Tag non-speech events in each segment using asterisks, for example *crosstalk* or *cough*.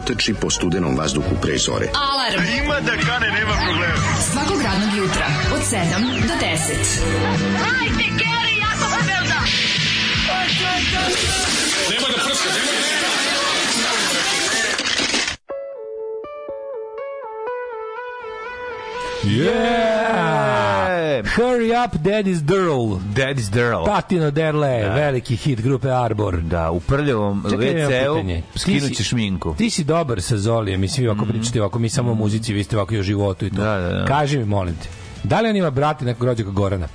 mladića trči po studenom vazduhu pre zore. Alarm. Ima da kane, nema problema. Svakog radnog jutra, od 7 do 10. Hajde, Geri, jako se velda. Yeah! Hurry up, Daddy's Durl. Daddy's Durl. Tatino Derle, veliki hit grupe Arbor. Da, u prljavom WC-u skinuće šminku. Ti si dobar sa Zolijem, mislim, ovako pričate ovako, mi samo muzici, vi ste ovako i o životu i to. Da, da, da. Kaži mi, molim te, da li on ima brata nekog rođaka Gorana?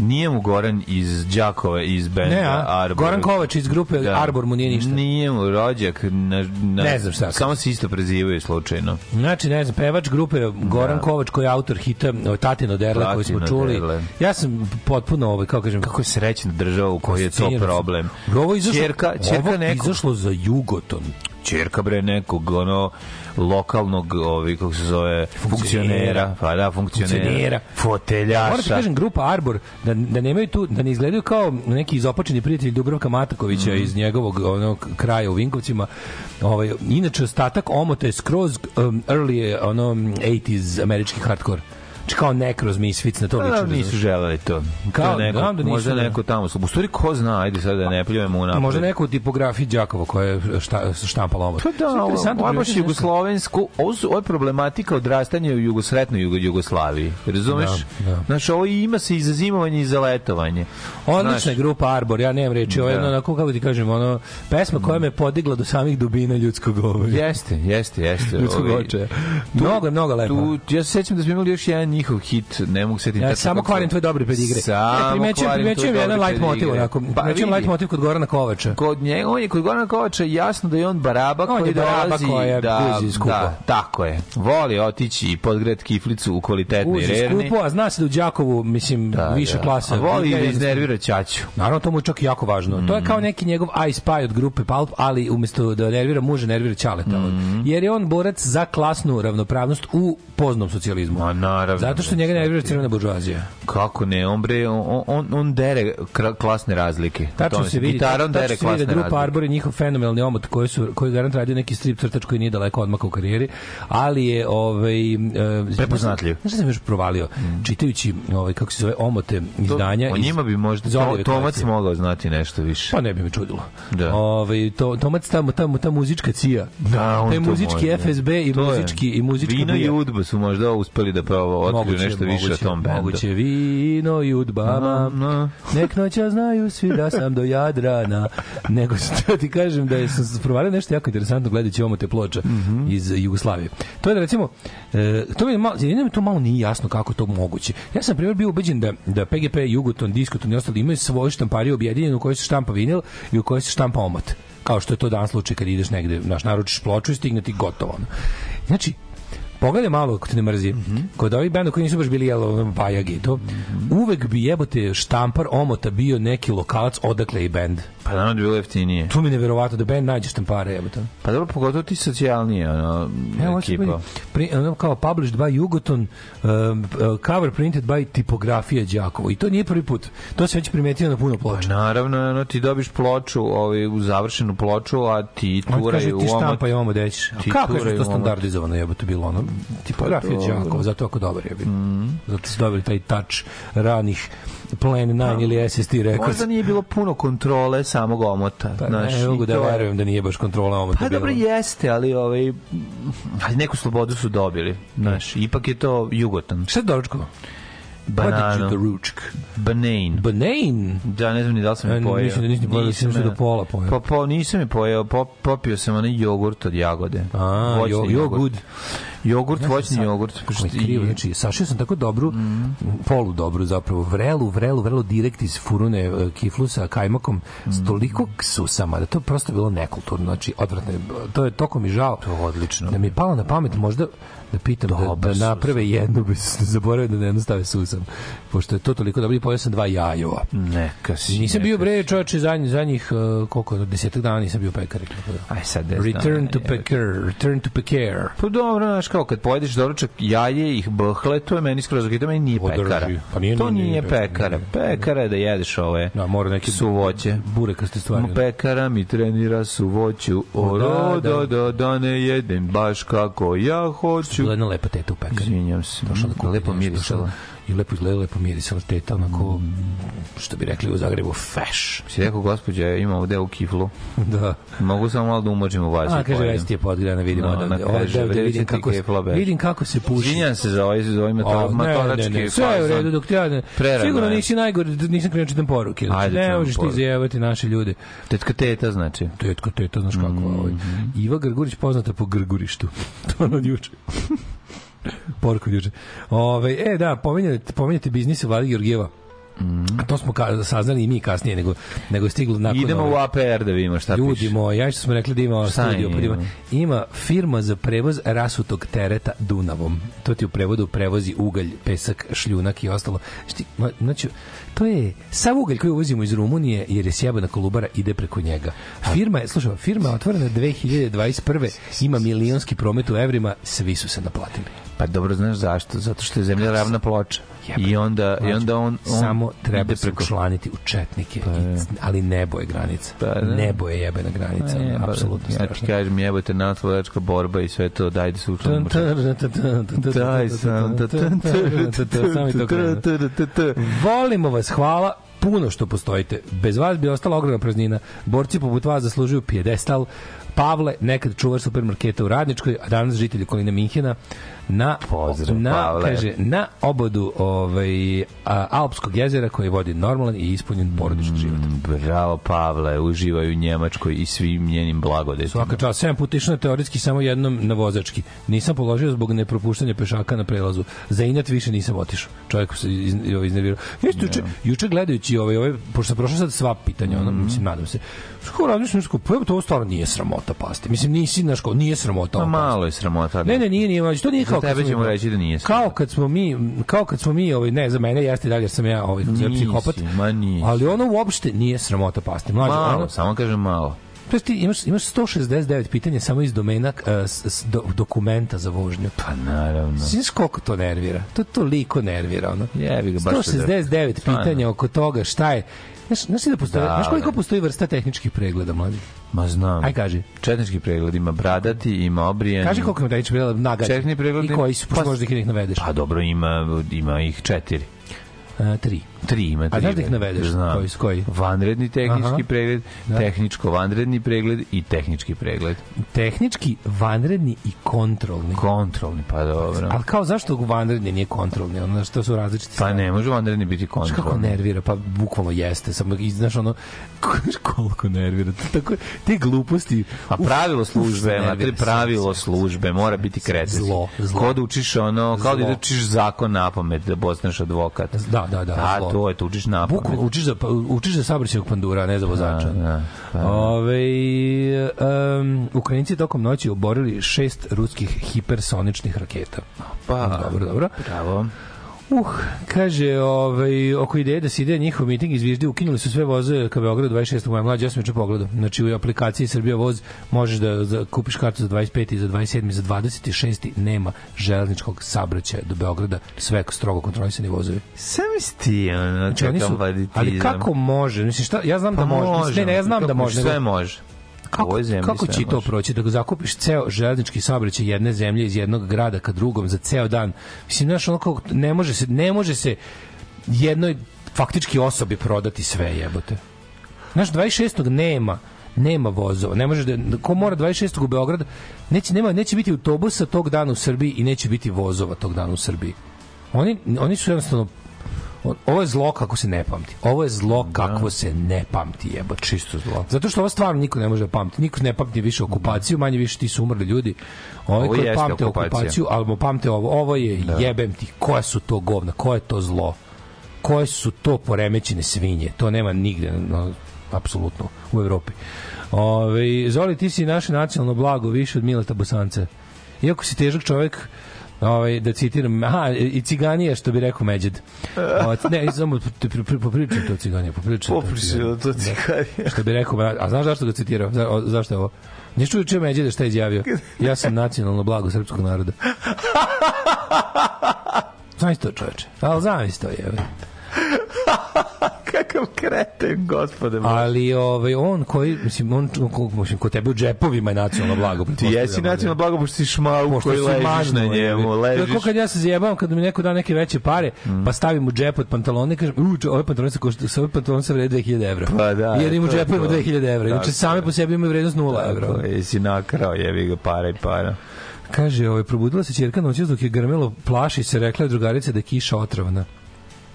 Nije mu Goran iz Đakova, iz benda Ne, a? Arbor. Goran Kovač iz grupe Arbor mu nije ništa. Nije mu rođak. Na, na, Ne znam šta. Samo se isto prezivaju slučajno. Znači, ne znam, pevač grupe Goran Kovač koji je autor hita o, Tatino Derle koji smo Tatino čuli. Derle. Ja sam potpuno, ovaj, kako kažem, Kako je srećna država u kojoj je to problem. Ovo izašlo, Ćerka, ćerka ovo je nekog, izašlo za Jugoton. ćerka bre nekog ono lokalnog ovi kako se zove funkcionera, pa da funkcionera, Funkcionera. foteljaša. Moram ti kažem, grupa Arbor, da, da nemaju tu, da ne izgledaju kao neki izopačeni prijatelji Dubravka Matakovića Mhm. iz njegovog onog kraja u Vinkovcima. Ovaj, inače, ostatak omota je skroz um, early, ono, 80s američki hardcore. Znači kao nekroz misfic na to liči. Da, razumeš? nisu želeli to. Kao, Kao neko, znam da nisu, možda da. neko tamo. U stvari, ko zna, ajde sad da ne pljujemo u napred. Možda neko u tipografiji Đakovo koje je šta, štampala omot. Pa da, ovo, ovo je baš jugoslovensku, ovo, su, ovo je problematika odrastanja u jugosretnoj Jugo, Jugoslaviji. Razumeš? Da, da. Znaš, ovo ima se i i za letovanje. Odlična grupa Arbor, ja nemam reči, ovo je Da. jedno onako, kako ti kažem, ono, pesma koja me podigla do samih dubina ljudskog govora. Jeste, jeste, jeste. Ljudskog očaja. Mnogo mnogo lepo. Tu, ja se sećam da smo imali još jedan njihov hit, ne mogu se setiti. Ja samo kako se- kvarim tvoj dobri pedigre. Samo ja primećujem, kvarim primećujem jedan light motiv, onako, Pa primećujem light motiv kod Gorana Kovača. Kod njega, on je kod Gorana Kovača jasno da je on baraba On je koji baraba dolazi koja da, uzi skupo. da, tako je. Voli otići i podgret kiflicu u kvalitetnoj Uzi rerni. skupo, a zna se da u Đakovu, mislim, Da, više da. klasa. A voli da iznervira ćaću. Naravno, to mu je čak jako važno. To je Mhm. kao neki njegov I Spy od grupe Pulp, ali umesto da nervira muža, nervira ćaleta. Mhm. Jer je on borac za klasnu ravnopravnost u poznom socijalizmu. Ma naravno. Zato što njega nervira crvena buržuazija. Kako ne, on bre, on, on, on dere klasne razlike. Tačno se vidi, Gitarom tačno dere vidi klasne da grupa. Arbor je njihov fenomenalni omot koji su koji garant radio neki strip crtač koji nije daleko odmaka u karijeri, ali je ovaj e, Prepoznatljiv. Znaš sam još provalio? Čitajući ovaj kako se zove omote To- izdanja O iz- njima bi možda to, Tomac mogao znati nešto više. Pa ne bi me čudilo. Da. Ovaj to Tomac tamo tamo ta muzička cija. Da, on Taj to muzički. FSB i To muzički i muzička Vino i. Udba su možda uspeli da pravo otkriju nešto više o moguće, tom bendu. Moguće vino i udbama. No. Nek noća znaju svi da sam do Jadrana. Nego što ti kažem da je sam provalio nešto jako interesantno gledajući omote ploča Mhm. iz Jugoslavije. To je da recimo e, to mi je malo, mi to malo nije jasno kako to moguće. Ja sam primjer bio ubeđen da da PGP, Jugoton, Diskoton i ostali imaju svoju štampariju objedinjenu u kojoj se štampa vinil i u kojoj se štampa omot. Kao što je to danas slučaj kad ideš negde, naš naručiš ploču i stigne ti gotovo. Znači, Pogledaj malo ako te ne mrzi. Kod ovih benda koji nisu baš bili jelo bajagi, to uvek bi jebote štampar omota bio neki lokalac odakle i bend. Pa naravno da bilo jeftinije. Tu mi je neverovatno da bend nađe štampare jebote. Pa dobro, pogotovo ti socijalnije, ono, Evo, će ekipa. pri, ono kao published by Jugoton, um, uh, cover printed by tipografija Đakovo. I to nije prvi put. To se već primetio na puno Pa ploča. naravno, ono, ti dobiš ploču, ovaj, u završenu ploču, a ti turaju ti u omot. štampa i ovo deći. Kako je to omot. standardizovano jebote bilo ono? Tipografija Pa. Đakovo, zato je jako dobar je. Mhm. Zato su dobili taj touch ranih Plan 9 ili SST Records. Možda nije bilo puno kontrole samog omota. Pa znaš, ne mogu da to je- verujem da nije baš kontrola omota Pa dobro jeste, ali ovaj, ali neku slobodu su dobili. Znaš, ipak je to Jugotan. Šta je doručko? What did you Banano. doručk? Banain. Banain? Da, ne znam ni da li sam E, je pojeo. mislim da nisi ni pojeo, mislim da si do pola pojeo. Pa, pa nisam je pojeo, pop, popio sam onaj jogurt od jagode. A, jo, jo good. Jogurt, sam voćni jogurt. Kako je krivo, znači, sašio sam tako dobru, polu dobru zapravo, vrelu, vrelu, vrelu direkt iz furune e, kiflu sa kajmakom, s toliko susama, da to je prosto bilo nekulturno, znači, odvratno to je toko mi žao. To je odlično. Da mi je palo na pamet možda da pitam da, Dobar da naprave jednu, bez *laughs* zaboravio da ne jednu stave susam, pošto je to toliko dobro i pojeo sam dva jajova. Neka si. Nisam bio neka bre si. čoveče zadnjih zadnjih uh, koliko desetak dana nisam bio pekar. da. Aj sad Return dana, to. Peker, return to Peker. Pa dobro, znaš, kao kad pojedeš doručak jaje ih bhle, to je meni skroz ok, to meni nije Održi. pekara. Pa nije- to nije- nije pekara. pekara. Pekara je da jedeš ove Da, mora neki suvoće. burekaste stvari. Ma Pekara mi trenira suvoću, o Da, da, da. da, da ne jedem baš kako ja hoću. Bila jedna lepa teta u pekari. Izvinjam se, Došla da kupi lepo mirisala. I lepo izgleda, lepo mirisala teta, onako, što bi rekli u Zagrebu, feš. Si rekao, gospođa, ima ovde u kiflu. *laughs* Da. Mogu samo malo da umočim u vazu. A, kaže, već ti je podgrana, vidimo No, da, ona da, kaže, da, da vidim kako, se, kefla beže. vidim kako se puši. Izvinjam se za ovaj, za ovaj mato, ne, ne, ne, sve je u redu dok ja ne, Prerano sigurno je. nisi najgore, nisam krenuo čitam poruke. Znači, Ajde, ne možeš ti zajevati naše ljude. Tetka teta, znači. Tetko, teta, znaš kako. Mhm. Ovaj. Iva Grgurić poznata po Grgurištu. *laughs* to je ono juče. Poruka od juče. Ove, e, da, pominjate, pominjate biznis Vladi Georgijeva. A to smo ka, saznali i mi kasnije, nego, nego je stiglo nakon... Idemo ove- u APR da vidimo šta Ljudi piše. moji, ja što smo rekli da ima studio, pa da ima, ima firma za prevoz rasutog tereta Dunavom. To ti u prevodu prevozi ugalj, pesak, šljunak i ostalo. Šti, ma, znači, To je sav ugalj koji uvozimo iz Rumunije, jer je sjebana kolubara, ide preko njega. Firma je, slušaj, firma je otvorena 2021. ima milionski promet u evrima, svi su se naplatili. Pa dobro, znaš zašto? Zato što je zemlja ravna ploča. I onda, i onda on, on Samo treba se preko učlaniti u četnike. I, ali nebo je granica. Pa da. Nebo je jebena granica. E, ba, apsolutno Ja ti strašno. kažem, jebote, natvovačka borba i sve to, dajde se učlanimo. Daj sam. To. Volimo vas, hvala puno što postojite. Bez vas bi ostala ogromna praznina. Borci poput vas zaslužuju pijedestal. Pavle, nekad čuvar supermarketa u Radničkoj, a danas žitelj okoline Minhena, na, Pozdrav, na, Pavle. kaže, na obodu ovaj, a, Alpskog jezera koji vodi normalan i ispunjen porodični život. Bravo, Pavle, uživaju u Njemačkoj i svim njenim blagodetima. Svaka čast, sedam puta išao na teoretski samo jednom na vozački. Nisam položio zbog nepropuštanja pešaka na prelazu. Za inat više nisam otišao. Čovjek se iz, ovaj, iznervirao. Ja isto juče, juče gledajući ovaj, ovaj, pošto sam prošao sad sva pitanja, ono, Mhm. mislim, nadam se. Što razmišljam, što, pa to stvarno nije sramota pasti. Mislim, nisi, znaš, kao, nije sramota. Pa ovo pasti. malo je sramota. Ne, ne, nije, nije, to nije kao Za kad tebe ćemo reći da nije Kao kad smo mi, kao kad smo mi, ovaj, ne, za mene jeste dalje jer sam ja ovaj, Nisi, psihopat. ma nisi. Ali ono uopšte nije sramota pasti. Mlađe, Malo, ono, samo kažem malo. To jest ti imaš, imaš 169 pitanja samo iz domena uh, s, s, do, dokumenta za vožnju. Pa naravno. Znaš koliko to nervira? To toliko nervira, ono. Jebi ga, baš se 169 Stvarno. pitanja oko toga šta je... Znaš, znaš, da postoje, Da, znaš koliko da. postoji vrsta tehničkih pregleda, mladi? Ma znam. Aj, kaži. Četnički pregled ima bradati, ima obrijani. Kaži koliko ima tehničkih pregleda nagađa. Četnički pregled I koji su, pa- možda ih ih navedeš. Pa dobro, ima, ima ih četiri. Uh, tri. Tri ima tri. znaš da ih navedeš? Znam. Koji koji? Vanredni tehnički Aha. pregled, Da. tehničko-vanredni pregled i tehnički pregled. Tehnički, vanredni i kontrolni. Kontrolni, pa dobro. Ali kao zašto vanredni nije kontrolni? Ono, što su različiti Pa ne može vanredni biti Znaš kako kontrolni. nervira, pa bukvalno jeste, samo znaš ono *laughs* koliko nervira. *laughs* Tako te gluposti. A uf, pravilo službe, uf, ma nervira te pravilo službe mora biti kretenski. Zlo, zlo. Kao da učiš ono, kao da Zlo. učiš zakon na pamet da postaneš advokat. Da, da, da. A zlo. To je, to učiš na pamet. Bukvalno učiš za pa, učiš za saobraćajnog pandura, ne za vozača. Da, da, da. Ove, um, Ukrajinci tokom noći oborili šest ruskih hipersoničnih raketa. Pa, dobro, dobro. Bravo. Uh, kaže, ovaj, oko ideje da se ide njihov miting izviždi, ukinuli su sve voze ka Beogradu 26. maja. Mlađe, ja sam pogledao. Znači, u aplikaciji Srbija voz možeš da, da kupiš kartu za 25. i za 27. i za 26. nema železničkog saobraćaja do Beograda. Sve strogo kontrolisani vozovi. Sam ti, ono, Znači, oni su, ali kako može? Mislim, šta, ja znam Pa da može. Ne, ne, ja znam da može. Sve može. Kako, ovoj zemlji kako će to proći? Da zakupiš ceo železnički saobraćaj jedne zemlje iz jednog grada ka drugom za ceo dan. Mislim, znaš, ono kao, ne može se, ne može se jednoj faktički osobi prodati sve jebote. Znaš, 26. nema nema vozova. Ne može da ko mora 26. u Beograd, neće nema neće biti autobusa tog dana u Srbiji i neće biti vozova tog dana u Srbiji. Oni oni su jednostavno ovo je zlo kako se ne pamti. Ovo je zlo kako se ne pamti, jebote. Čisto zlo. Zato što ovo stvarno niko ne može da pamti. Niko ne pamti više okupaciju, manje više ti su umrli ljudi. Ovi Ovo koji jeste pamte okupacija. okupaciju, ali mu pamte ovo. Ovo je jebem ti. Koja su to govna? Koje je to zlo? Koje su to poremećene svinje? To nema nigde, no, apsolutno, u Evropi. Ove, Zoli, ti si naše nacionalno blago više od Mileta Bosanca. Iako si težak čovjek, ovaj da citiram, aha, i ciganija što bi rekao Međed. O, ne, samo pri- pri- pri- popričam to ciganija, popričam. to ciganija. to kaže. Što bi rekao, a znaš zašto ga citirao? Za, o, zašto je ovo? Nisi čuo čuje Međede šta je izjavio? Ja sam nacionalno blago srpskog naroda. Znaš to čoveče? Ali znam to je. *laughs* Kakav kreten, gospode. moj. Ali ovaj, on koji, mislim, on ko, mislim, ko tebe u džepovima je nacionalno blago. Ti jesi nacionalno blago, pošto si šmauk Pošto koji ležiš maznu, na njemu. jebi. Ležiš. Kako kad ja se zajebavam kad mi neko da neke veće pare, pa stavim u džep od pantalona i kažem, u, če- ove pantalone se košta, sa ove pantalone se vrede 2000 evra. Pa da, Jer im u džepu ima to. 2000 evra. Inače same po sebi imaju vrednost 0 evra. Jesi nakrao, jebi ga para i para. Kaže, ovaj, probudila se ćerka noćas dok je grmelo plaši se, rekla je drugarica da je kiša otrovna.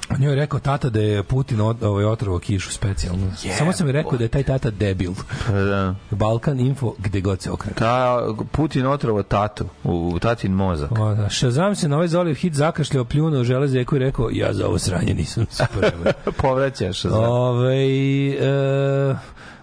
On njoj je rekao tata da je Putin od, ovaj, otrovao kišu specijalno. Samo sam mi rekao da je taj tata debil. Pa da. Balkan info gde god se okrene. Ta, Putin otrovo tatu, u, u tatin mozak. O, da. Shazam se na ovaj Zoliv hit zakašljao, pljunuo železeku i rekao ja za ovo sranje nisam spreman. *laughs* Povraćaš se. Ove, e,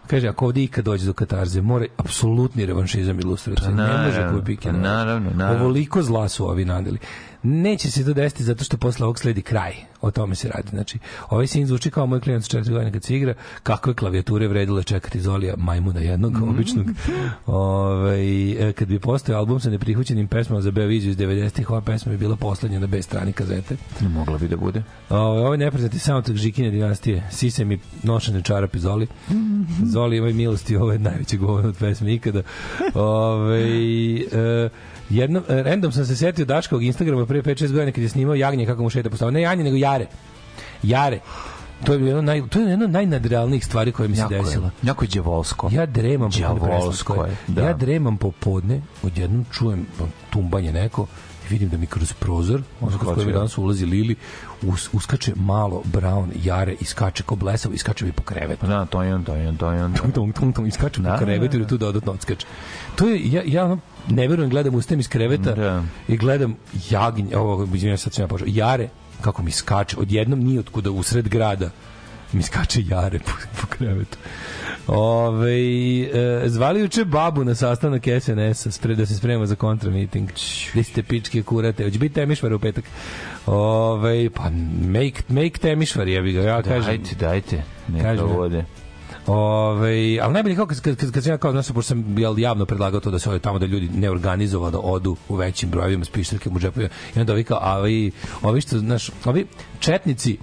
kaže, ako ovdje ikad dođe do katarze, mora apsolutni revanšizam ilustracije. Pa ne može pa naravno, naravno. Ovoliko zla su ovi nadeli. Neće se to desiti zato što posle ovog sledi kraj. O tome se radi. Znači, ovaj sin zvuči kao moj klijent s četiri godine kad se igra, kakve klavijature vredile čekati Zolija majmuna jednog Mhm. običnog. Ovaj, e, kad bi postojao album sa neprihvaćenim pesmama za Beoviziju iz 90-ih, ova pesma bi bila poslednja na B strani kazete. Mogla bi da bude. Ovo, ovo je nepreznati soundtrack Žikine dinastije. Sise mi nošene čarape Zoli. Zoli ima milosti, ovo je najveće govor od pesme ikada. Ove, e, jedno, e, random sam se setio Daškovog Instagrama pre 5-6 godina kad je snimao jagnje kako mu šeta postao. Ne jagnje, nego jare. Jare. To je jedno, naj, to je jedno od najnadrealnijih stvari koje mi se Jako je, desilo. jako je djevolsko. Ja dremam Đavolsko da. Ja dremam popodne, odjednom čujem tumbanje neko vidim da mi kroz prozor, ono kroz koji mi danas ulazi Lili, us, uskače malo brown jare i skače ko blesav i skače mi po krevetu. Da, to je on, to je on, to je on. Tung, tung, tung, tung, i skače Da, po krevetu da, i tu dodatno odskače. To je, ja, ja ne verujem, gledam, ustajem iz kreveta Da. i gledam jaginj, ovo, izvinjam sad sam ja počeo, jare, kako mi skače, odjednom nije otkuda usred grada mi skače jare po, po krevetu. Ove, e, zvali juče babu na sastanak SNS-a spre, da se sprema za kontramiting. Gde ste pičke kurate? Hoće biti temišvar u petak? Ove, pa make, make temišvar, jebi ga, ja kažem. Dajte, dajte. Neka Kažem ja. vode. Ove, ali najbolje kao kad, kad, kad, kad sam ja kao, znaš, pošto sam jel, javno predlagao to da se ode tamo da ljudi neorganizovano odu u većim brojevima s pištaljke u džepu i onda ovi kao, a ovi, ovi što, znaš, ovi četnici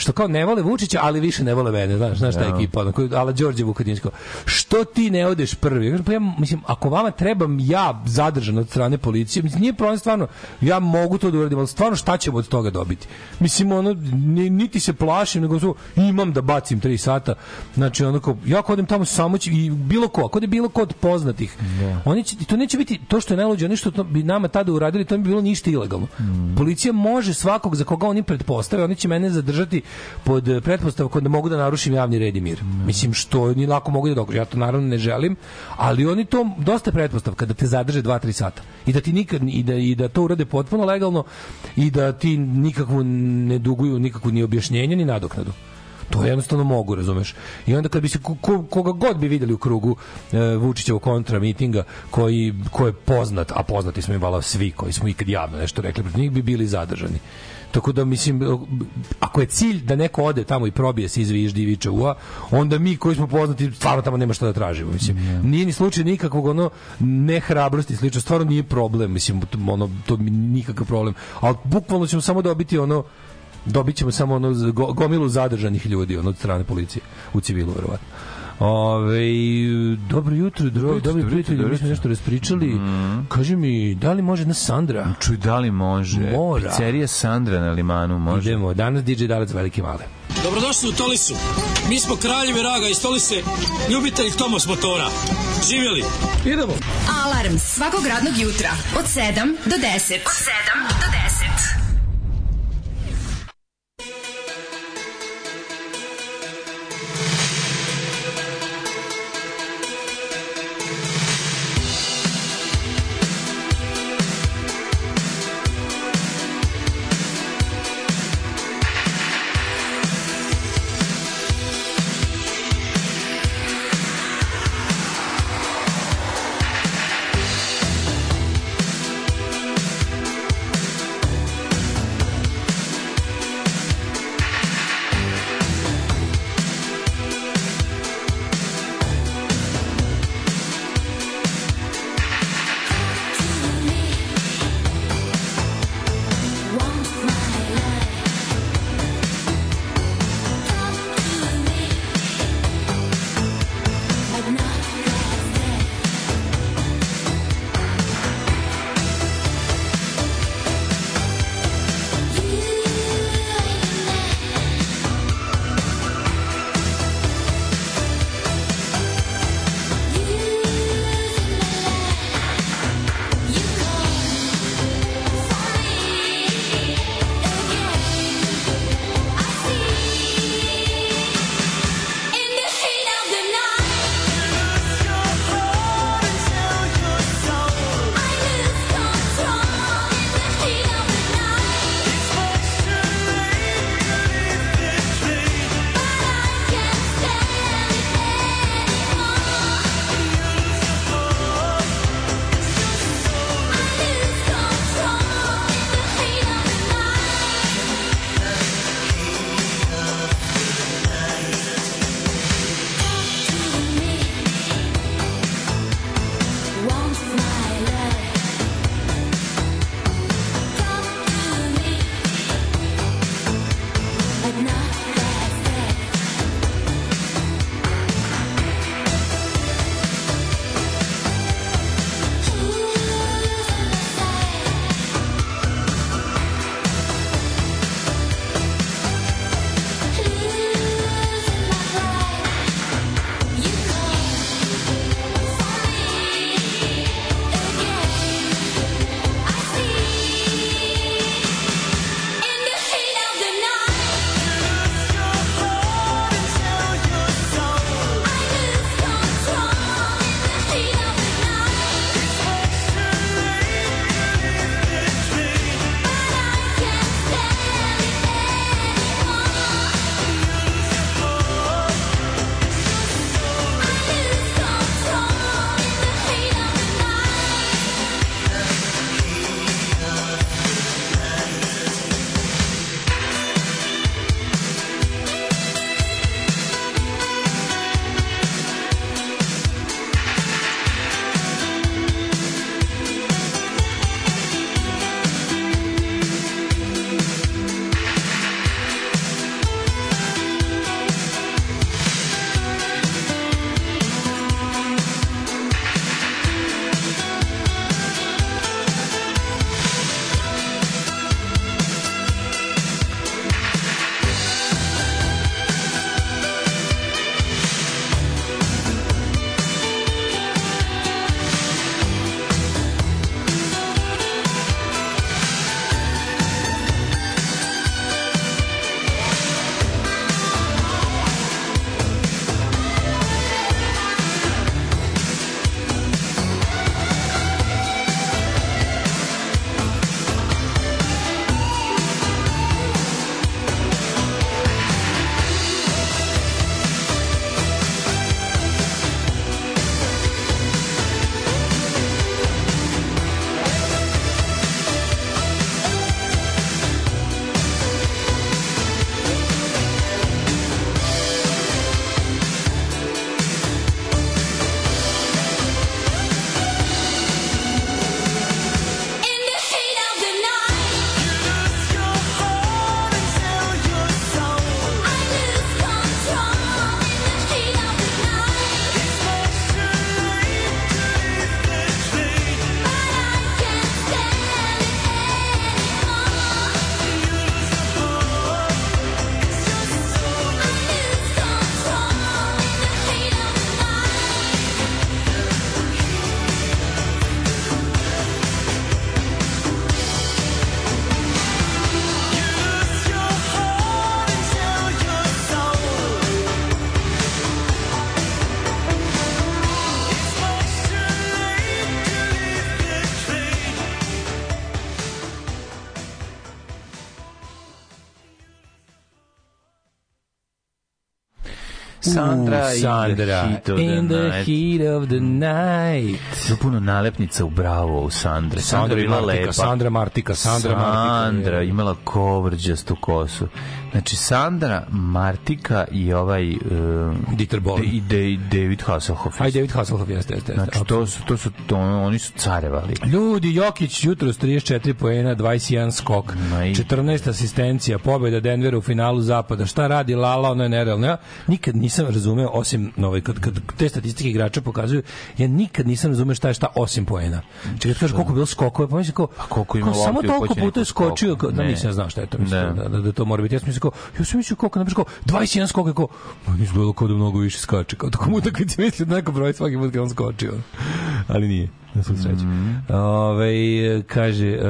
što kao ne vole Vučića, ali više ne vole mene, znaš, znaš ta ekipa, ono, koju, ala Đorđe Vukadinsko. Što ti ne odeš prvi? Ja kažem, pa ja, mislim, ako vama trebam ja zadržan od strane policije, mislim, nije problem stvarno, ja mogu to da uradim, ali stvarno šta ćemo od toga dobiti? Mislim, ono, ni- niti se plašim, nego su, imam da bacim 3 sata, znači, ono, kao, ja ako odem tamo samo će, i bilo ko, ako bilo ko od poznatih, oni će, to neće biti, to što je najluđe, oni što to bi nama tada uradili, to bi bilo ništa ilegalno. Policija može svakog za koga oni pretpostave, oni će mene zadržati pod eh, pretpostavkom da mogu da narušim javni red i mir. Mislim što ni lako mogu da dokažem. Ja to naravno ne želim, ali oni to dosta pretpostavka da te zadrže 2-3 sata. I da ti nikad i da i da to urade potpuno legalno i da ti nikakvu ne duguju nikakvu ni objašnjenje ni nadoknadu. To jednostavno mogu, razumeš. I onda kad bi se ko, ko- koga god bi videli u krugu e, Vučićevog kontra mitinga koji ko je poznat, a poznati smo im vala svi koji smo ikad javno nešto rekli protiv njih bi bili zadržani. Tako da mislim ako je cilj da neko ode tamo i probije se izviždi i viče ua, onda mi koji smo poznati stvarno tamo nema šta da tražimo, mislim. Nije ni slučaj nikakvog ono nehrabrosti, slično, stvarno nije problem, mislim, ono to mi nikakav problem. Al bukvalno ćemo samo dobiti ono dobit ćemo samo ono gomilu zadržanih ljudi ono, od strane policije u civilu verovatno. Ove, dobro jutro, dobro, jutro, dobro jutro, dobro mi smo nešto raspričali. Kaži mi, da li može jedna Sandra? Čuj, da li može? Mora. Pizzerija Sandra na limanu može. Idemo, danas DJ Dalac velike male. Dobrodošli u Tolisu. Mi smo kraljevi raga iz Tolise, ljubitelji Tomos motora. Živjeli! Idemo. Alarm svakog radnog jutra od 7 do 10. Od 7 do 10. Sandra, U, in the Sandra, heat of the in the night. heat of the night. Bilo puno nalepnica u Bravo u Sandre. Sandra Sandra Martika, lepa. Sandra Martika, Sandra Martika, Sandra, imala kovrđastu kosu. Znači, Sandra, Martika i ovaj... Uh, Dieter Bohlen. I De, David Hasselhoff. Aj, David Hasselhoff, jeste, jeste. Znači, to su, to su, to, oni su carevali. Ljudi, Jokić jutros 34 poena, 21 skok, Ma i- 14 asistencija, pobjeda Denvera u finalu zapada. Šta radi Lala, ono je nerealno. Ja nikad nisam razumeo, osim ovaj, kad, kad te statistike igrača pokazuju, ja nikad nisam razumeo šta je šta osim poena. Čekaj, kažeš koliko je bilo skokova, pa mislim kao, A koliko ima kao, samo toliko puta je skočio, da nisam znao šta je to, mislim, da, da, da, to mora biti. Ja sam kao, ja sam mislio koliko, napiš kao, 21 skok kao, ma izgledalo kao da mnogo više skače, kao tako mu utakmice misli da neko broj svaki put kad on skočio. Ali nije, na svu sreću. Ove, kaže, e,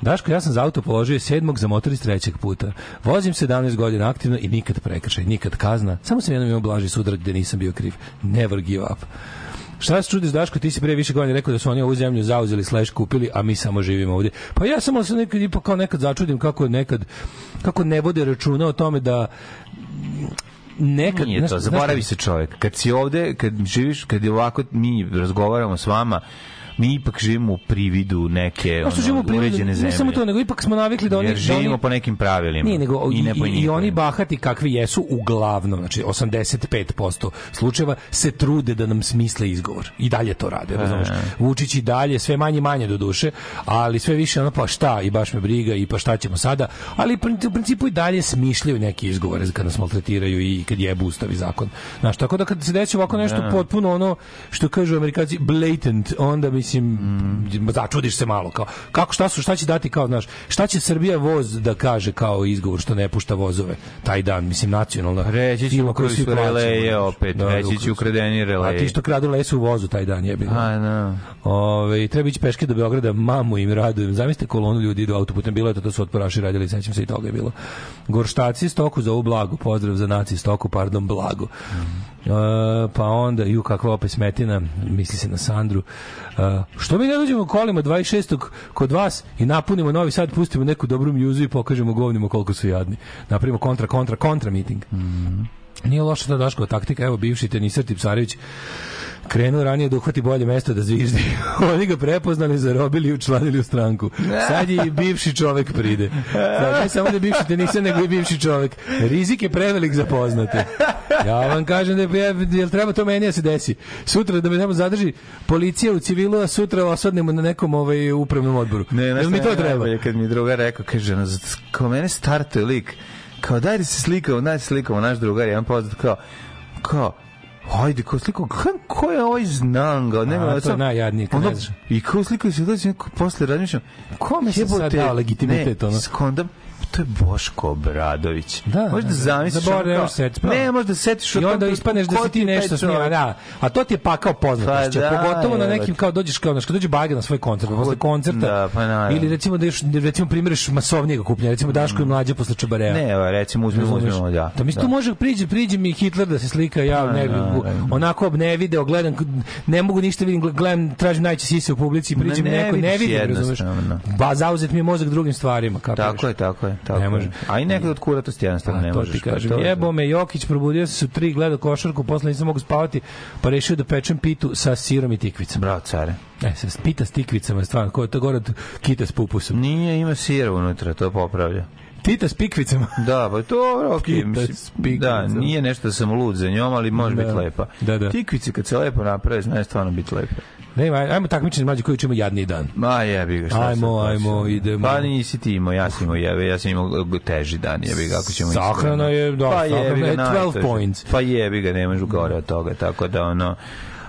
Daško, ja sam za auto položio sedmog za motor iz trećeg puta. Vozim 17 godina aktivno i nikad prekršaj, nikad kazna. Samo sam jednom imao blaži sudar gde nisam bio kriv. Never give up. Šta se čudiš, Daško, ti si pre više godina rekao da su oni ovu zemlju zauzeli, slash kupili, a mi samo živimo ovdje. Pa ja samo se nekad, ipak kao nekad začudim kako nekad, kako ne vode računa o tome da nekad... Nije znaš- to, znaš- zaboravi se čovjek. Kad si ovde, kad živiš, kad je ovako mi razgovaramo s vama, mi ipak živimo u prividu neke ono, živimo u prirodu, uređene zemlje. ne samo to, nego ipak smo navikli da oni... Jer da živimo oni- po nekim pravilima. Nije, nego i, ne po i, i oni bahati kakvi jesu uglavnom, znači 85% slučajeva se trude da nam smisle izgovor. I dalje to rade, razumeš? Vučić i dalje, sve manje i manje do duše, ali sve više ono pa šta i baš me briga i pa šta ćemo sada, ali u principu i dalje smišljaju neki izgovore kad nas maltretiraju i kad jebu ustav i zakon. Znaš, tako da kad se desi ovako nešto potpuno ono što kažu Amerikanci blatant, onda mislim začudiš se malo kao kako šta su šta će dati kao znaš šta će Srbija voz da kaže kao izgovor što ne pušta vozove taj dan mislim nacionalna Reći koju koji su releje opet, Da, reći da, ukradeni a releji. ti što kradu lesu u vozu taj dan jebi. A, da. Ove, treba ići peške do Beograda, mamu im radujem. Zamislite kolonu ljudi idu autoputem, bilo je to, to su otporaši radili, sećam se i toga je bilo. Gorštaci stoku za ovu blagu, pozdrav za naci stoku, pardon, blagu. E, pa onda, ju kakva opet smetina, misli se na Sandru. E, što mi ne dođemo kolima 26. kod vas i napunimo Novi Sad, pustimo neku dobru mjuzu i pokažemo govnima koliko su jadni. Napravimo kontra, kontra, kontra meeting. Nije loša ta Daškova taktika, evo bivši tenisar Tipsarević krenuo ranije da uhvati bolje mesto da zviždi. *laughs* Oni ga prepoznali, zarobili i učlanili u stranku. Sad je i bivši čovek pride. Sad ne samo da je bivši tenisar, nego i bivši čovek. Rizik je prevelik za poznate. Ja vam kažem da je, jel treba to meni da se desi. Sutra da me tamo zadrži policija u civilu, a sutra osvadnemo na nekom ovaj, upravnom odboru. Ne, jel znaš mi to treba? Kad mi druga rekao, kaže, ono, z- kao mene startuje lik, kao daj da se slikamo, daj da se slikamo, naš drugar, jedan poznat, kao, kao, Hajde, kao sliku, ko, ko je ovaj znam ga? Nema, A, to je najjadnije, kad ne znaš. I kao sliku se dođe, posle razmišljam, Kome se sad dao legitimitet, ne, ono? skondam, to je Boško Obradović. Da, možda da, zamisliš zaboravio ono kao- se setiti, pravo. Ne, možda setiš I onda ispaneš da si ti nešto snima, da. A to ti je pakao poznatošće, Pa da, pogotovo na nekim kao dođeš kao, znaš, kad dođe Baga na svoj koncert, pa posle koncerta, Da, pa naravno. ili recimo da još, recimo primjeriš masovnijeg okupljanja, recimo Daško i mlađe posle Čabareja. Ne, recimo, uzmemo, uzmemo, da. Da mi tu može priđe, priđe mi Hitler da se slika, ja ne, onako ne video, gledam, ne mogu ništa vidim, gledam, tražim najče sise u publici, priđe mi Ne, ne neko, ne vidim, razumeš? Ba, zauzet mi je mozak drugim stvarima, kako Tako je, tako je, tako Ne može. A i nekad od kuratosti jednostavno ne to možeš. ti pa kažem. to je- Jebo me Jokić, probudio se su tri, gledao košarku, posle nisam mogu spavati, pa rešio da pečem pitu sa sirom i tikvicom. Bravo, care. E, se pita s tikvicama, stvarno, ko je to gore od kita s pupusom. Nije, ima sira unutra, to popravlja. Tita s pikvicama. *laughs* Da, pa to ok, Kita mislim, da, nije nešto da sam lud za njom, ali može Da. biti lepa. Da, da. Tikvice kad se lepo naprave, znaju stvarno biti lepe. Ne, ajmo, ajmo takmičenje mlađe koji ćemo jadniji dan. Ma jebi ga, šta Ajmo, ajmo, idemo. Pa nisi ti imao, ja sam imao, jebi, ja sam imao teži dan, jebi ga, ako ćemo Sahrana iskreno. je, da, pa sahrana jebi ga, je 12 najteže. points. Pa jebi ga, nemaš gore od toga, tako da ono,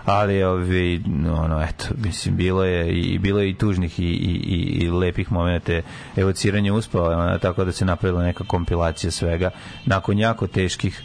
ali ovi, ono, eto, mislim, bilo je i bilo je i tužnih i, i, i, i lepih momenta evociranje uspao, ono, tako da se napravila neka kompilacija svega. Nakon jako teških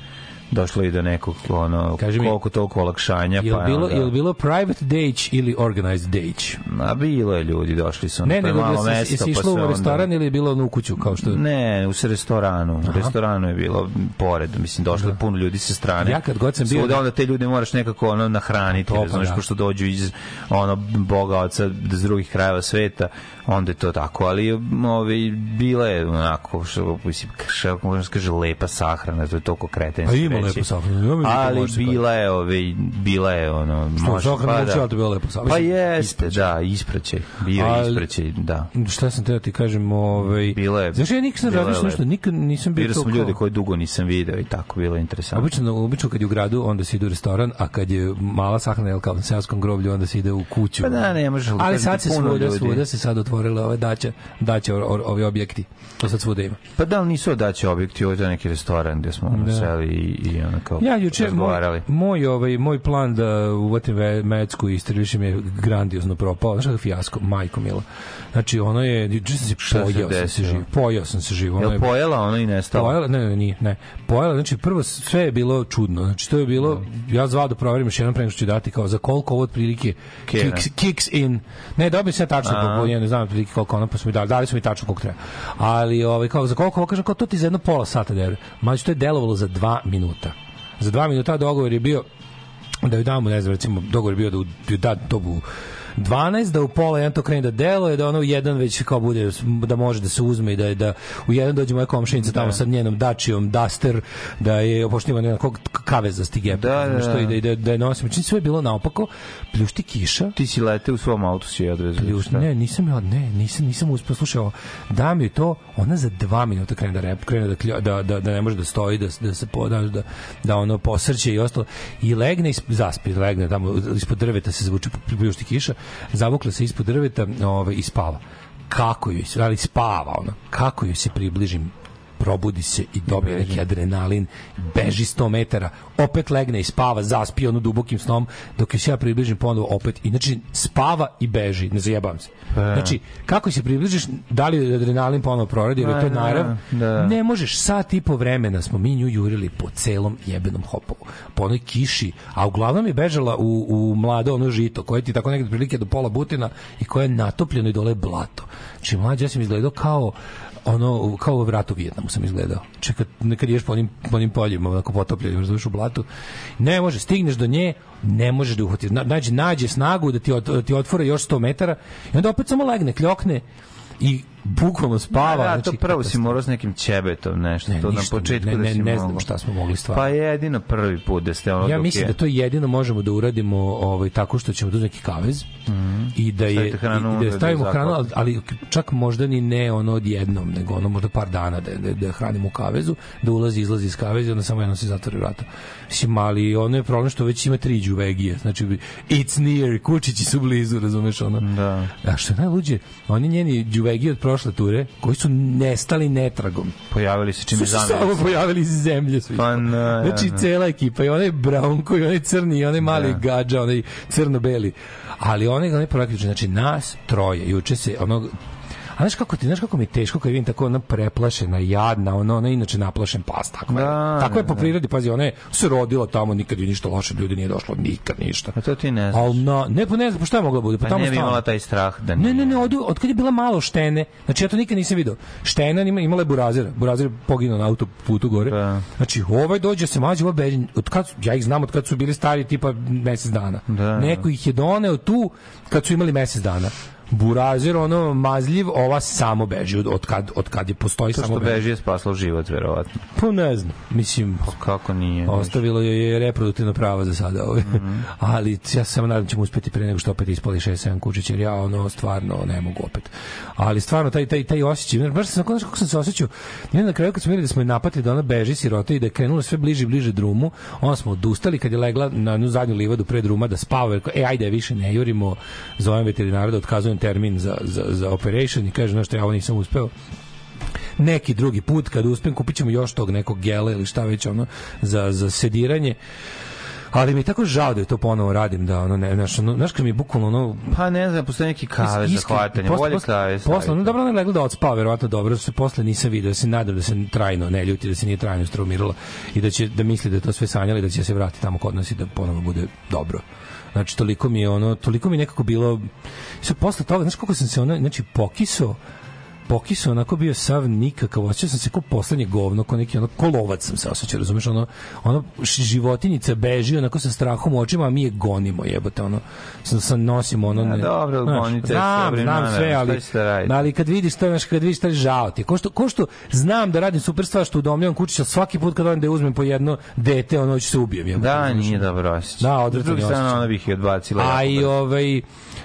došlo i do nekog ono Kaži mi, koliko toliko olakšanja Jel pa bilo, onda- jel bilo private date ili organized date? Ma bilo je ljudi, došli su. Ne, je nego malo da mesto, jesi pa išlo se u onda- restoran ili je bilo u kuću, kao što... Ne, u se restoranu. U restoranu je bilo pored, mislim došlo je puno ljudi sa strane. Ja kad god sam bio- Svuda onda te ljude moraš nekako ono nahraniti, pa razumeš, da. pošto dođu iz ono boga oca iz drugih krajeva sveta, onda je to tako, ali ovi bila je onako što mislim što možeš kaže lepa sahrana, to je toliko kretenski. Pa ima reći. lepo sahrana, ja Ali može se bila je, ove, bila je ono, može, sahrana pa da. ali to je bilo lepo sahrana. Pa jeste, da, ispraćaj. Bio Ali- ispraćaj, da. Šta sam teo ti kažem, ovaj Bila je- Znaš, ja nikad sam bila razmišljao nešto, nikad nisam bio Vidio to sam kao- ljude koje dugo nisam video i tako, bilo je interesantno. Obično, obično kad je u gradu, onda se ide u restoran, a kad je mala sahrana, jel kao na seoskom groblju, onda se ide u kuću. Pa da, ne možeš, ali sad se svuda, ljudi. svuda se sad otvorile ove daće, daće ovi objekti. To sad svuda ima. Pa da li nisu odaće objekti, ovo je neki restoran gde smo Da. seli i, i ono kao Ja juče moj, razgovarali. moj ovaj moj plan da uvatim Mecku i istrvišem je grandiozno propao. Znaš kakav fijasko, majko milo. Znači ono je juče sam se se pojao sam se živ. Pojao sam se živ. Ono je pojela ono i nestalo? Pojela, ne, ne, nije, ne. Pojela, znači prvo sve je bilo čudno. Znači to je bilo, ja zvao da proverim još jednom pre nego što ću dati kao za koliko ovo otprilike kicks, kicks in. Ne, dobio sam ja tačno, po, ne znam otprilike koliko ono, pa su mi dali, dali su mi tačno koliko treba. Ali ovaj, kao za koliko kažem, kao to ti za jedno pola sata dere. Mađu, to je delovalo za dva minuta. Za dva minuta dogovor je bio da ju damo, ne znam, recimo, dogovor je bio da u- da da to u 12, da u pola jedan to krene da deluje, da ono u jedan već kao bude, da može da se uzme i da, da u jedan dođe moja komšinica tamo sa njenom dačijom, Duster, da je, pošto ima nekog kavezasti gep, Da, da, što i da. da, i da, da je nosim. Čini sve je bilo naopako, pljušti kiša, Ti si lete u svom autu si odvezao. Pljuš, ne, nisam ja, ne, nisam, nisam uspeo slušao. Da mi je to, ona za dva minuta krene da rep, krene da, da, da, da ne može da stoji, da, da se poda, da, da ono posrće i ostalo. I legne, isp, zaspi, legne tamo, ispod drveta se zvuči pljušti kiša, zavukla se ispod drveta ovaj, i spava. Kako joj se, ali spava ona, kako joj se približim probudi se i dobije neki adrenalin, beži 100 metara, opet legne i spava, zaspi ono dubokim snom, dok joj se ja približim ponovo opet. I znači spava i beži, ne zajebavam se. Znači, kako se približiš, da li adrenalin ponovo proradi, jer je to Da, narav, da. ne možeš, sat i po vremena smo mi nju jurili po celom jebenom hopovu, po onoj kiši, a uglavnom je bežala u, u mlado ono žito, koje ti tako negde prilike do pola butina i koje je natopljeno i dole blato. Znači, mlađe ja sam izgledao kao ono kao u vratu Vijetnamu sam izgledao. Čekaj, nekad ješ po onim, po onim poljima, onako potopljenim, razumiješ u blatu. Ne može, stigneš do nje, ne možeš da uhvatiš. Na- Nađe, nađe snagu da ti, od, ti otvore još 100 metara i onda opet samo legne, kljokne i bukvalno spava. Da, to znači, prvo si morao s nekim ćebetom nešto, Ne, to na ništa, početku ne, da ne, si ne mogao. znam šta smo mogli stvarno. Pa jedino prvi put da ste ono Ja mislim je- da to jedino možemo da uradimo ovaj tako što ćemo da neki kavez i da je hranu i, da da stavimo je hranu, ali, ali čak možda ni ne ono odjednom, nego ono možda par dana da, da, da hranimo u kavezu, da ulazi, izlazi iz kaveza i onda samo jedno se zatvori vrata. Mislim, ali ono je problem što već ima tri džuvegije, znači it's near, kučići su blizu, razumeš ono. Da. A što je najluđe, oni njeni džuvegije od prošle ture, koji su nestali netragom, Pojavili se čim su je se samo pojavili iz zemlje svi. Pa, na, Znači, na. cela ekipa, i onaj Brownko, i onaj crni, i onaj mali Da. gađa, onaj crno-beli. Ali onaj, onaj praktično, znači, nas troje, juče se, onog, A znaš kako ti, znaš kako mi je teško kad vidim tako ona preplašena, jadna, ona, ona je inače naplašen pas, tako je. Da, tako je da, po da. prirodi, pazi, ona je se rodila tamo, nikad joj ništa loše, ljudi nije došlo, nikad ništa. A to ti ne znaš. Al na, ne, pa ne znam, pa šta je mogla bude? Pa, Pa tamo ne bi imala taj strah da Ne, ne, ne, od, od kad je bila malo štene, znači ja to nikad nisam video. Štena ima, imala je burazira, burazir je poginuo na autoputu gore. Da. Znači, ovaj dođe se mlađe, ovaj beđen, od kad, ja ih znam od kad su bili stari tipa mesec dana. Da. Neko ih je doneo tu kad su imali mesec dana. Burazir, ono, mazljiv, ova samo beži od, od, kad, od kad je postoji To samo što beži. beži je spaslo život, verovatno. Pa ne znam, mislim, Kako nije? Ostavilo joj je reproduktivno pravo za sada. Ovaj. Mhm. *laughs* Ali ja se samo nadam da ćemo uspeti pre nego što opet ispali 6-7 kučića, jer ja ono stvarno ne mogu opet. Ali stvarno taj, taj, taj osjećaj, znaš, baš sam, znaš kako sam se osjećao, i onda na kraju kad smo vidjeli da smo je napatili da ona beži sirota i da je krenula sve bliže i bliže drumu, onda smo odustali kad je legla na jednu zadnju livadu pred druma da spava, e ajde više ne jurimo, zovem veterinara da otkazujem termin za, za, za operation i kaže, znaš što ja ovo nisam uspeo neki drugi put kad uspem kupit ćemo još tog nekog gela ili šta već ono za, za sediranje ali mi je tako žao da je to ponovo radim da ono ne znaš ono znaš kad mi je bukvalno ono Pa ne znam, postoje neki kave za hvatanje. posle- Bolje posle- kave Posle, no dobro, je legla da odspava, verovatno dobro, se posle nisam video, da se nadam da se trajno ne ljuti, da se nije trajno straumirala i da će da misli da je to sve sanjala i da će se vratiti tamo kod nas i da ponovo bude dobro. Znači, toliko mi je ono, toliko mi je nekako bilo... Sve posle toga, znaš kako sam se ono, znači, pokiso pokisao onako bio sav nikakav, osjećao sam se kao poslednje govno, kao neki ono kolovac sam se osjećao, razumeš, ono, ono životinjica beži onako sa strahom u očima, a mi je gonimo, jebote, ono, sam, sam nosimo ono, A, dobro, znaš, gonite znam, znam sve, ali, raditi? ali kad vidiš to, znaš, kad vidiš taj žao ti, ko što, ko što znam da radim super stvar što udomljavam kućića, svaki put kad odem da uzmem po jedno dete, ono ću se ubijem, jebote, Da, nije dobro osjećaj. Da, S odvratan druge je strane, osjećaj. ona bih je odbacila. A i ovaj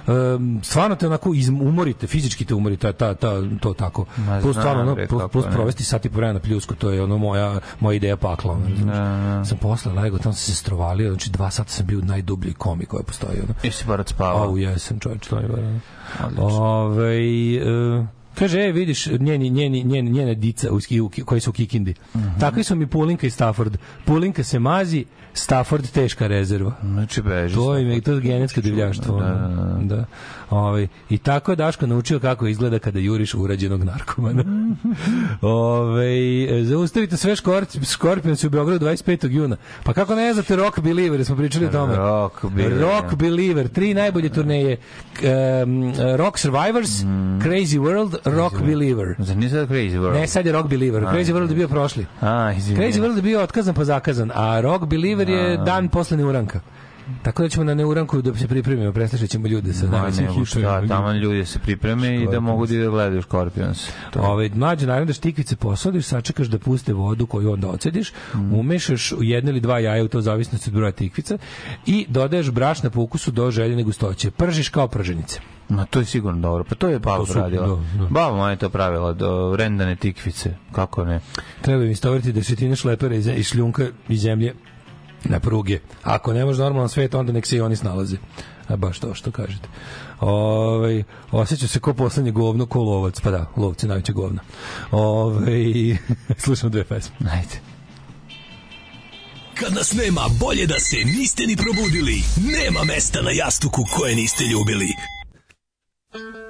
um, stvarno te onako iz, umorite, fizički te umori ta, ta, ta, to tako. Ma, plus stvarno, ono, plus, plus provesti sati po vremena na pljusku, to je ono moja, moja ideja pakla. Ono, razumeš? Sam posle lego, tamo sam se strovalio, znači dva sata sam bio u najdubljoj komi koja postoji. Ono. Jesi bar spavao? Au, jesam, čovječ, to je bar. ono. Odlično. Kaže, e, vidiš, njeni, njeni, njeni, njene dica u, koji su u Kikindi. Mhm. Takvi su mi Pulinka i Stafford. Pulinka se mazi, Stafford teška rezerva. Znači, beži. To im je to je genetsko divljaštvo. Da, ono. da, da. Ovaj i tako je Daško naučio kako izgleda kada juriš urađenog narkomana. *laughs* Ovaj zaustavite sve škor- Scorpions u Beogradu 25. juna. Pa kako ne znate Rock Believer, smo pričali o tome. Rock Believer. Rock Believer, tri najbolje turneje. Um, Rock Survivors, Crazy World, Rock Believer. Zar nije sad Crazy World? Ne, sad je Rock Believer. Crazy World je bio prošli. A, izvini. Crazy World je bio otkazan pa zakazan, a Rock Believer je dan posle neuranka. Tako da ćemo na neuranku da se pripremimo, preslušat ćemo ljude sa najvećim šta, hitovima. tamo ljudi se pripreme i da mogu da da gledaju Scorpions. Ove, mlađe, naravno da štikvice posadiš, sačekaš da puste vodu koju onda ocediš, Mm. umešaš u jedno ili dva jaja u to zavisnosti od broja tikvica i dodaješ brašna po ukusu do željene gustoće. Pržiš kao prženice. Ma to je sigurno dobro. Pa to je baba super, radila. da, da. Baba moja je to pravila, do rendane tikvice. Kako ne? Treba im istovriti desetine šlepera iz, iz šljunka iz zemlje na pruge. Ako ne može normalan svet, onda nek se i oni snalaze. A baš to što kažete. Ove, osjeća se ko poslednje govno, ko lovac. Pa da, lovci najveće govna. Ove, *laughs* slušamo dve pesme. Ajde. Kad nas nema, bolje da se niste ni probudili. Nema mesta na jastuku koje niste ljubili. Thank you.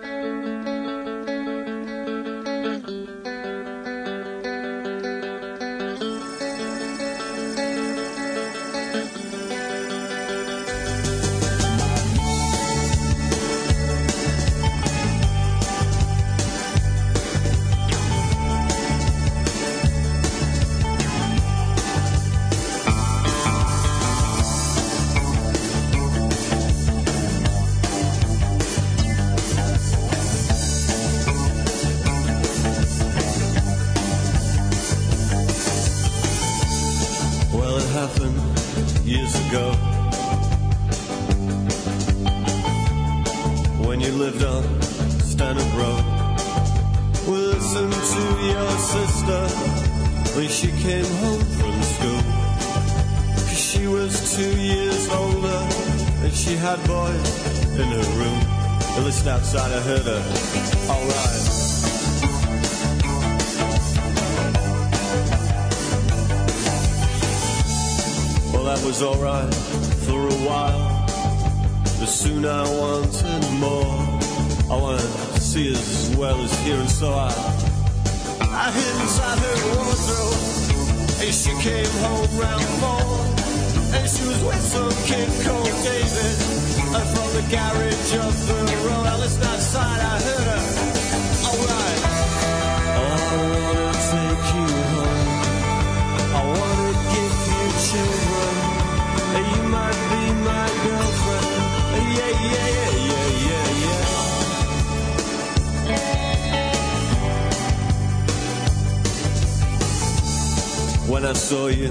When I saw you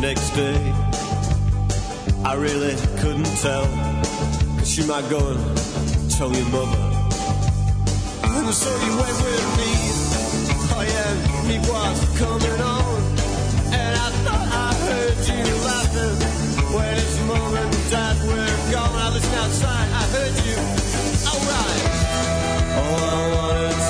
next day, I really couldn't tell. Cause you might go and tell your mother. And so you went with me. Oh yeah, me was coming on. And I thought I heard you laughing when his mom and dad were gone. I listened outside, I heard you. Alright. Oh, I wanna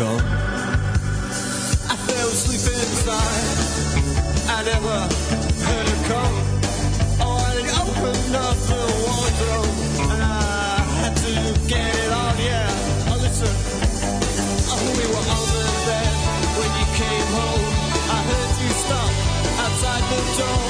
go. I fell asleep inside. I never heard her come. Oh, I opened up the wardrobe and I had to get it on. Yeah, oh listen, oh, we were on the bed when you came home. I heard you stop outside the door.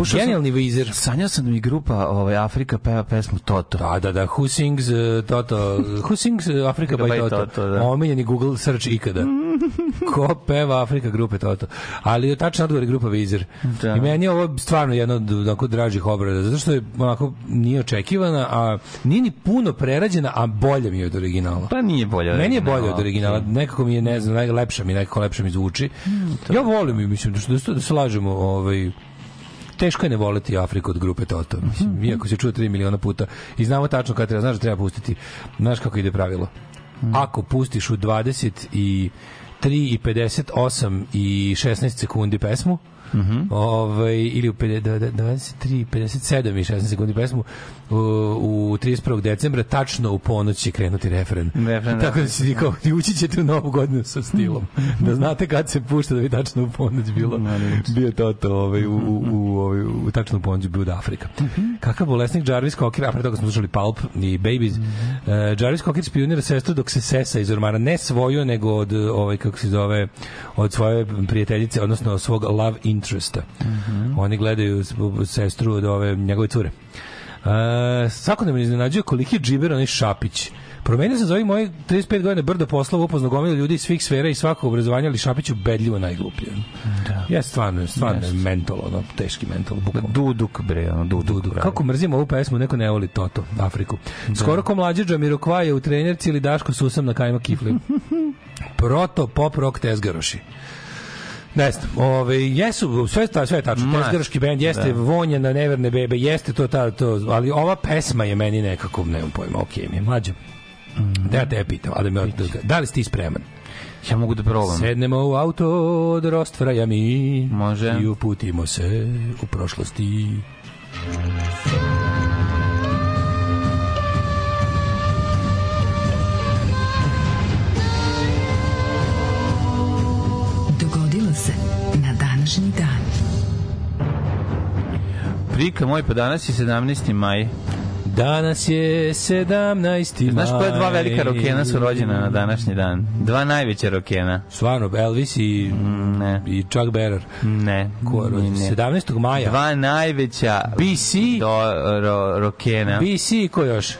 Slušao sam- Genijalni vizer. Sanjao sam da mi grupa ovaj, Afrika peva pesmu Toto. Da, da, da, who sings uh, Toto, who sings uh, Africa by, by Toto, Toto, da. omiljeni Google search ikada. *laughs* Ko peva Afrika grupe Toto. Ali tačno odgovor je grupa Vizer. Da. I meni je ovo stvarno jedno od onako dražih obrada, zato što je onako nije očekivana, a nije ni puno prerađena, a bolje mi je od originala. Pa nije bolje. Meni je bolje od originala, nekako mi je, ne znam, lepša mi, nekako lepše mi zvuči. Hmm, ja volim i mislim da, da, da se lažemo, ovaj, teško je ne voleti Afriku od grupe Toto. Mislim, Mhm. iako se čuje 3 miliona puta. I znamo tačno kada treba, znaš da treba pustiti. Znaš kako ide pravilo. Mhm. Ako pustiš u 20 i 3 i 58 i 16 sekundi pesmu, Mhm. ovaj, ili u 50 da- da- 23, 57 i 16 sekundi pesmu u, u 31. decembra tačno u ponoć će krenuti referen. Refren, da. Tako da si kao, i ući ćete u novu godinu sa stilom. *laughs* da znate kad se pušta da bi tačno u ponoć bilo bio to to ovaj, u, u, u, ovaj, u tačno u ponoć bio da Afrika. Kakav bolesnik Jarvis Cocker, a pre toga smo slušali Pulp i Babies. Uh, Jarvis Cocker spionira sestru dok se sesa iz ormara. Ne svoju, nego od, ovaj, kako se zove, od svoje prijateljice, odnosno od svog love interesta. Oni gledaju sestru od ove njegove cure. Uh, svakodnevno me iznenađuje koliki je džiber onaj Šapić. Promenio sam za ovih mojih 35 godina brdo poslova, upoznao gomilu ljudi iz svih sfera i svakog obrazovanja, ali Šapić je ubedljivo najgluplji. Da. Ja stvarno, stvarno je mental, ono, teški mental, bukvalno. Duduk, bre, ono, Duduk. Dudu. pravi. Kako mrzim ovu pesmu, neko ne voli Toto, Afriku. Skoro ko mlađe Džamiroquai je u trenerci ili Daško Susam na kajma kifli. *laughs* Proto, pop, rock, tezgaroši. Ne znam, ove, jesu, sve, ta, sve je tačno, Ma, tezgaroški bend, jeste da. vonja na neverne bebe, jeste to, ta, to, ali ova pesma je meni nekako, nemam pojma, okej mi je, mlađe. Da ja te pitam, a da, me, da, da li si ti spreman? Ja mogu da probam. Sednemo u auto od Rostfraja mi Može. i uputimo se u prošlosti. Dogodilo Prika moj, pa danas je 17. maj. Danas je 17. Znaš koja dva maj. velika rokena su rođena na današnji dan? Dva najveća rokena. Stvarno, Elvis i, Ne, i Chuck Berrer. ne. Ko je rođen? ne. 17. maja. Dva najveća BC, do, ro, rokena. BC i ko još?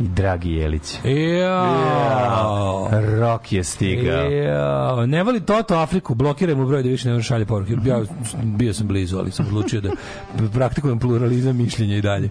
I Dragi Jelić. Jao. Rok je stigao. Jao. Ne voli Toto Afriku, blokiraj mu broj da više ne može šalje poruke. Ja bio sam blizu, ali sam odlučio da praktikujem pluralizam mišljenja i dalje.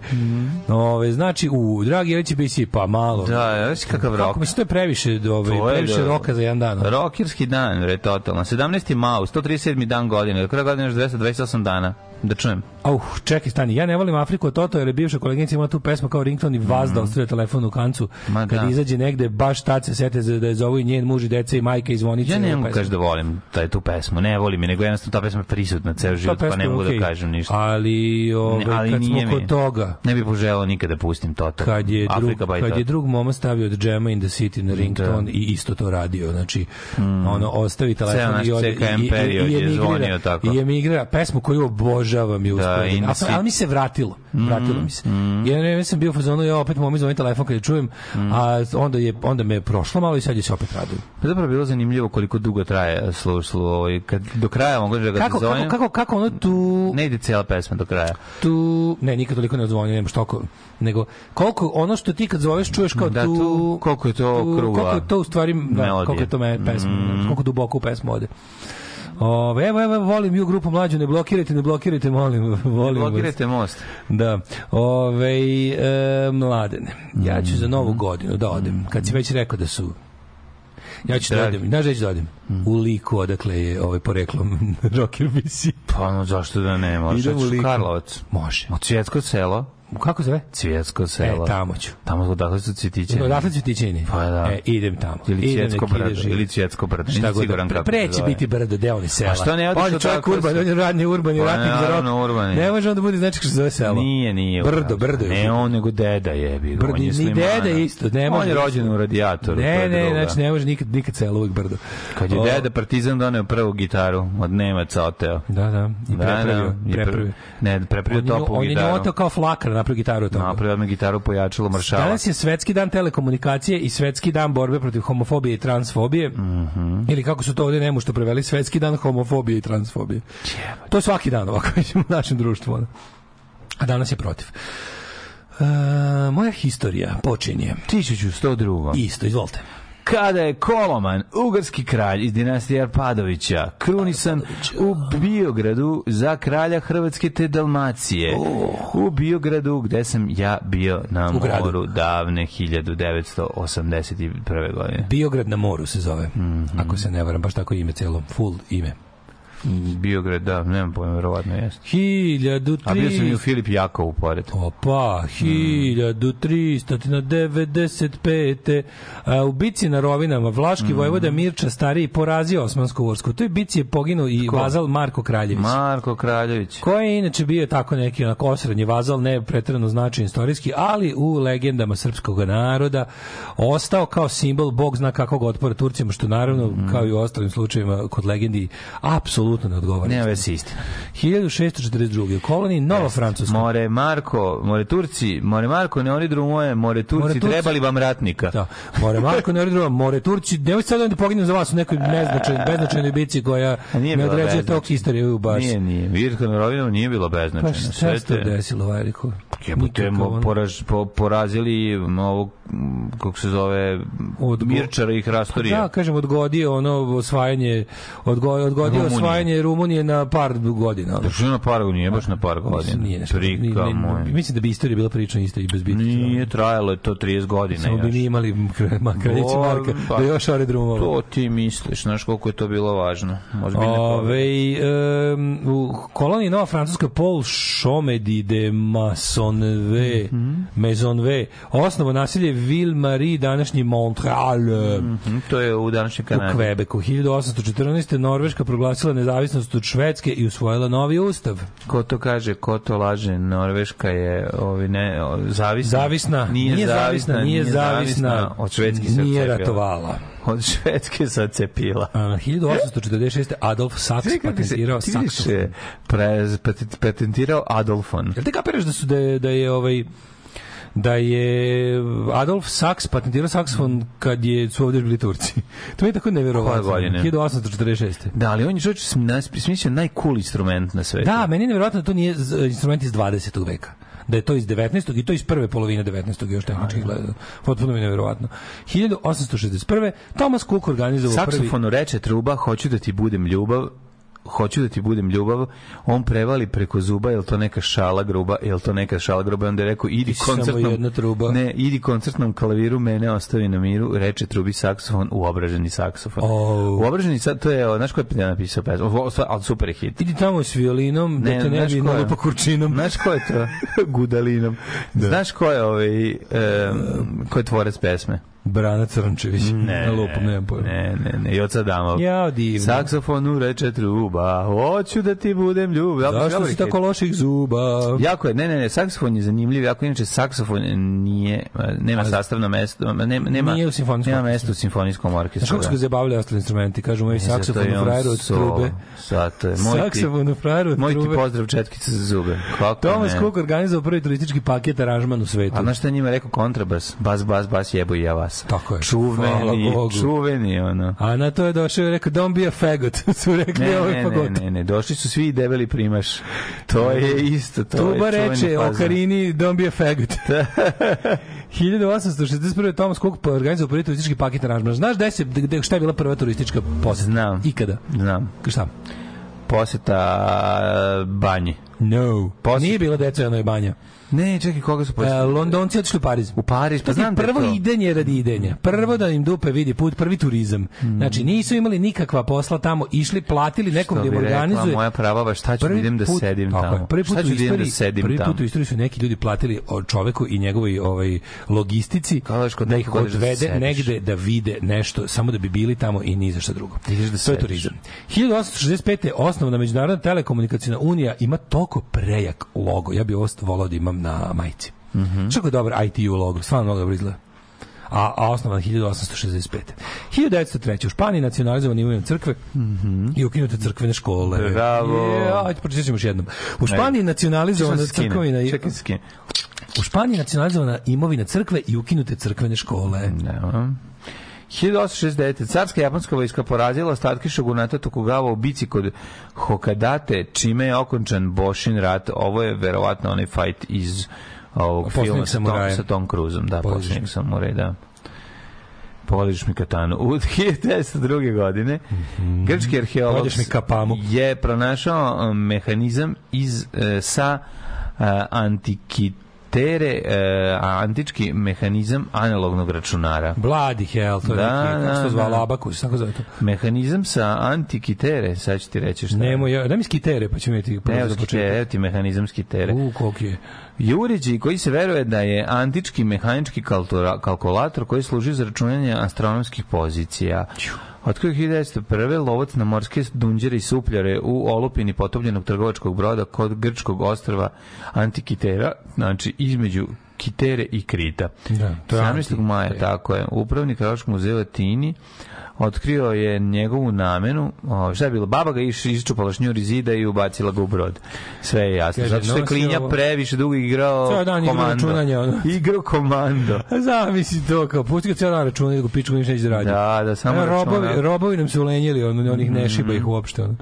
Ove, znači, u Dragi Jelić BC, pa malo. Da, znaš kakav rok. Kako mislim, to je previše, ove, To je previše da- roka za jedan dan. Rokirski dan, re, totalno. 17. mau, 137. dan godine. Do kraja godine još 228 dana. Da čujem. Au, čekaj, stani, ja ne volim Afriku od Toto, jer je bivša koleginica imala tu pesmu kao rington i vas da ostavlja telefon u kancu. Mhm. Ma kad da. izađe negde, baš tad se sete da je zovu i njen muž i deca i majka i zvonice. Ja ne mogu kaži da volim taj, tu pesmu. Ne volim je, nego jednostavno ta pesma je prisutna ceo život, pa ne je mogu okej. da kažem ništa. Ali, ove, Ne, ali kad smo mi. kod toga, Ne bih poželao nikada da pustim Toto. kad je drug, kad je Toto. drug moma stavio od Džema in the City na rington i isto to radio znači ono ostavi telefon Ceo i ode CKM period je zvonio tako. i emigrira pesmu koju obožavam je uspeo in the ali, ali mi se vratilo vratilo mi se. Ja ne sam bio u fazonu ja opet momi zvoni telefon kad je čujem a onda je onda me je prošlo malo i sad je se opet radujem Pa zapravo bilo zanimljivo koliko dugo traje sluš, slu, ovaj, kad do kraja mogu da ga kako, kako, kako, kako ono tu Ne ide cijela pesma do kraja. tu ne nikad toliko ne odzvonio nema što nego koliko ono što ti kad zoveš čuješ kao Da, tu, tu- koliko je to tu- krugla koliko je to u stvari da. Mm. koliko je to me pesma koliko duboko u pesmu ode Ove, evo, evo, volim ju grupu mlađu, ne blokirajte, ne blokirajte, molim, volim vas. Blokirajte most. Da. Ove, e, mladene, ja ću za novu godinu da odem, kad si već rekao da su Ja ću da Dragi. odem, znaš gde ću da odem? U liku odakle je ovaj poreklom *laughs* Rocker BC. Pa no, zašto da ne? Možeš Idem u Liku. Karlovac. Može. U Cvjetsko selo. Kako se zove? Cvjetsko E, selo. tamo ću. Tamo odakle su cvjetiće. Odatle ću ti čini. Pa da. E, idem tamo. Ili Cvjetsko ide brdo. Ili Cvjetsko brdo. Šta god. siguran Pre, kako će biti brdo, deo ni sela. A što ne odiš On je od čovjek urban, on je radni urban i Pa ratnik za rok. je. Ne može on da bude znači što se zove selo. Nije, nije. Brdo, brdo je. Ne on, nego deda jebi. Brdo, on je ni deda isto, ne On može je isto. rođen u radijatoru. to Ne, je ne, znači ne može nikad, nikad selo, uvijek brdo. Kad je deda Partizan doneo prvu gitaru, od Nemaca oteo. Da, da, i Da, prepravio, da. Ne, prepravio On je topu On je gitaru. kao flakar napravio gitaru od toga. Napravio odmah gitaru, pojačalo maršala. Danas je svetski dan telekomunikacije i svetski dan borbe protiv homofobije i transfobije. Mhm. Ili kako su to ovdje nemu što preveli, svetski dan homofobije i transfobije. To je svaki dan ovako *laughs* u našem društvu. ono. A danas je protiv. E, moja historija počinje. 1102. Isto, izvolite. Kada je Koloman, ugarski kralj iz dinastije Arpadovića, krunisan u Biogradu za kralja Hrvatske te Dalmacije. U Biogradu gde sam ja bio na U gradu. moru davne 1981. godine. Biograd na moru se zove. Mhm. Ako se ne varam, baš tako ime celo, full ime. Biograd, da, nemam pojma, verovatno jeste. 1300 A bio sam i u Filip Jakovu pored. Opa, 1395. A, u bici na Rovinama Vlaški Mhm. vojvoda Mirča stariji porazio Osmansku vojsku. U toj bici je poginuo i Ko? vazal Marko Kraljević. Marko Kraljević. koji je inače bio tako neki onako osrednji vazal, ne pretjerano značajan istorijski, ali u legendama srpskog naroda ostao kao simbol bog zna kakvog otpora Turcima, što naravno, Mhm. kao i u ostalim slučajevima kod legendi, apsolutno ne odgovara. Nema veze istina. 1642. u koloniji Nova Francuska. More Marko, more Turci, more Marko, ne oni drumoje, more Turci, More Turci. trebali vam ratnika. Da. More Marko, ne drugo, More Turci, nemoj sad da poginem za vas u nekoj neznačajnoj, beznačajnoj bici koja nije ne određuje beznačajna. tok historiju baš. Nije, nije. Vidite, na Rovinama nije bilo Pa beznačajno. šta Sve se desilo, Vajriku? Jebote, poraž, po, porazili m, ovog, kako se zove, Odgo- Mirčara i Hrastorija. Da, kažem, odgodio ono osvajanje, odgo, odgodio Rumunije. osvajanje Rumunije na par godina. ono. Da što na par godina, nije baš na par godina. Nije nešto. Prika Nije- nije- moj. Mislim da bi istorija bila prilično ista i bez bitke. Nije trajalo je to 30 godina Samo bi još. mi imali O, Marka, pa, da još aerodromova. To ti misliš, znaš koliko je to bilo važno. Ozbiljne. Ove, um, u koloniji Nova Francuska Paul Chomedy de Maisonneuve, Mhm. Maisonneuve, osnovo naselje Ville-Marie, današnji Montreal, Mhm, To je u današnjem u Kanadi. Kvebeku. 1814. Norveška proglasila nezavisnost od Švedske i usvojila novi ustav. Ko to kaže, ko to laže, Norveška je ovi ne, zavisna. Zavisna, nije, zavisna, nije zavisna, Od švedski se nije ratovala. Od švedske se odcepila. A, 1846. Adolf Sachs patentirao ti vidiš, saksofon. e, patentirao Adolfon. Jel ti kapiraš da su da je, da je ovaj da je Adolf Sachs patentirao saksofon kad je su ovdje bili Turci. *laughs* To je tako neverovatno. Koje godine? 1846. Da, ali on je čovječ sm- smislio najcool instrument na svetu. Da, meni je neverovatno da to nije instrument iz 20. veka. Da je to iz 19. i to iz prve polovine 19. još tehnički gledano. Potpuno mi neverovatno. 1861. Thomas Cook organizovao prvi... Saksofonu reče truba, hoću da ti budem ljubav, hoću da ti budem ljubav, on prevali preko zuba, jel to neka šala gruba, jel to neka šala gruba, onda je rekao, idi Ti koncertnom, jedna truba. ne, idi koncertnom klaviru, mene ostavi na miru, reče trubi saksofon, uobraženi saksofon. Oh. Uobraženi, sad, to je, znaš ko je napisao pesmu, ali super je hit. Idi tamo s violinom, da te ne bi ko je? nalupa kurčinom. Znaš ko je to? *laughs* Gudalinom. Znaš ko je ovaj, um, ko je tvorec pesme? Brana Crnčević. Na lupom, nemam pojma. Ne, ne, ne, Joca Damov. Ja, divno. Saksofonu reče truba, hoću da ti budem ljubav. Zašto si tako loših zuba? Jako je, ne, ne, ne, saksofon je zanimljiv, jako inače saksofon nije, nema sastavno mesto, nema, nema, Nije u simfonijskom nema mesto u simfonijskom orkestru. Znaš kako su ga zabavljali ostali instrumenti? Kažu moj saksofon on frajer od trube. Zato je. Moj Saksofon u frajeru od moj ti trube. pozdrav četkice za zube. Kako Thomas ne? Cook organizovao prvi turistički paket aranžman u svetu. A znaš šta njima rekao kontrabas? Bas, bas, bas, jebo i ja vas. Tako je. Čuveni, čuveni, ono. A na to je došao i rekao, don't be a faggot, *laughs* su rekli Ne, ovaj ne, ne, fagot. ne, ne, došli su svi debeli primaš. To je isto, to Tuba je čuveni reče o. Karini, don't be a faggot. *laughs* 1861. Thomas Cook organizovao prvi turistički paket aranžman. Znaš gde se, gde, šta je bila prva turistička poseta? Znam. Ikada. Znam. Šta? Poseta banji. No. Posjet- Nije bila deca jednoj banja. Ne, čekaj, koga su E, posetili? Londonci otišli u Pariz. U Pariz, pa znam da prvo to. idenje radi idenja. Prvo da im dupe vidi put, prvi turizam. Znači nisu imali nikakva posla tamo, išli, platili nekom da im bi rekla organizuje. moja prava, šta ću da idem da sedim je, tamo? Prvi put Šta u ću da idem istoriji, da sedim prvi put u istoriji su neki ljudi platili čoveku i njegovoj ovaj logistici Kao daš kod da ih da odvede sediš. negde da vide nešto, samo da bi bili tamo i ni za šta drugo. Da to je turizam. 1865. osnovna međunarodna telekomunikacijna unija ima toliko prejak logo. Ja bih ovo volao da imam na majici. Mm Mhm. -hmm. Čako je dobar ITU logo, stvarno mnogo dobro izgleda. A, a osnovan 1865. 1903. U Španiji nacionalizovani imovina crkve i ukinute crkvene škole. Bravo. Je, ajde, pročitat ćemo još jednom. U Španiji nacionalizovana crkvina... Čekaj, skinem. U Španiji nacionalizovana imovina crkve i ukinute crkvene škole. Da. 1869. Carska japanska vojska porazila ostatke šogunata Tokugawa u bici kod Hokadate, čime je okončan Boshin rat. Ovo je verovatno onaj fight iz ovog filma sa Tom, sa Tom Cruiseom. Da, posljednjeg samuraj, da. Poližeš mi katanu. U *laughs* 1902. godine grčki arheolog Pođeš mi kapamu. je pronašao um, mehanizam iz e, sa e, antikitere, e, antički mehanizam analognog računara. Bloody hell, to je Da, neki, kako se da, zvalo, da. abakus, kako zove to? Mehanizam sa antikitere, sad ću ti reći šta. je. Nemo, ja, daj mi skitere, pa ćemo vidjeti prvo Evo za skitere, početak. evo ti mehanizam skitere. U, koliko je. Je uređaj koji se veruje da je antički mehanički kalkulator koji služi za računanje astronomskih pozicija. Otkrio 1901. lovac na morske dunđere i supljare u olupini potopljenog trgovačkog broda kod grčkog ostrava Antikitera, znači između Kitere i Krita. Da, to je 17. maja, tako je. Upravnik Kraljevskog muzeja Latini otkrio je njegovu namenu. O, šta je bilo? Baba ga iš, iščupala šnjur iz zida i ubacila ga u brod. Sve je jasno. Kaže, Zato što je klinja ovo- previše dugo igrao Ceo dan igrao komando. računanje, ono. *laughs* Igrao komando. A Zamisli to, kao pusti ga cijel dan računa da ga piču ništa neće da radi. Da, da, samo E, robovi, računa. robovi nam se ulenjili, ono, onih ne šiba ih uopšte. Ono.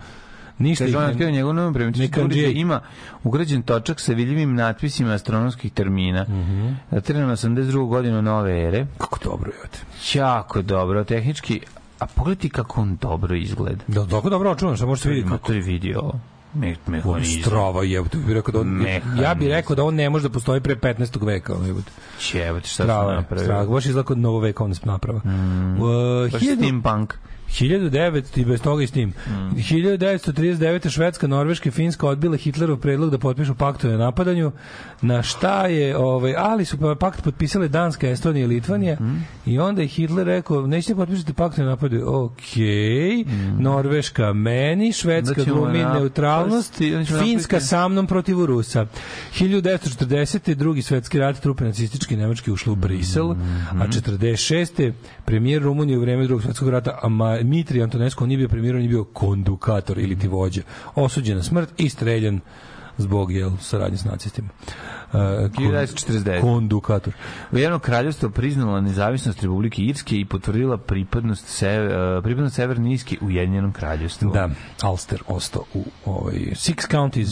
Ništa Kaže, ih on ne- otkrio njegovu novu Andrzej. ima ugrađen točak sa vidljivim natpisima astronomskih termina. Mm -hmm. Datiran 82. godinu nove ere. Kako dobro je. Jako dobro, tehnički. A pogledaj kako on dobro izgleda. Da, dobro, dobro računam, što možete vidjeti kako je vidio me, on mehanizam. strava je, to bi rekao da on, Mehanizam. ja bih rekao da on ne može da postoji pre 15. veka, ono jebote. Čevo, šta Strava je, napravio? strava, baš izgleda kod novovekovna naprava. Mm. Uh, Baš 1000 steampunk. 1900 i bez toga i s tim. Mm. 1939. Švedska, Norveška i Finska odbile Hitlerov predlog da potpišu pakt o napadanju. Na šta je, ovaj, ali su pa pakt potpisale Danska, Estonija i Litvanija Mm. i onda je Hitler rekao, nećete potpisati pakt o napadanju. Okej, Norveška meni, Švedska Mm. Ćemo glumi napasti- neutralnost, ćemo Finska sa mnom protiv Rusa. 1940. drugi svetski rat, trupe nacističke Nemačke ušle u Brisel, a 46. premijer Rumunije u vreme drugog svetskog rata, a Mitri Antonescu, on nije bio premijer, on je bio kondukator ili ti vođa. Osuđen na smrt i streljan zbog jel, saradnje s nacistima. Uh, kon- 1949. kondukator. Ujedinjeno kraljevstvo priznalo nezavisnost Republike Irske i potvrdila pripadnost, se, uh, pripadnost Severne Irske Ujedinjenom kraljevstvu. Da, Ulster ostao u ovaj Six Counties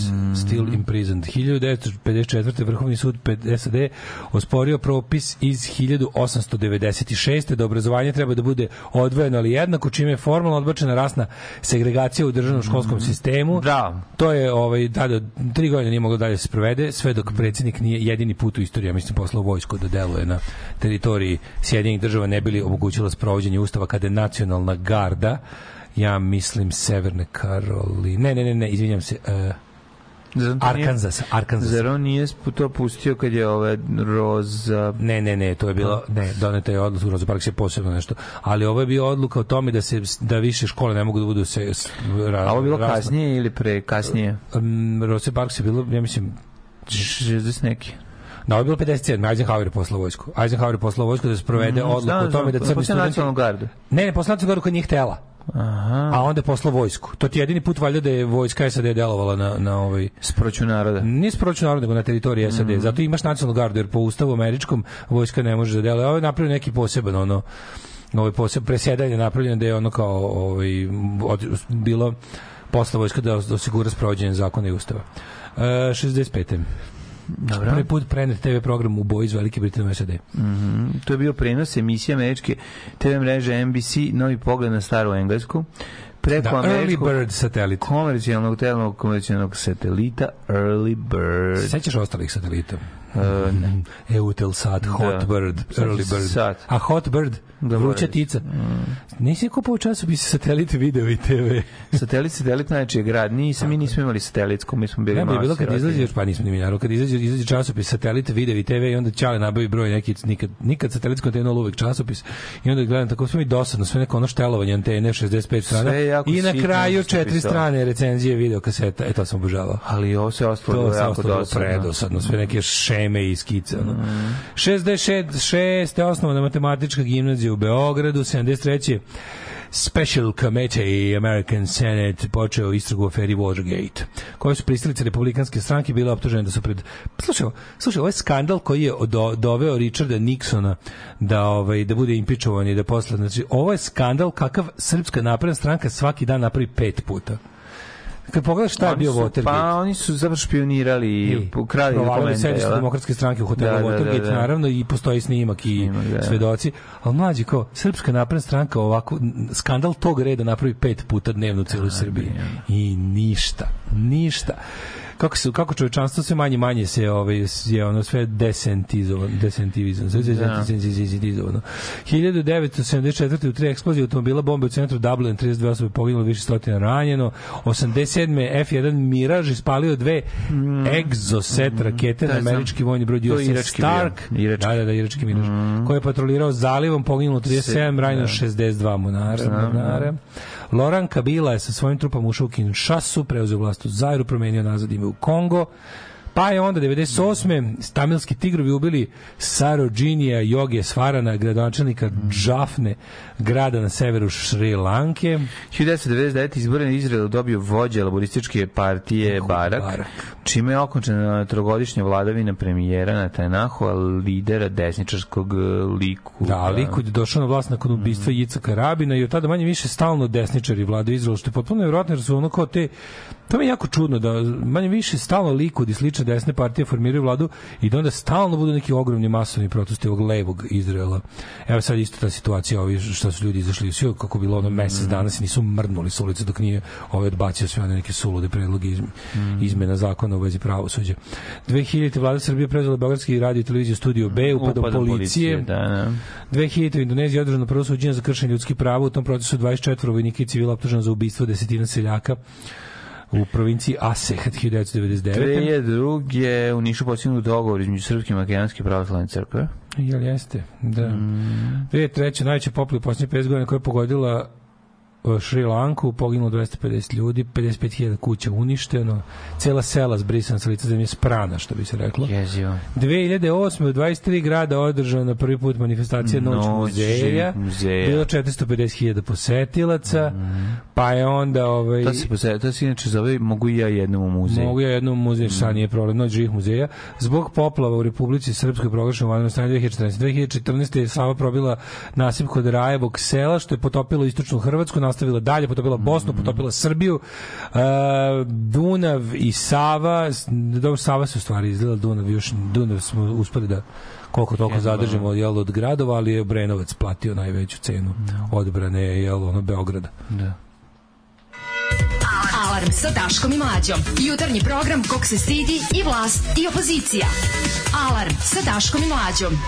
still imprisoned. 1954. Vrhovni sud SAD osporio propis iz 1896. da obrazovanje treba da bude odvojeno ali jednako čime je formalno odbačena rasna segregacija u državnom školskom sistemu. Da. To je ovaj dalje tri godine nije moglo dalje da se sprovede sve dok predsjednik nije jedini put u istoriji ja mislim poslao vojsku da deluje na teritoriji Sjedinjenih država ne bili omogućila sprovođenje ustava kada je nacionalna garda ja mislim Severne Karoli ne ne ne ne izvinjam se uh, nije- Arkansas Arkansas Zar on nije to pustio kad je ove Roza... Ne, ne, ne, to je bilo, ne, doneta je odluka, Rosa Parks je posebno nešto, ali ovo je bio odluka o tome da se da više škole ne mogu da budu se ra, A ovo je bilo rasno- kasnije ili pre kasnije? Um, Rosa Parks je bilo, ja mislim, 60 neki. Da, ovo je bilo 57. Eisenhower je poslao vojsku. Eisenhower je poslao vojsku da se provede Mm, odluku o tome da crni poslao studenti... nacionalnu gardu. Ne, ne, poslao nacionalnu gardu koja nije htela. Aha. A onda je poslao vojsku. To ti je jedini put valjda da je vojska SAD delovala na, na ovaj... Sproću naroda. Nije sproću narod, nego na teritoriji SAD. Mhm. Zato imaš nacionalnu gardu, jer po ustavu američkom vojska ne može da deluje. Ovo je napravio neki poseban, ono, ovaj poseb presjedanje napravljeno da je ono kao ovaj, od, bilo posla vojska da osigura sprovođenje zakona i ustava. E, 65. Dobro. Prvi put prenet TV program u boji iz Velike Britanije u SAD. Mhm. To je bio prenos emisije američke TV mreže NBC, novi pogled na staru englesku. Preko Da, Early Bird satelit. komercijalnog telnog komercijalnog satelita Early Bird. Sećaš ostalih satelita? E, ne. Eutelsat, Hotbird, Sad Early Bird. sat. A Hotbird, Da, vruća tica. Nisi kupao časopis satelit video i TV. *laughs* Satelit, satelit najveći je grad. Nisam, mi nismo imali satelitsku, mi smo bili Ne, malo bilo kad izađe, pa nismo ni mi naravno, kad izađe, izađe časopis satelit video i TV i onda Ćale nabavi broj neki, nikad, nikad satelitsko antena, uvek časopis i onda gledam, tako sve mi dosadno, sve neko ono štelovanje antene, 65 strana i na kraju četiri strane recenzije video kaseta, e to sam obožavao. Ali ovo se ostalo To se jako dosadno. predosadno, sve neke šeme i skice. Mm. 66. je osnovana matematička gimnazija u Beogradu, 73. Special Committee American Senate počeo istragu u aferi Watergate, koje su pristalice republikanske stranke bile optužene da su pred... Slušaj, slušaj, je skandal koji je do, doveo Richarda Nixona da ovaj da bude impičovan i da posle znači ovo je skandal kakav srpska napredna stranka svaki dan napravi pet puta. Kad pogledaš šta je bio su- Watergate, Pa oni su zapravo špionirali i krali provalili dokumente. sedište da? demokratske stranke u hotelu Da, da, da, Watergate, da. naravno, i postoji snimak i da. svedoci. Ali mlađi, kao, Srpska napredna stranka ovako, skandal tog reda napravi pet puta dnevno u cijeloj Srbiji. I ništa, ništa. Kako se kako čovečanstvo sve manje manje se ovaj je ono sve desentizovano desentivizovano sve Da. desentivizovano 1974 u tri eksplozije automobila bombe u centru Dublin 32 osobe poginulo više stotina ranjeno 87 F1 Mirage ispalio dve Exocet rakete Da, na američki vojni brod USS. Stark Irački. da da da irački Mirage koji je patrolirao zalivom poginulo 37 ranjeno 62 monara mornara Loran Kabila je sa svojim trupama ušao u Kinshasu, preuzeo vlast u Zairu, promenio nazad ime u Kongo, Pa je onda 98. Tamilski tigrovi ubili Sarojinija Joge Svarana, gradonačelnika Džafne, grada na severu Šri Lanke. 1999. izbore na Izraelu dobio vođa laborističke partije Barak, Barak. čime je okončena trogodišnja vladavina premijera Netanyahu, lidera desničarskog e, liku. Da, Likud je došao na vlast nakon ubistva Jicaka Rabina i od tada manje više stalno desničari vladaju Izraelu, što je potpuno nevjerojatno jer su ono kao te To mi je jako čudno da manje više stalno Likud i slične desne partije formiraju vladu i da onda stalno budu neki ogromni masovni protesti ovog levog Izraela. Evo sad isto ta situacija, ovi što su ljudi izašli sve kako bilo ono mesec dana se nisu mrnuli s ulice dok nije ovaj odbacio sve one neke sulude predloge iz, izmena zakona u vezi pravosuđa. 2000. vlada Srbije preuzela Beogradski radio i televiziju Studio B, upadom Upadom policije. Da, da. 2000. u Indoneziji održano prvo suđenje za kršenje ljudskih prava. U tom procesu 24 vojnika i civila optuženo za ubistvo desetina seljaka u provinciji Asehat 1999. 2002. u Nišu postignut dogovor između Srpske i Makedonske pravoslavne crkve. Jel jeste? Da. Mm. 2003. najveća poplava u posljednje 50 godina koja je pogodila uh, Šri Lanku, poginulo 250 ljudi, 55.000 kuća uništeno, cela sela zbrisana sa lica zemlje sprana, što bi se reklo. Jezivo. 2008. u 23 grada održana prvi put manifestacija Noć, Noć muzeja. muzeja. Bilo 450.000 posetilaca, pa je onda... Ovaj, To se, posle- to se inače zove Mogu ja jednom u muzej. Mogu ja jednom muzej, sad nije problem, noć živih muzeja. Zbog poplava u Republici Srpskoj proglašeno vanredno stanje 2014. 2014. je Sava probila nasip kod Rajevog sela, što je potopilo istočnu Hrvatsku, nastavila dalje, potopila Bosnu, potopila Srbiju. E, Dunav i Sava, dobro, Sava se u stvari izgleda, Dunav još, Dunav smo uspeli da koliko toliko zadržimo jel, od gradova, ali je Brenovac platio najveću cenu odbrane jel, ono, Beograda. Da. Alarm sa Daškom i Mlađom. Jutarnji program kog se stidi i vlast i opozicija. Alarm sa Daškom i Mlađom.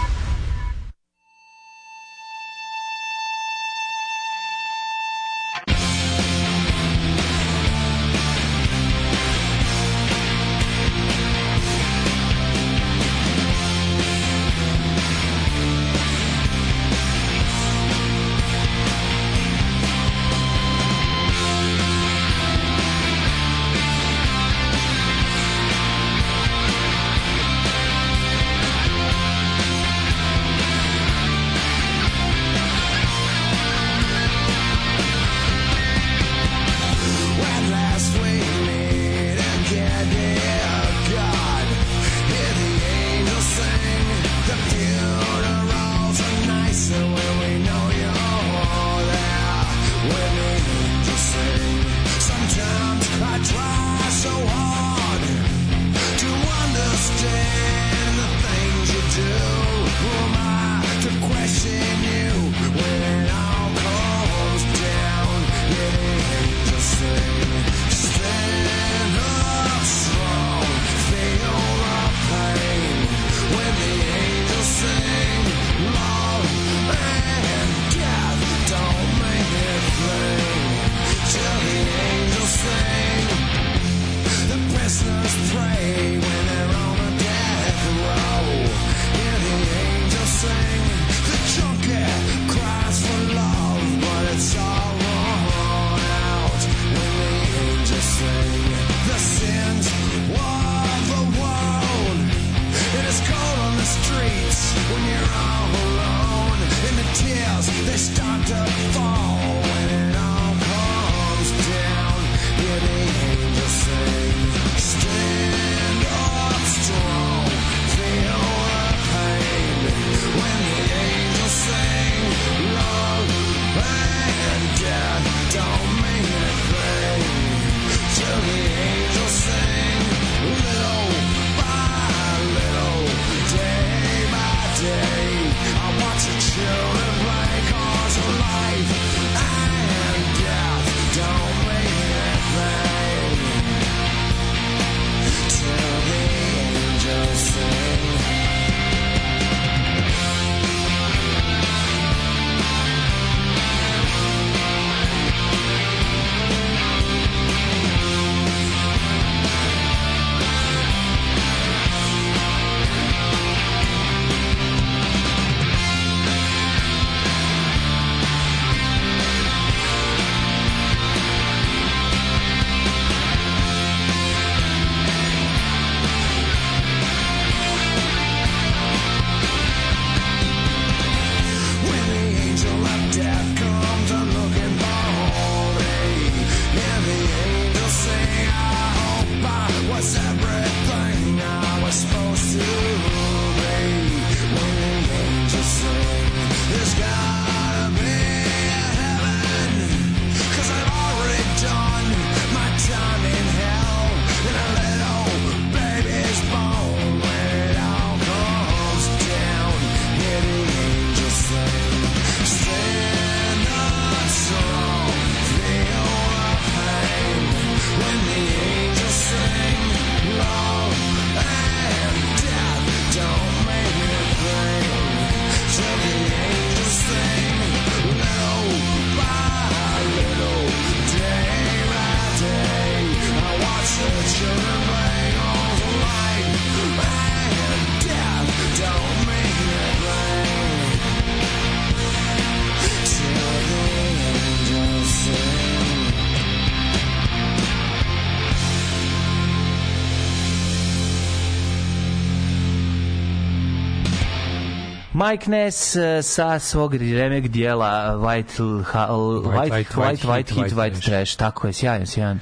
Mike Ness eh, sa svog remek dijela White, White, White, White, White, Hit, White Trash. Tako je, sjajan, sjajan.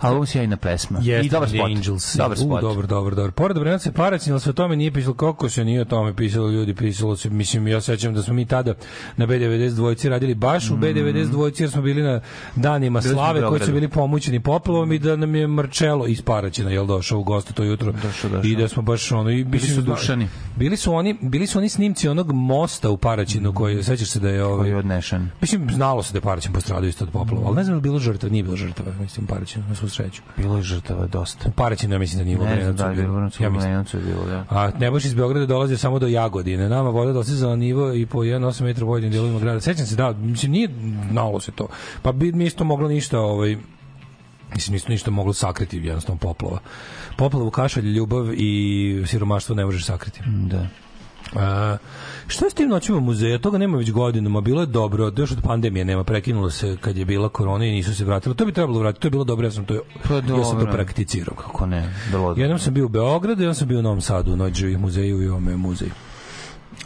Album sjajna pesma. Jeste, I dobar spot. Angels. Dobar U, spot. dobro, dobro, dobro. Pored Obrenovac se Paraćin, ali se o tome nije pisalo kako se nije o tome pisalo ljudi, pisalo se, mislim, ja sećam da smo mi tada na B92 dvojci radili baš u B92 dvojci jer smo bili na danima Mm. Bili u slave koji su bili pomoćeni poplavom i da nam je Marčelo iz Paraćina, jel došao u goste to jutro. Došao, došao. I da smo baš ono i Bili su mislim, dušani. Bili su oni, bili su oni snimci onog mosta u Paraćinu koji sećaš se da je ovaj odnešen. Mislim, znalo se da je Paraćin postradao isto od poplava, ali ne znam da bilo žrtva, nije bilo žrtva, mislim, u Paraćinu, na svu sreću. Bilo je žrtava dosta. U Paraćinu, ja mislim da nije u Ne znam da je bilo. bilo, Ja mislim. Obrenovcu je bilo, da. A iz Beograda dolazi samo do Jagodine. Nama voda dostizala nivo i po 1,8 metra u pojedinim delovima grada. Sećam se, da, mislim, nije znalo se to. Pa bi mi isto moglo ništa, ovaj, mislim, isto ništa moglo sakriti jednostavno poplava. Poplavu kašalj, ljubav i siromaštvo ne možeš sakriti. Da. A, šta je s tim noćima muzeja? Toga nema već godinama. Bilo je dobro, još od pandemije nema. Prekinulo se kad je bila korona i nisu se vratili. To bi trebalo vratiti. To je bilo dobro. Ja sam to, Pa ja sam to prakticirao. Kako ne? Vrlo Jednom sam bio u Beogradu, jednom sam bio u Novom Sadu, u Noć živih muzeju i ome muzej.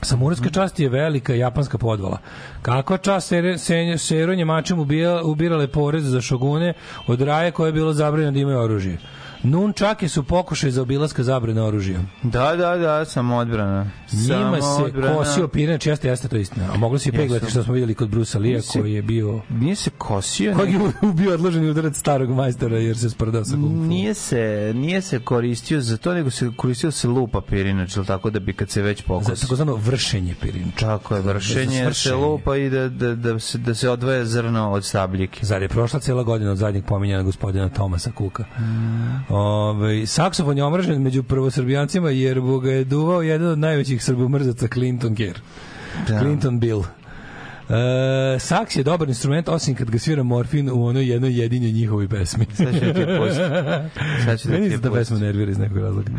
Samuradska čast je velika japanska podvala. Kakva čast senje, sero Njemačem ubija, ubirale porez za šogune od raje koje je bilo zabranjeno da imaju oružje. Nunčake su pokušaj za obilaska zabrane oružja. Da, da, da, samo odbrana. Njima Samo se odbrana. kosio pirinač, jeste, jeste to istina. A moglo se i peglati što smo vidjeli kod Brusa Lija se- koji je bio Nije se kosio, koji je ubio odloženi udarac starog majstora jer se sprdao sa kung fu. nije se, nije se koristio za to, nego se koristio da se lupa pirinač, ili tako da bi kad se već Za pokosi. takozvano vršenje pirinča. Tako je, vršenje se svršenje. lupa i da, da, da, se, da se odvoje zrno od stabljike. Zar je prošla cela godina od zadnjeg pominjanja gospodina Tomasa Kuka. Mm. Ove, saksofon je omražen među prvosrbijancima jer ga je duvao jedan od najvećih srbomrzaca Clinton Kerr. Da. Clinton Bill. E, saks je dobar instrument osim kad ga svira morfin u onoj jednoj jedinoj njihovoj pesmi. Sad ću da ti je pustiti. Sad ću da ti je ta pesma nervira iz nekog razloga.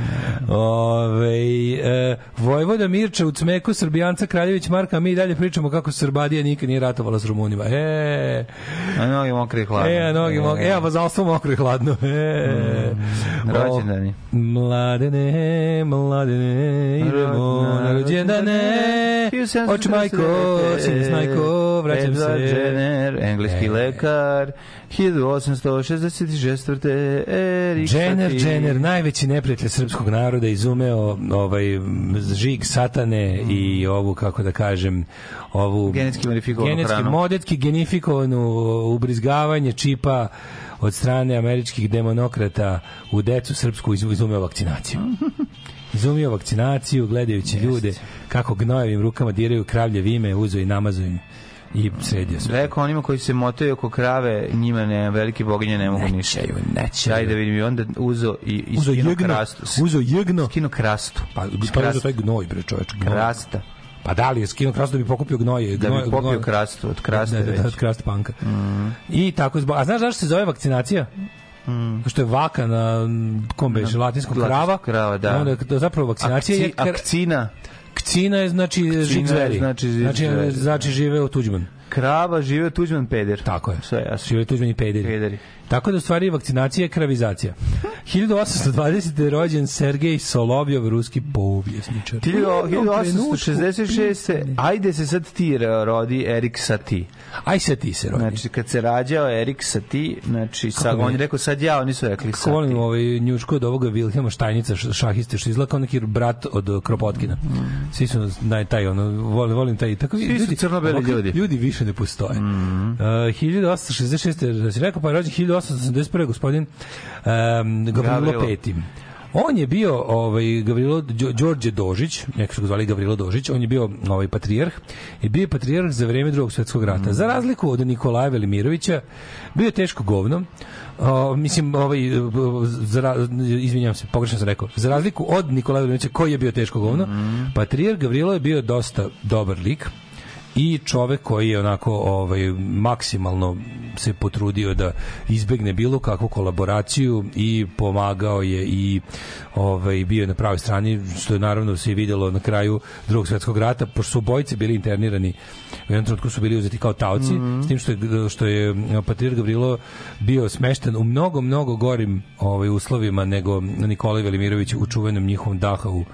Ove, e, Vojvoda Mirča u cmeku Srbijanca Kraljević Marka, mi dalje pričamo kako Srbadija nikad nije ratovala s Rumunima. E, A noge mokre i hladne. E, a noge mogu. E, a vazalstvo mokro i hladno. E. Mm, rođendani. Mladene, mladene, idemo na rođendane. Oči majko, sine majko, vraćam Edward se. Jenner, engleski E. lekar, 1864. Erik Jenner, Satie. Jenner, najveći neprijatelj srpskog naroda, izumeo ovaj žig satane i ovu, kako da kažem, ovu Genetski modifikovanu genetski hranu. modetki genifikovanu ubrizgavanje čipa od strane američkih demonokrata u decu srpsku iz- izumeo vakcinaciju. *laughs* Izumio vakcinaciju gledajući ljude kako gnojevim rukama diraju kravlje vime, uzo i namazo im i sredio sve. Rekao onima koji se motaju oko krave, njima ne, velike boginje ne mogu ništa. Nećeju, nećeju. Daj da vidim i onda uzo i, i Uzo skino jegno, krastu. uzo jegno. Skino krastu. Pa, pa uzo krasta. taj gnoj, bre, čoveč. gnoj. Krasta. Pa da li je skinuo krastu da bi pokupio gnoje? Da Gnoj- bi popio gnoj- krastu, od kraste da, da, da, od krasta panka. I tako zbog... A znaš zašto se zove vakcinacija? Mm. Što je vaka na kom beše, latinskom krava. krava, da. Onda, da zapravo vakcinacija je... Akci, kar- akcina. Kcina je znači žig zveri. znači žig znači, zveri. znači žive u Tuđman. Krava žive Tuđman peder. Tako je. Sve jasno. Žive Tuđman i pederi. Pederi. Tako da u stvari vakcinacija je kravizacija. *laughs* 1820. je rođen Sergej Solovjov, ruski povjesničar. 1866. Ajde se sad ti rodi Erik Satie. Aj se ti se rodi. Znači, kad se rađao Erik Satie, znači, sad, on je- rekao sad ja, oni su rekli Kako volim ovaj njušku od ovoga Wilhelma Štajnica šahiste što izgleda kao neki brat od Kropotkina. Svi su naj taj ono volim volim taj tako Svi su crno-beli ljudi. Ljudi više ne postoje. Mm. Uh, 1866. da si rekao pa je rođen 1881. gospodin um, Gavrilo. Peti. On je bio ovaj Gavrilo Đo- Đorđe Dožić, neki su zvali Gavrilo Dožić, on je bio ovaj patrijarh i bio je patrijarh za vreme Drugog svjetskog rata. Za razliku od Nikolaja Velimirovića, bio je teško govno. O, mislim, ovaj, za, izvinjavam se, pogrešno sam rekao. Za razliku od Nikolaja Velimirovića, koji je bio teško govno, patrijarh Gavrilo je bio dosta dobar lik i čovek koji je onako ovaj maksimalno se potrudio da izbegne bilo kakvu kolaboraciju i pomagao je i ovaj bio je na pravoj strani što je naravno se videlo na kraju drugog svetskog rata pošto su obojice bili internirani u jednom trenutku su bili uzeti kao taoci s tim što je, što je patrijarh Gavrilo bio smešten u mnogo mnogo gorim ovaj uslovima nego Nikolaj Velimirović u čuvenom njihovom Dahavu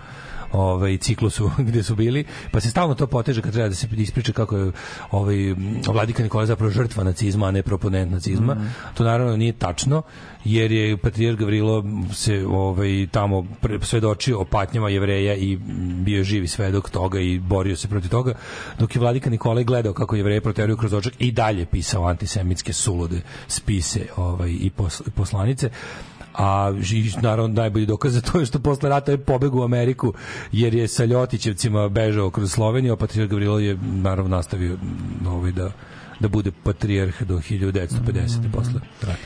ovaj ciklusu *laughs* gde su bili, pa se stalno to poteže kad treba da se ispriča kako je ovaj vladika Nikola zapravo žrtva nacizma, a ne proponent nacizma. To naravno nije tačno jer je patrijarh Gavrilo se ovaj tamo svedočio o patnjama jevreja i bio živi svedok toga i borio se protiv toga dok je vladika Nikolaj gledao kako jevreje proteruju kroz očak i dalje pisao antisemitske sulude spise ovaj i poslanice a i naravno najbolji dokaz za to je što posle rata je pobegao u Ameriku jer je sa Ljotićevcima bežao kroz Sloveniju, a patrijarh Gavrilo je naravno nastavio ovaj da da bude patrijarh do 1950. posle rata.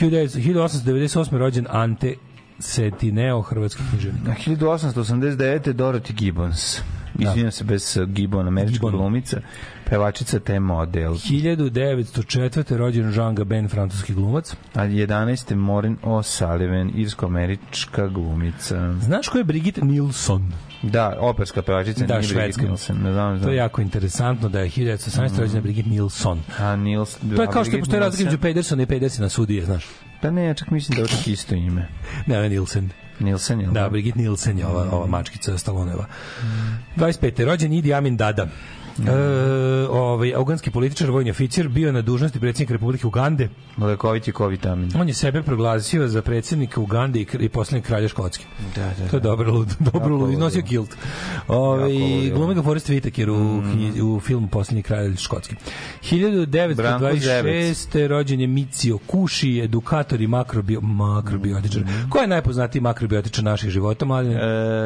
1900 1898. rođen Ante Setineo, hrvatski književnik. Na 1889. Dorothy Gibbons. Izvinjam se bez Gibbon, američka Gibbon. glumica, pevačica te model. 1904. rođen Jean Gabin, francuski glumac. A 11. Maureen O'Sullivan, irsko-američka glumica. Znaš ko je Brigitte Nilsson? Da, operska pevačica. Da, švedska. Ne znam, To znam. je jako interesantno da je 1918. rođena Brigitte Nilsson. A Nils, To je kao što postoji razlika između Pedersona i Pedersena sudije, znaš. Pa ne, ja čak mislim da je čak isto ime. *laughs* Ne, ne, Nilsen. Nilsen je. Da, Brigitte Nielsen je ova, ova mačkica Staloneva. 25. rođen Idi Amin Dada. E, ovaj, afganski političar, vojni oficir, bio na dužnosti predsjednika Republike Ugande. Lekovit je ko vitamin. On je sebe proglasio za predsjednika Ugande i, i poslednjeg kralja Škotske. Da, da, To je dobro lud, *laughs* dobro lud, iznosio kilt. Ovaj glumi ga Forrest Whitaker u, knji- u filmu Poslednji kralj Škotski. 1926. rođen je Micio Kuši, edukator i makrobio, makrobiotičar. Ko je najpoznatiji makrobiotičar naših života, mladine? E,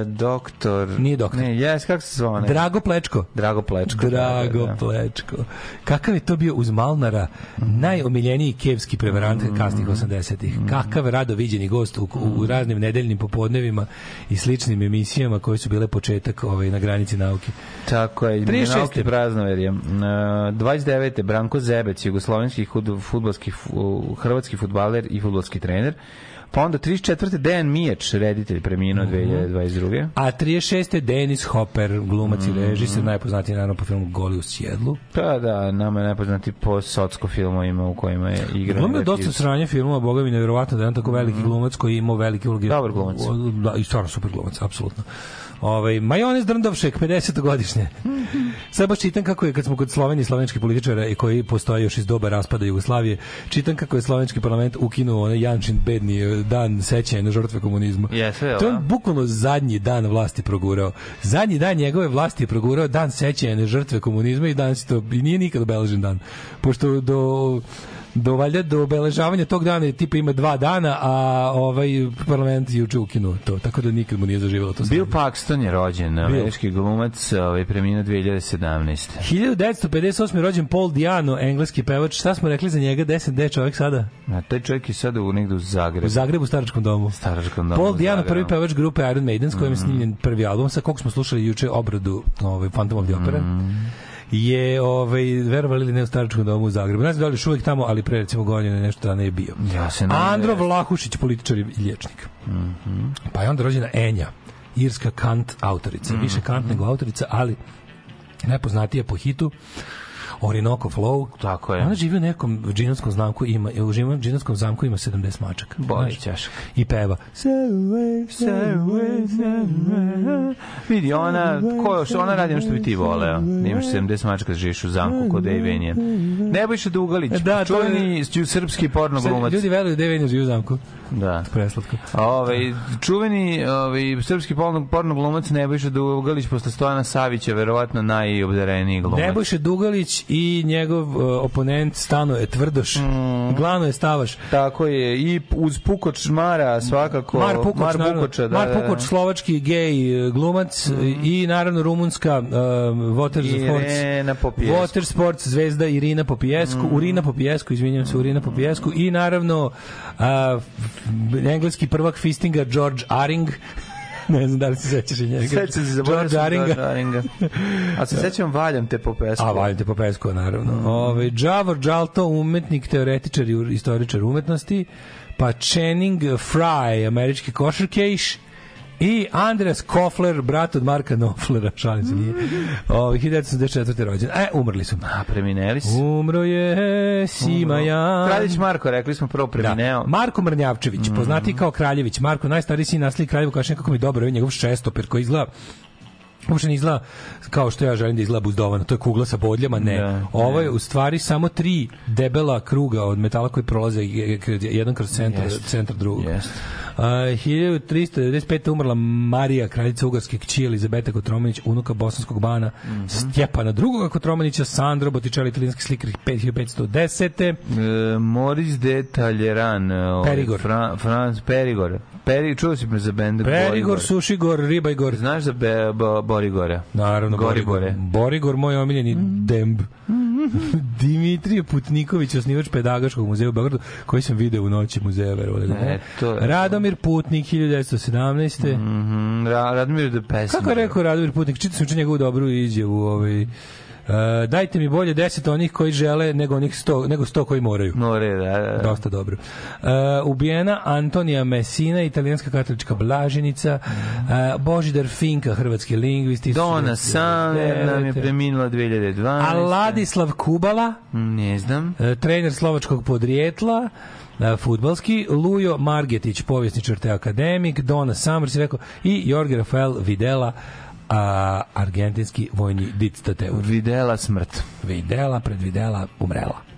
doktor... Nije doktor. Ne, jes, kako se zove? Drago Plečko. Drago Plečko. Drago da, da, da. Plečko. Kakav je to bio uz Malnara najomiljeniji kevski prevarant Mm. kasnih 80-ih. Kakav rado viđeni gost u, u raznim nedeljnim popodnevima i sličnim emisijama koje su bile početak ovaj, na granici nauke. Tako je, 36. nauke praznoverje. E, 29. Branko Zebec, jugoslovenski fudbalski, fu- hrvatski futbaler i fudbalski trener. Pa onda 34. Dejan Mijač, reditelj, preminuo Mhm. 2022. A 36. je Denis Hopper, glumac i režisar, najpoznatiji naravno po filmu Goli u Sjedlu. Pa da, nama je nepoznati po socko filmovima u kojima je igrao. Glumio dosta sranja filmova, boga mi nevjerovatno da je on tako veliki glumac koji je imao velike uloge. Dobar glumac. Da, i stvarno super glumac, apsolutno. Ovaj Majonez Drndovšek 50 godišnje. Sad baš čitam kako je kad smo kod Slovenije slovenskih političara i koji postoje još iz doba raspada Jugoslavije, čitam kako je slovenski parlament ukinuo onaj Jančin bedni eh, dan sećanja na žrtve komunizma. Jeste, jel to je on bukvalno zadnji dan vlasti progurao. Zadnji dan njegove vlasti je progurao dan sećanja na žrtve komunizma i danas je to i nije nikad obeležen dan. Pošto do do valjda do obeležavanja tog dana je tipa ima dva dana, a ovaj parlament je juče ukinuo to, tako da nikad mu nije zaživelo to. Bill. Paxton je rođen, američki glumac, ovaj, preminuo 2017. 1958. rođen Paul Diano, engleski pevač. Šta smo rekli za njega? 10 D čovjek sada? A taj čovjek je sada u negde u Zagrebu. U Zagrebu, u staračkom domu. Staračkom domu Paul Diano, prvi pevač grupe Iron Maiden, s kojim je snimljen prvi album, sa kog smo slušali juče obradu ovaj, Phantom of the Opera. Je ovaj verovali ili ne u staračkom domu u Zagrebu. Ne znam da li je još uvek tamo, ali pre recimo godine nešto dana je bio. Ja se nadam da Andro. Vlahušić, političar i liječnik. Pa je onda rođena Enja, irska Kant autorica. Više Kant nego autorica, ali najpoznatija po hitu Orinoco Flow. Tako je. Ona živi u nekom džinovskom zamku, ima, u džinovskom zamku ima 70 mačaka. Boli Znaš? ćešak. I peva. Vidi, ona, ko još, ona radi ono što bi ti voleo. Da imaš 70 mačka da živiš u zamku kod Evenije. Nebojša Dugalić, Da, to je- čuveni je... srpski porno glumac. Ljudi veruju da živi u zamku. Da. Preslatko. Ovaj čuveni ovaj srpski porno, porno glumac Nebojša Dugalić posle Stojana Savića verovatno najobdareniji glumac. Nebojša Dugalić i njegov uh, oponent Stanoje Tvrdoš. Mm. Glano je Stavaš. Tako je i uz Pukoč Mara svakako Mar Pukoč, Mar naravno. Pukoča, da, Mar da, da. Pukoč, slovački gej uh, glumac i naravno rumunska uh, Water Sports. Irena Popijesku. Water Sports zvezda Irina Popijesku, Mm. Urina Popijesku, izvinjavam se, Urina Popijesku i naravno uh, engleski prvak fistinga George Aring. *laughs* ne znam da li se sećaš i njega. Sećam se, zaboravio sam Aringa. George Aringa. A se sećam Valjam te po pesmu. A valjate po pesku, naravno. Mm. Ove, Javor Džalto, umetnik, teoretičar i istoričar umetnosti, pa Channing Frye, američki košarkejš, I Andreas Kofler, brat od Marka Knopflera, šalim se nije. Ovaj 1974. rođen. E, umrli su. A, premineli su. Umro je Sima Jan. Kraljić Marko, rekli smo prvo premineo. Da. Marko Mrnjavčević, poznati kao Kraljević. Marko, najstariji sin nasljednik Kraljevu, kaže kako mi je dobro, ovaj njegov šestoper koji izgleda uopšte ne izgleda kao što ja želim da izgleda buzdovano. To je kugla sa bodljama, ne. Da, Ovo je u stvari samo tri debela kruga od metala koji prolaze jedan kroz centar, centar drugog. Jeste. Uh, 1395. umrla Marija, kraljica Ugarske kći Elizabeta Kotromanić, unuka bosanskog bana Mhm. Stjepana drugoga Kotromanića, Sandro Botticelli, italijanski slikar 1510. E, Moris de Talleran. e, ovaj, Perigor. Fra, Franz Perigor. Peri, čuo si me za bend Perigor, Sušigor, Ribajgor. Znaš za be, bo, Borigora? Naravno, Borigor. Goribore. Borigor, moj omiljeni demb. *laughs* Dimitrije Putniković, osnivač pedagoškog muzeja u Beogradu, koji sam video u noći muzeja, ne. E, to je- Radomir Putnik, 1917. Mhm, Ra, Radmir de Pesmer. Kako je rekao Radomir Putnik? Čitao sam juče njegovu dobru izjavu. Ovaj, Uh, dajte mi bolje 10 onih koji žele nego onih 100 nego 100 koji moraju. More, da, da, da. Dosta dobro. Uh, ubijena Antonija Messina, italijanska katolička blaženica, uh, Božidar Finka, hrvatski lingvist. Dona Samer nam je 1999. preminula 2012. A Ladislav Kubala, Ne znam. uh, trener slovačkog podrijetla, futbalski, Lujo Margetić, povjesničar te akademik, Dona Summers, rekao, i Jorge Rafael Videla, a, argentinski vojni dictateur. Videla smrt. Videla, pred Videla, umrela.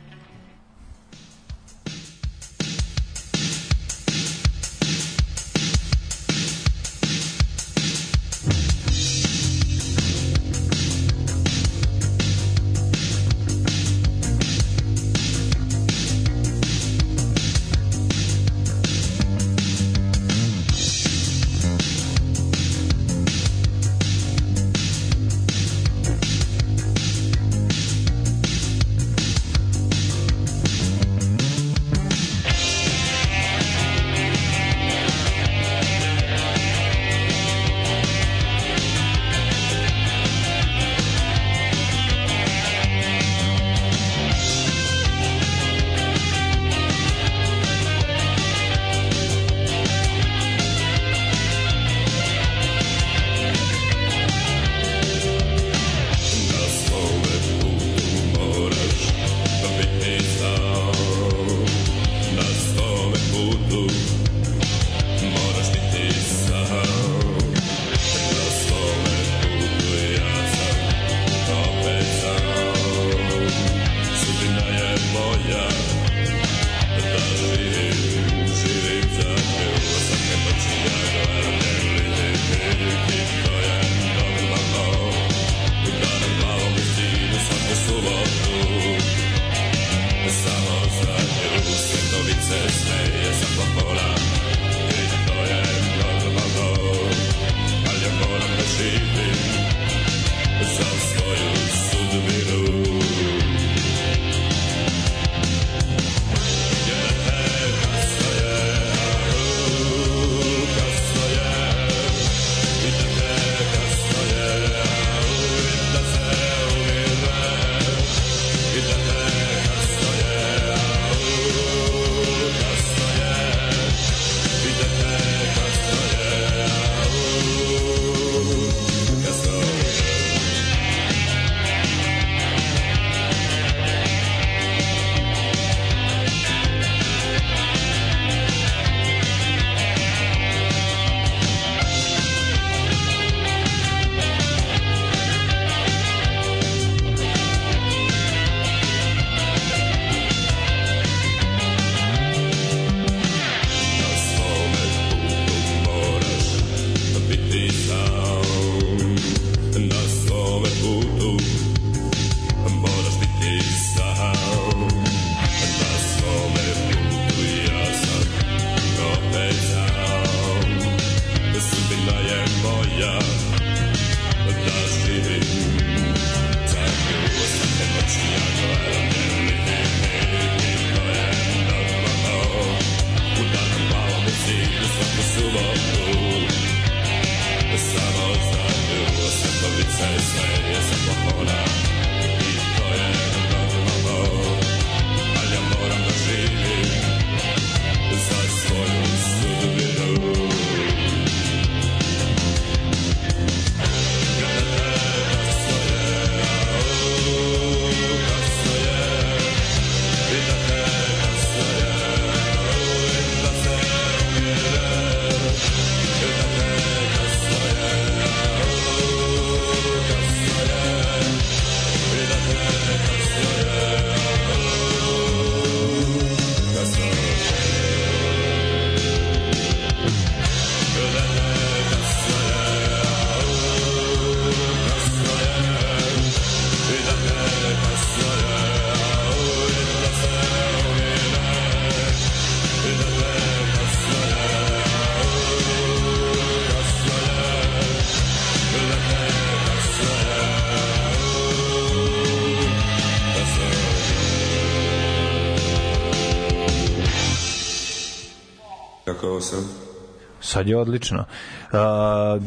Sad je odlično. Uh,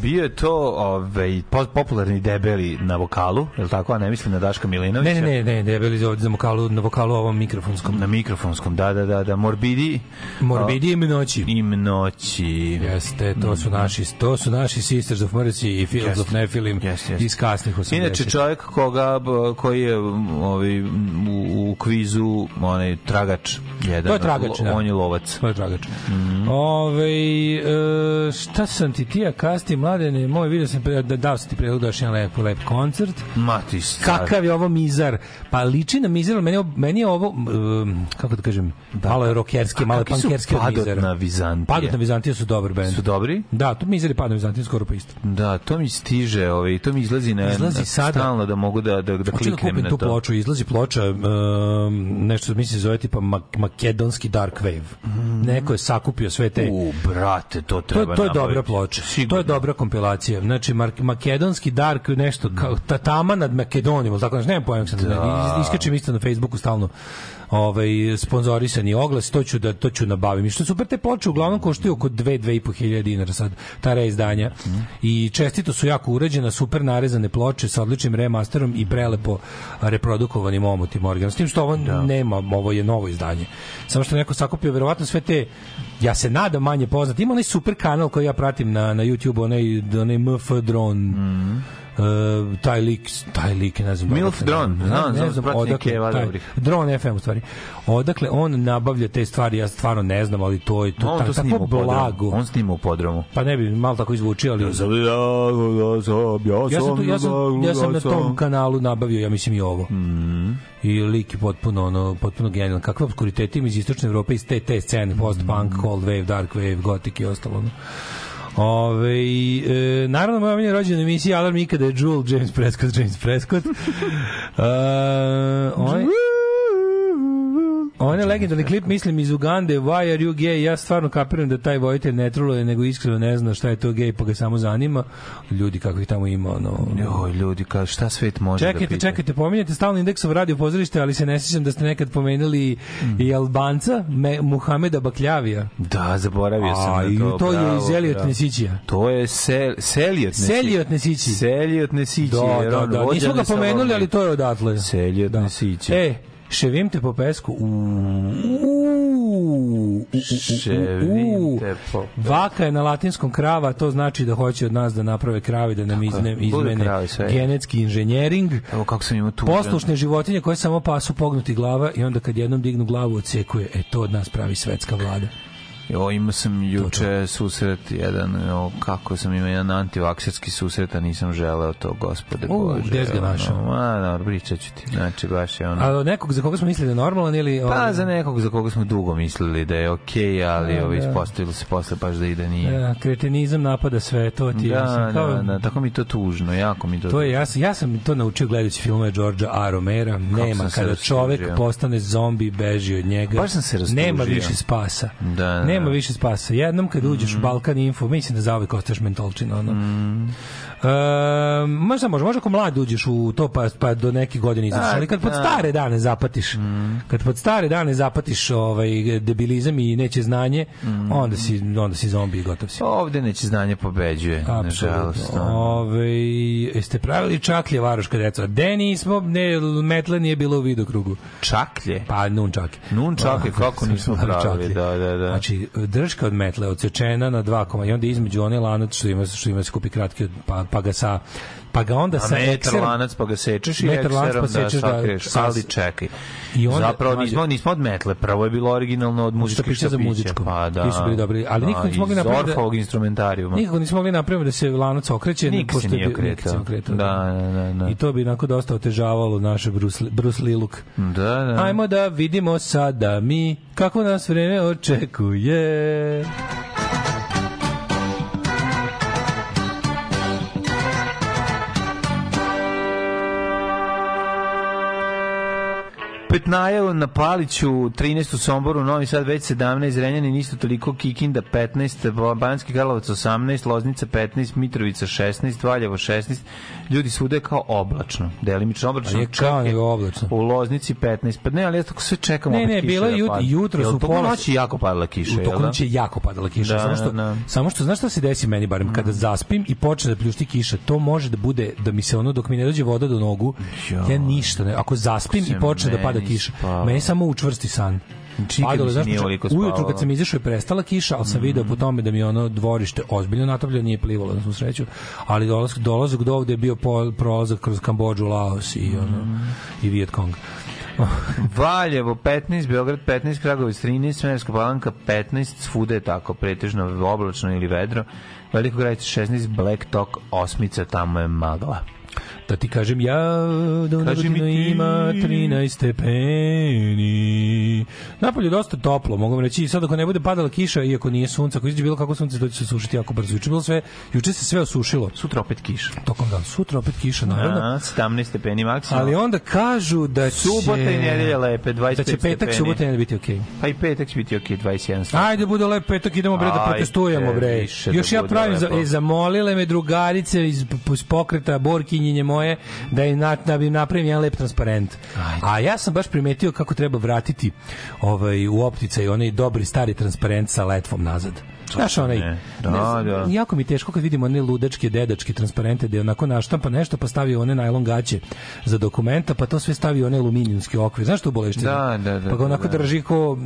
bio je to ovaj, po- popularni debeli na vokalu, je li tako? A ne mislim na Daška Milinovića? Ne, ne, ne, ne, debeli ovdje za vokalu, na vokalu ovom mikrofonskom. Na mikrofonskom, da, da, da, da. Morbidi. Morbidi im noći. Im noći. Jeste, to su naši, to su naši Sisters of Mercy i Fields Jeste. of Nephilim Jeste, jeste. iz kasnih 80. Inače čovjek koga koji je ovaj u, u kvizu onaj tragač jedan To je tragač, lo- da. on je lovac To je tragač. Ove, e, šta sam ti ti ja kasti mladene, moj video sam pre, da, dao sam ti predlog da još jedan lep, lep koncert. ma ti sad. Kakav je ovo mizar? Pa liči na mizar, meni, je meni je ovo, um, kako da kažem, malo je rokerski, malo je pankerski od Padot mizara. na Vizantije? Padot na Vizantije su dobar band. su dobri Da, to mizar i Padot na Vizantije skoro pa isto. da to mi stiže ovaj to mi izlazi na Izlazi na- sada. stalno da mogu da da da Hoću da kliknem kupim na tu to ploču, izlazi ploča, um, nešto mislim se zove tipa mak makedonski dark wave. Neko je sakupio sve te... u brate to To, treba je- to je dobra nabaviti. ploča. To Sigurno. je dobra kompilacija. Znači, mar, makedonski dark, nešto, kao tatama nad Makedonijom, tako, znači, nemam pojma, kako se Da. Is- iskačem isto na Facebooku stalno ovaj sponzorisani oglas to ću da to ću nabavim. I što super te ploče uglavnom koštaju oko 2 2 i po hiljade dinara sad ta reizdanja. I čestito su jako urađena super narezane ploče sa odličnim remasterom i prelepo reprodukovanim omotima originalan s tim što ovo nema ovo je novo izdanje. Samo što neko sakupio verovatno sve te ja se nadam manje poznat. Ima onaj super kanal koji ja pratim na na YouTube onaj onaj MF Drone Uh, taj lik, taj lik, ne znam. Milf odakle- Drone, ne- znam, ne znam, odakle taj-. Drone FM u stvari. Odakle on nabavlja te stvari, ja stvarno ne znam, ali to je to, on ta- to tako blago. on snima u podromu Pa ne bi malo tako izvuči, ali ja sam ja, ja sam ja sam, ja sam, ja sam na tom kanalu nabavio, ja mislim i ovo. Mhm. I lik je potpuno, ono, potpuno genijalan. Kakva obskuriteta ima iz istočne Evrope, iz te, te scene, post-punk, Mhm. cold wave, dark wave, gothic i ostalo. Ono. Ove, e, naravno, moja meni rođena emisija Alarm ikada je Jewel, James Prescott, James Prescott. *laughs* Uh, on, on je legendarni klip, mislim, iz Ugande, Why are you gay? Ja stvarno kapiram da taj vojitelj ne truluje, nego iskreno ne zna šta je to gay, pa ga samo zanima. Ljudi, kako ih tamo ima, ono... Joj, ljudi, kao šta svet može da Čekajte, pita? čekajte, pominjate stalno indeksov radio pozorište, ali se ne sjećam da ste nekad pomenuli i Albanca, me, Muhameda Bakljavija. Da, zaboravio sam A, na i to. to je bravo, iz Eliot bravo. Nesićija. To je sel, Seliot Nesić. Seliot Nesići. Seliot Nesić. Da, da, da. Nismo ga pomenuli, ali to je odatle. Seliot Nesić. E, ševim te po pesku. Uuu. Ševim te po Vaka je na latinskom krava, to znači da hoće od nas da naprave krave, da nam izne, izmene genetski inženjering. Evo kako sam imao tu. Poslušne životinje koje samo pasu pognuti glava i onda kad jednom dignu glavu odsekuje, e to od nas pravi svetska vlada. Jo, imao sam juče susret jedan, o, kako sam imao jedan antivakserski susret, a nisam želeo to, gospode U, Bože. gde ga ono, našao? Ma, dobro, pričat ću ti. Znači, baš je ono... A nekog za koga smo mislili da je normalan ili... Pa za nekog za koga smo dugo mislili da je okej, ali Da, ovo da. ispostavilo se posle baš da i da nije. Ja, kretenizam napada sve, to ti. Da, mislim, kao, da, da, tako mi to tužno, jako mi to To je, ja, sam- ja sam to naučio gledajući filmove Georgea A. Romera. Nema, kada čovek postane zombi, beži od njega. Baš sam se rastužio. Nema više spasa. Da, da, Nema da. više spasa. Jednom kad uđeš u Balkan Info, mislim da zauvek ostaješ mentolčina. Ono. Mm. E, možda može, možda ako mlad uđeš u to pa, pa do neke godine izađeš, Da, ali kad pod da. stare dane zapatiš, kad pod stare dane zapatiš ovaj debilizam i neće znanje, onda si onda si zombi i gotov si. Ovde neće znanje pobeđuje, nažalost. Ove, jeste pravili čaklje varoška deca? De nismo, ne, metle nije bilo u vidokrugu. Čaklje? Pa nun čaklje. Nun čaklje, Pa, kako nismo *laughs* pravili, da, da, da. Znači, drška od metle odsečena na dva koma i onda između one lanac što ima, što ima se kupi kratki, od- pa, pa ga sa pa ga onda sa metar ekserom lanac pa ga sečeš i Metar lanac pa sečeš, da da, sakriješ, sa- ali čekaj. I onda- Zapravo mlađe- nismo, nismo od metle, prvo je bilo originalno od muzičkih piše za štapića. muzičko. Pa da. Ti su bili dobri, ali nikako Da, nismo mogli iz napraviti da- Orhovog instrumentarijuma. Nikako nismo mogli napraviti da se lanac okreće. Nikad se nije okretao. okretao. Da, da, da, da. I to bi onako dosta otežavalo naše Bruce, Bruce look. Da, da. Ajmo da vidimo sada mi kako nas vreme očekuje. 15 na Paliću, 13 u Somboru, Novi Sad već 17, Renjanin isto toliko, Kikinda 15, Banski Karlovac 18, Loznica 15, Mitrovica 16, Valjevo 16. Ljudi svuda je kao oblačno, delimično oblačno. A je kao nego oblačno. U Loznici 15. Pa ne, ali ja tako sve čekam Ne, opet ne, kiša bilo je da jut- padne. jutros Jel u tokom pola- noći jako padala kiša, jel da? noći jako padala kiša. Da, samo, što, da, da. samo što, znaš šta se desi meni barem? Kada zaspim i počne da pljušti kiša, to može da bude, da mi se ono, dok mi ne dođe voda do nogu, ja ništa ne, ako zaspim i počne da pada meni kiša, spava. meni samo učvrsti san. Padalo, znaš, ujutru kad sam izašao je prestala kiša, ali sam video po tome da mi ono dvorište ozbiljno natopljeno, nije plivalo na svu sreću, ali dolazak, dolazak do ovde je bio pol, prolazak kroz Kambođu, Laos i, ono, i Viet Cong. *laughs* Valjevo 15, Beograd 15, Kragovic 13, Smenerska palanka 15, svuda je tako, pretežno oblačno ili vedro. Veliko gradište 16, Black Talk 8, tamo je magla. Da ti kažem ja da u Kaži mi ti. ima 13 stepeni. Napolje je dosta toplo, mogu vam reći. Sad ako ne bude padala kiša, iako nije sunce, ako izađe bilo kako sunce, to će se sušiti jako brzo. Juče bilo sve, juče se sve osušilo. Sutra opet kiša. Tokom dana. Sutra opet kiša, naravno. A, 17 stepeni maksimum. Ali onda kažu da će... Subota i nedelja lepe, 25 Da će petak, stepeni. subota i nedelja biti okej. Pa i petak će biti ok, 21 stepen. Ajde, bude lep petak, idemo bre da protestujemo bre. da Još ja bude pravim, za, e, zamolile me drugarice iz, iz pokreta Borkinjenje moje da, im na, da bi napravim jedan lep transparent. A ja sam baš primetio kako treba vratiti ovaj, u opticaj onaj dobri stari transparent sa letvom nazad. Znaš onaj, ne. Da, ne znam, da. jako mi je teško kad vidimo one ludačke, dedačke transparente gde onako naštampa nešto pa stavi one najlon gaće za dokumenta pa to sve stavi u one aluminijumski okvir. Znaš što boleština? Da, da, da, Pa ga onako da, da. drži ko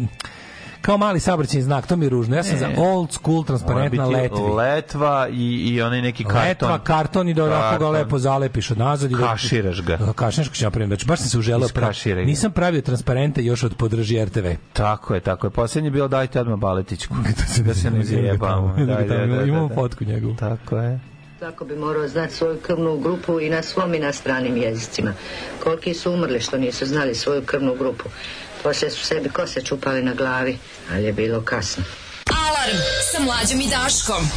kao mali saobraćajni znak, to mi je ružno. Ja sam za old school transparentna letvi. letva i, i onaj neki karton. Letva, karton i da onako ga lepo zalepiš od nazad. i da- Kaširaš ga. Da, Kaširaš ga napravim. Znači, baš sam se uželeo. pra- Iskaširaj ga. Nisam pravio transparente još od podrži RTV. Tako je, tako je. Poslednje je bilo dajte odmah baletičku. *laughs* da se ne Imamo ga zajebamo. tamo, Da, da, da, da, Imamo da. fotku njegovu. Tako je. Tako bi morao znati svoju krvnu grupu i na svom i na stranim jezicima. Koliki su umrli što nisu znali svoju krvnu grupu. Poslije su sebi kose čupali na glavi, ali je bilo kasno. Alarm sa mlađom i Daškom.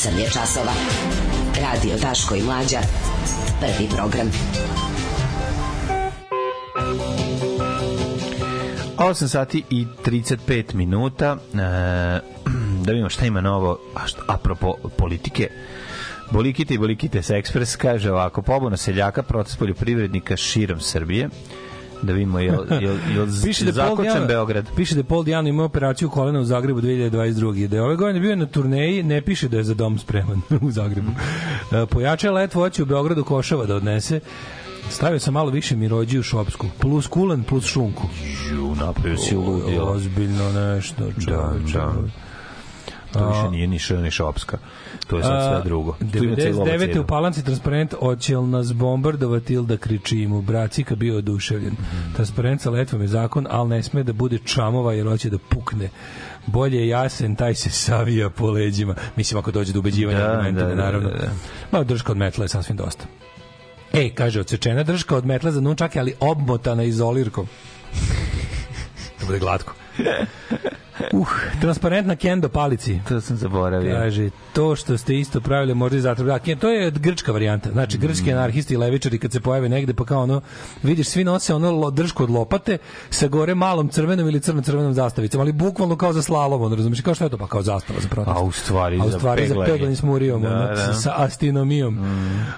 8 je časova. Radio Daško i Mlađa. Prvi program. 8 sati i 35 minuta. E, *clears throat* da vidimo šta ima novo, a što, apropo politike. Bolikite i Bolikite se ekspres kaže ovako, pobuna seljaka, proces poljoprivrednika širom Srbije. Da vidimo, je, je, je Piše da Paul Dijano- Beograd? Piše da Paul Dijano imao operaciju kolena u Zagrebu 2022. Da je ove godine bio na turneji, ne piše da je za dom spreman *laughs* u Zagrebu. E, Pojača let voće u Beogradu Košava da odnese. Stavio sam malo više mirođi u šopsku. Plus kulen, plus šunku. Ju, napravio si ludio. Ozbiljno nešto. Da, čoveče. da. To više nije ni š, ni šopska. To je sad sve drugo. Tu ima cijela 99. cena. u Palanci transparent oće li nas bombardovati ili da kričimo. Bracika bio oduševljen. Mhm. Transparent sa letvom je zakon, ali ne sme da bude čamova jer hoće da pukne. Bolje je jasen, taj se savija po leđima. Mislim, ako dođe do ubeđivanja Da, argumentima, da, da, naravno. da, da. Ma, drška od metla je sasvim dosta. Ej, kaže, odsečena drška od metla za nunčake, ali obmotana izolirkom. *laughs* da bude glatko. *laughs* Uh, transparentna kendo palici. To sam zaboravio. Kaže, to što ste isto pravili možda i zato. Da, to je grčka varijanta. Znači, Mm. grčki anarhisti i levičari kad se pojave negde, pa kao ono, vidiš, svi nose ono držku od lopate sa gore malom crvenom ili crno-crvenom zastavicom, ali bukvalno kao za slalom, ono, razumiješ, kao što je to, pa kao zastava za protest. A u stvari A u stvari za peglanje. s murijom, Da, ono, da. sa astinomijom.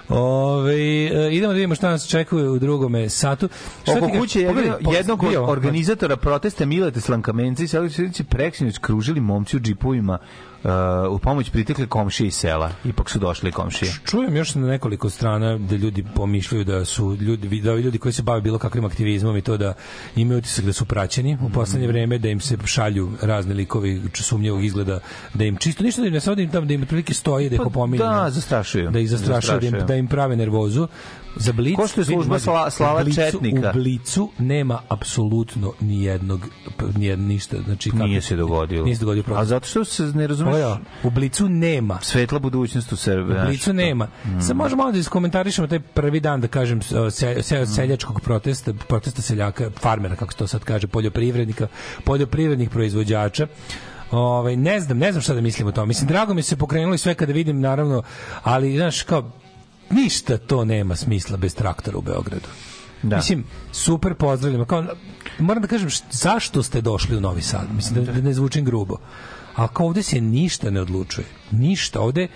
Ove, e, idemo da vidimo šta nas čekuje u drugome satu. Šta Oko kuće po- jednog organizatora protesta Milete Slankamenci se se preksinoć kružili momci u džipovima uh, u pomoć pritekle komšije iz sela. Ipak su došli komšije. Čujem još na nekoliko strana da ljudi pomišljaju da su ljudi, da ljudi koji se bave bilo kakvim aktivizmom i to da imaju utisak da su praćeni u poslednje vreme, da im se šalju razne likovi sumnjivog izgleda, da im čisto ništa da im ne samo da im tamo da im otprilike stoji da ih Pa opominju. da, zastrašuju. Da ih zastrašuju, da im, Zastrašuju. da im prave nervozu. Za Blic, Ko što je služba mlađe, Sla- Slava Blicu- Četnika. U Blicu nema apsolutno ni jednog ni ništa, znači kako Nije se dogodilo. Nije se dogodio A protest. zato što se ne razumeš Ovo je, U Blicu nema. svetla budućnost u Srbiji. U Blicu nema. Mm. Sad možemo malo da iskomentarišemo taj prvi dan, da kažem, se, se, seljačkog protesta, protesta seljaka, farmera, kako se to sad kaže, poljoprivrednika, poljoprivrednih proizvođača. Ovaj ne znam, ne znam šta da mislim o tome. Mislim drago mi se pokrenuli sve kada vidim naravno, ali znaš kao ništa to nema smisla bez traktora u Beogradu. Da. Mislim, super pozdravljamo. Kao, moram da kažem, št- zašto ste došli u Novi Sad? Mislim, da, da ne zvučim grubo. A kao ovde se ništa ne odlučuje. Ništa. Ovde,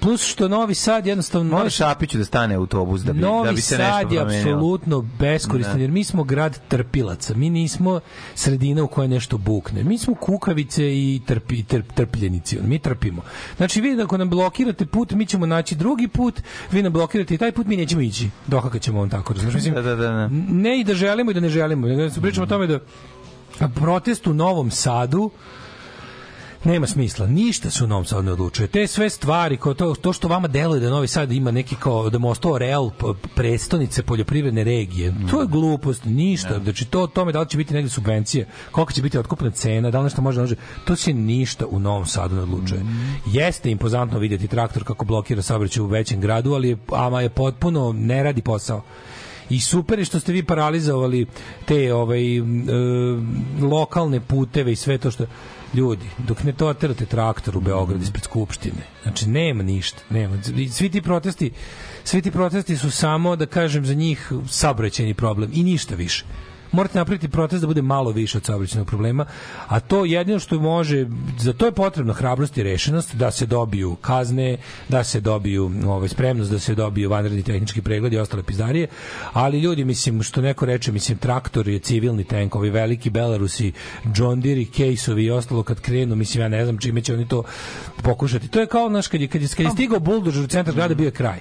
plus što Novi Sad jednostavno... Mora Novi Šapiću da stane autobus da bi, Novi da bi se nešto Sad je promenilo. apsolutno beskoristan, Da. jer mi smo grad trpilaca. Mi nismo sredina u kojoj nešto bukne. Mi smo kukavice i trpi, trp, trpljenici. Mi trpimo. Znači, vi ako nam blokirate put, mi ćemo naći drugi put, vi nam blokirate i taj put, mi nećemo ići. Dokakat ćemo on tako. Znači, mislim, Da, da, da, da. ne i da želimo i da ne želimo. Da se pričamo o tome da protest u Novom Sadu nema smisla. Ništa se u Novom Sadu ne odlučuje. Te sve stvari, kao to, to što vama deluje da Novi Sad ima neki kao da mu ostao real prestonice poljoprivredne regije. To je glupost, ništa. Znači to tome da li će biti negde subvencije, kolika će biti otkupna cena, da li nešto može, da može, to se ništa u Novom Sadu ne odlučuje. Jeste impozantno vidjeti traktor kako blokira saobraćaj u većem gradu, ali je, ama je potpuno ne radi posao. I super je što ste vi paralizovali te ovaj, e, lokalne puteve i sve to što ljudi, dok ne to terate traktor u Beograd ispred Skupštine, znači nema ništa, nema. Svi ti protesti, svi ti protesti su samo, da kažem, za njih saobraćajni problem i ništa više morate napraviti protest da bude malo više od saobraćajnog problema, a to jedino što može, za to je potrebna hrabrost i rešenost da se dobiju kazne, da se dobiju ovaj, spremnost, da se dobiju vanredni tehnički pregled i ostale pizdarije, ali ljudi, mislim, što neko reče, mislim, traktor je civilni tank, ovi veliki Belarusi, John Deere i Case-ovi i ostalo kad krenu, mislim, ja ne znam čime će oni to pokušati. To je kao, znaš, kad je, kad je, kad je stigao buldožer u centar grada, bio je kraj.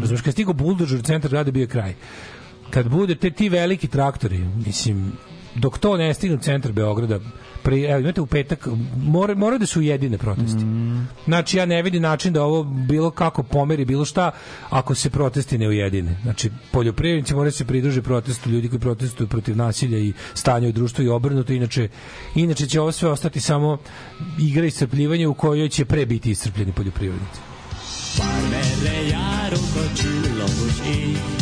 Razumeš, kad je stigao buldožer u centar grada, bio je kraj kad bude te ti veliki traktori, mislim, dok to ne stigne u centar Beograda, pre, evo, imate u petak, mora, mora da su ujedine protesti. Znači, ja ne vidim način da ovo bilo kako pomeri, bilo šta, ako se protesti ne ujedine. Znači, poljoprivrednici moraju se pridružiti protestu, ljudi koji protestuju protiv nasilja i stanja u društvu i obrnuto, inače, inače će ovo sve ostati samo igra iscrpljivanja u kojoj će pre biti iscrpljeni poljoprivrednici. Farmere csillagos ég, levette kacsinc reál.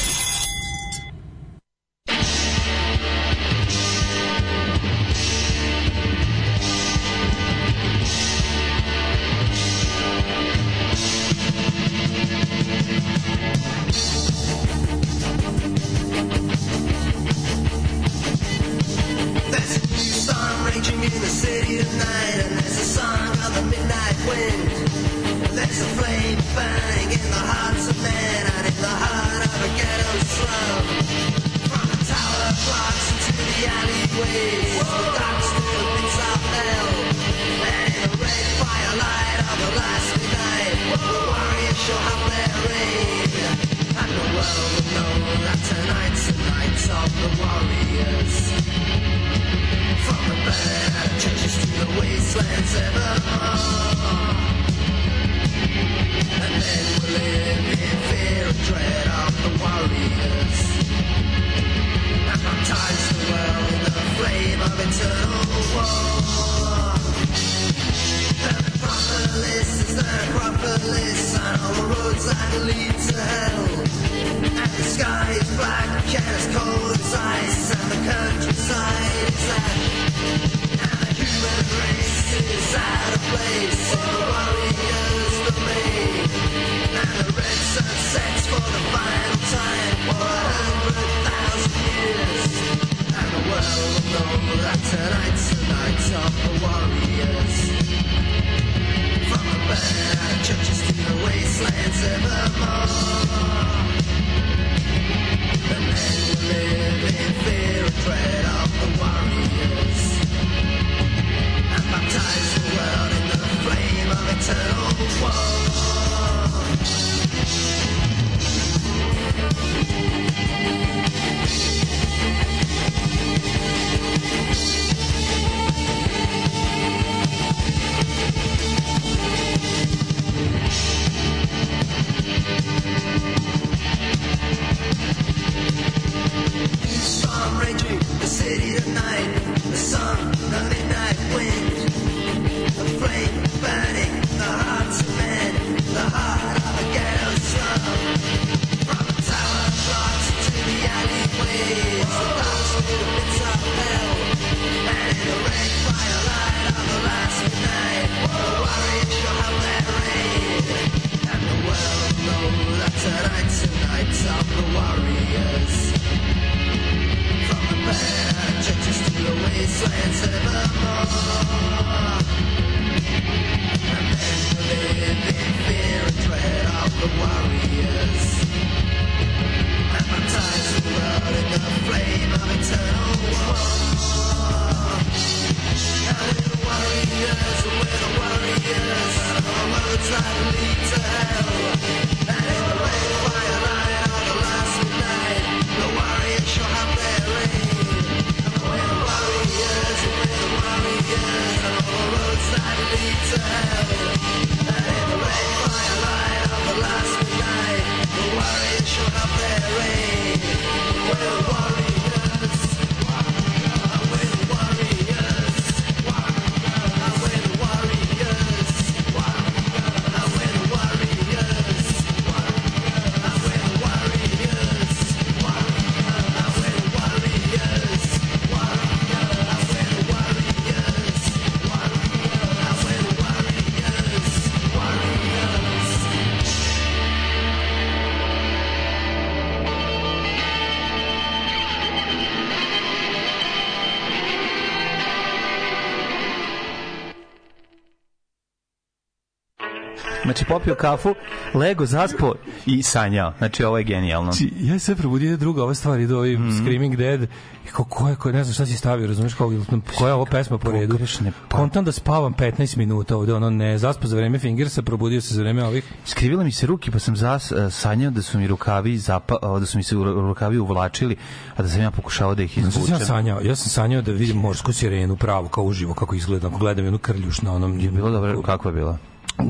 popio kafu, lego, zaspo i sanjao. Znači, ovo je genijalno. Znači, ja se probudio druga ova stvar, ide ovaj Mhm. Screaming Dead. I kao, ko je, ko je, ne znam šta si stavio, razumiješ, kao, koja je ovo pesma po redu? Pogrešne pa- Kontam da spavam 15 minuta ovde, ono, ne, zaspo za vreme Fingersa, probudio se za vreme ovih. Skrivile mi se ruke, pa sam zas, e, sanjao da su mi rukavi zapa, a, da su mi se ru- rukavi uvlačili, a da sam ja pokušao da ih izvučem. ja sanjao? Ja sam sanjao da vidim morsku sirenu pravu, kao uživo, kako izgleda, ako gledam jednu krljuš na onom... Je bilo dobro, kako je bilo?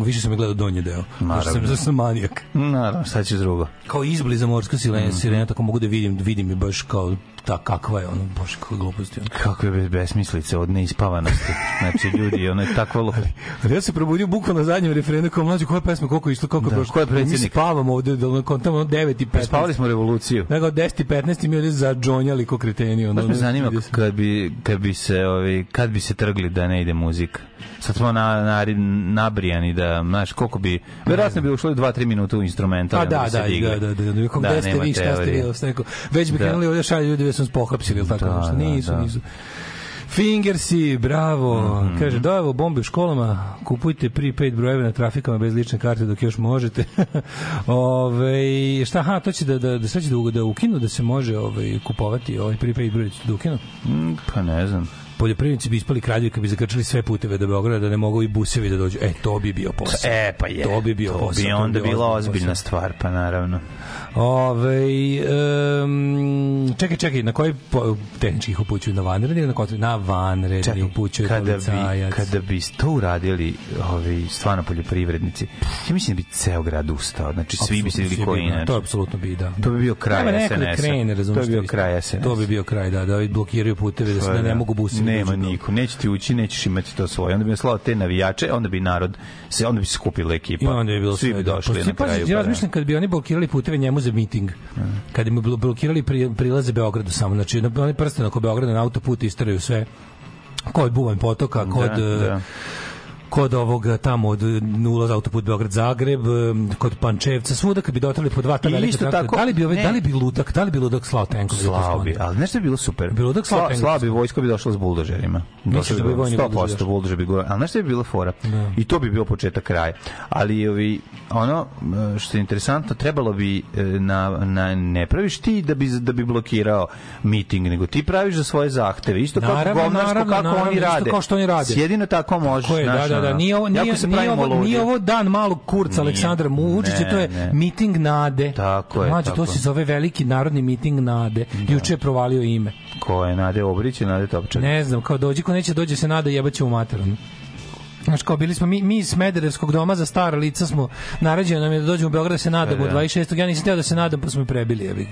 Više sam gledao donji deo. Naravno. Sam, zašto sam manijak. Naravno, šta će drugo? Kao izbliza morska sirena, sirena, tako mogu da vidim, vidim je baš kao ta kakva je ono, bože, kakva gluposti. Ono. Kako je besmislice od neispavanosti. Znači, ljudi, ono je takvo... lo- Ali ja se probudio bukvalno na zadnjem refrenu kao mlađi, koja pesma, koliko je išlo, koliko Da, je prošlo. ko je Mi spavamo ovde, da ono, ono 9 i 15. Spavali smo revoluciju. Nego od 10 i 15 mi ovde zadžonjali ko kreteni. Ono, Baš me zanima kad bi, kad bi se ovi, kad bi se trgli da ne ide muzika. Sad smo na, na, nabrijani da, znaš, koliko bi, verovatno bi ušlo 2-3 minuta u instrumental. Pa onda da, bi se da, digli. da, da, da, da, kako Da, gde ste nema vi, šta ste teorije. vi, šta neko, već bi Da. krenuli ovde šalje već sam pohapsili ili tako Da, nešto. da, Nisu, da. nisu. Fingersi, bravo. Mhm. Kaže, dojevo bombe u školama, kupujte prepaid brojeve na trafikama bez lične karte dok još možete. *laughs* Ove, šta, ha, to će da, da, da, sve će da, da ukinu, da se može ovaj, kupovati ovaj prepaid broj, da ukinu. Mm, Pa ne znam. Poljoprivrednici bi ispali kraljevi kad bi zakrčili sve puteve do Beograda da ne mogu i busevi da dođu. E, to bi bio posao. E, pa je. To bi bio to posao. bi to bio bila ozbiljna posao. stvar, pa naravno. Ove, um, čekaj, čekaj, na koji po, tehnički ih upućuju? Na vanredni ili na kontra? Na vanredni Čekaj, upućuju kada bi, policajac. kada bi to uradili ovi stvarno poljoprivrednici, ja mislim da bi ceo grad ustao. Znači, svi bi se bili koji bi, da, inače. To apsolutno bi, da. To bi bio kraj da SNS-a. krene, razumiješ. To bi bio kraj. SNS-a. To bi bio kraj, da, da blokiraju puteve, da se ne, ne mogu busevi. Nema do- niko, neće ti ući, nećeš imati to svoje. Onda bi slao te navijače, onda bi narod se onda bi se skupila ekipa. I onda je bilo Svi bi došli Postoji- na kraju. pa ja da. razmišljam kad bi oni blokirali puteve njemu za miting. Kad bi blokirali pri, prilaze Beogradu samo, znači na- oni prste oko Beograda na autoput isteraju sve kod Buvanj potoka, kod Da, eh, da. Kod ovog tamo od ulaza autoput Beograd Zagreb, em, kod Pančevca, svuda kad bi dotrali po dva ta velika isto traktora, tako- da li bi ne. da li bi ludak, da li bi ludak slao tenkove? da Slao bi, ali nešto je bilo super. Bilo da slao Sla, tenkove? slao bi vojska bi došla s buldožerima. Došla da bi vojni buldožeri 100% došli? buldožer bi gore. Ali nešto je bilo fora. I to bi bio početak kraja. Ali ovi, ono što je interesantno, trebalo bi na, na, ne praviš ti da bi, da bi blokirao miting, nego ti praviš za svoje zahteve. Isto kao Naravno, govnarsko naravno, kako naravno, oni isto rade. kao što oni rade. Jedino tako možeš. Tako je, da, da, da. ono, Nije ovo, nije, se nije, ovo, nije ovo dan malog kurca. Aleksandra Vučića, to je Ne, miting nade. Tako je, Mlađe, tako to se zove veliki narodni miting nade. Juče je provalio ime. Ko je Nade Obrić i Nade Topčak? Ne znam, kao dođi ko neće dođe se nada jebaće u mater. ono. Znaš, kao bili smo mi, mi iz Smederevskog doma za stara lica smo, naređeno nam je da dođemo u Beograd da se nadamo Da. 26. Ja nisam teo da se nadam, pa smo prebili. Jebi.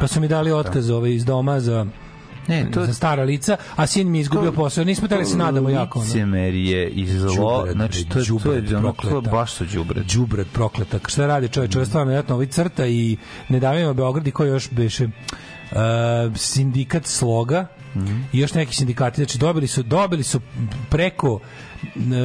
Pa su mi dali otkaz ovaj, iz doma za Ne, to- za stara lica, a sin mi izgubio posao. Nismo teli da se nadamo jako. Ono. Licemerje i zlo, znači to, je- to je, đubret ono, to baš su đubret. đubret prokleta. Šta radi čovjek? Čovjek stvarno vjerojatno ovaj crta i ne davimo Beograd i ko još beše uh, sindikat sloga i još neki sindikati. Znači dobili su dobili su preko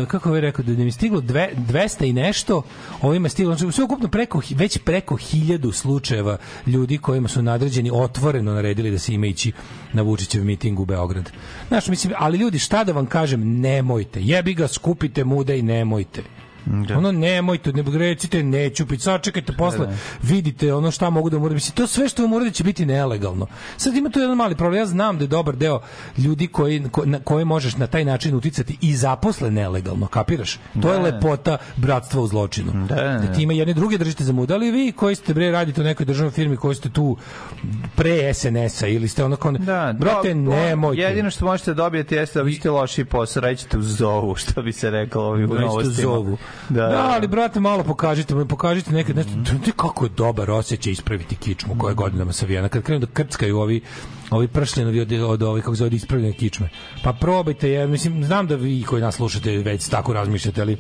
kako bih rekao da mi je stiglo dve, 200 i nešto, ovima je stiglo znači sve ukupno preko već preko hiljadu slučajeva ljudi kojima su nadređeni otvoreno naredili da se ima ići na Vučićev miting u Beograd. Znaš, mislim, ali ljudi, šta da vam kažem, nemojte. Jebi ga, skupite muda i nemojte. Da. Ono nemojte, ne recite neću pit, sačekajte posle, Da, da. vidite ono šta mogu da uradim. Mislim, to sve što vam uradi će biti nelegalno. Sad ima tu jedan mali problem, ja znam da je dobar deo ljudi koji, ko, na, koje možeš na taj način uticati i zaposle nelegalno, kapiraš? To je Da. lepota bratstva u zločinu. Da, da, da. ti ima jedne druge držite za muda, ali vi koji ste bre radite u nekoj državnoj firmi, koji ste tu pre SNS-a ili ste onako... Da, brate, do- nemojte. Jedino što možete dobijeti jeste da biste loši posao, rećete u zovu, što bi se reklo ovi u novostima. zovu. Da, Da, ali brate malo pokažite, pokažite nekad nešto. Mm kako je dobar osjećaj ispraviti kičmu koja je godinama savijena. Kad krenu da krckaju ovi ovi pršljenovi od, od ovih kako zove ispravljene kičme. Pa probajte, jer mislim znam da vi koji nas slušate već tako razmišljate, ali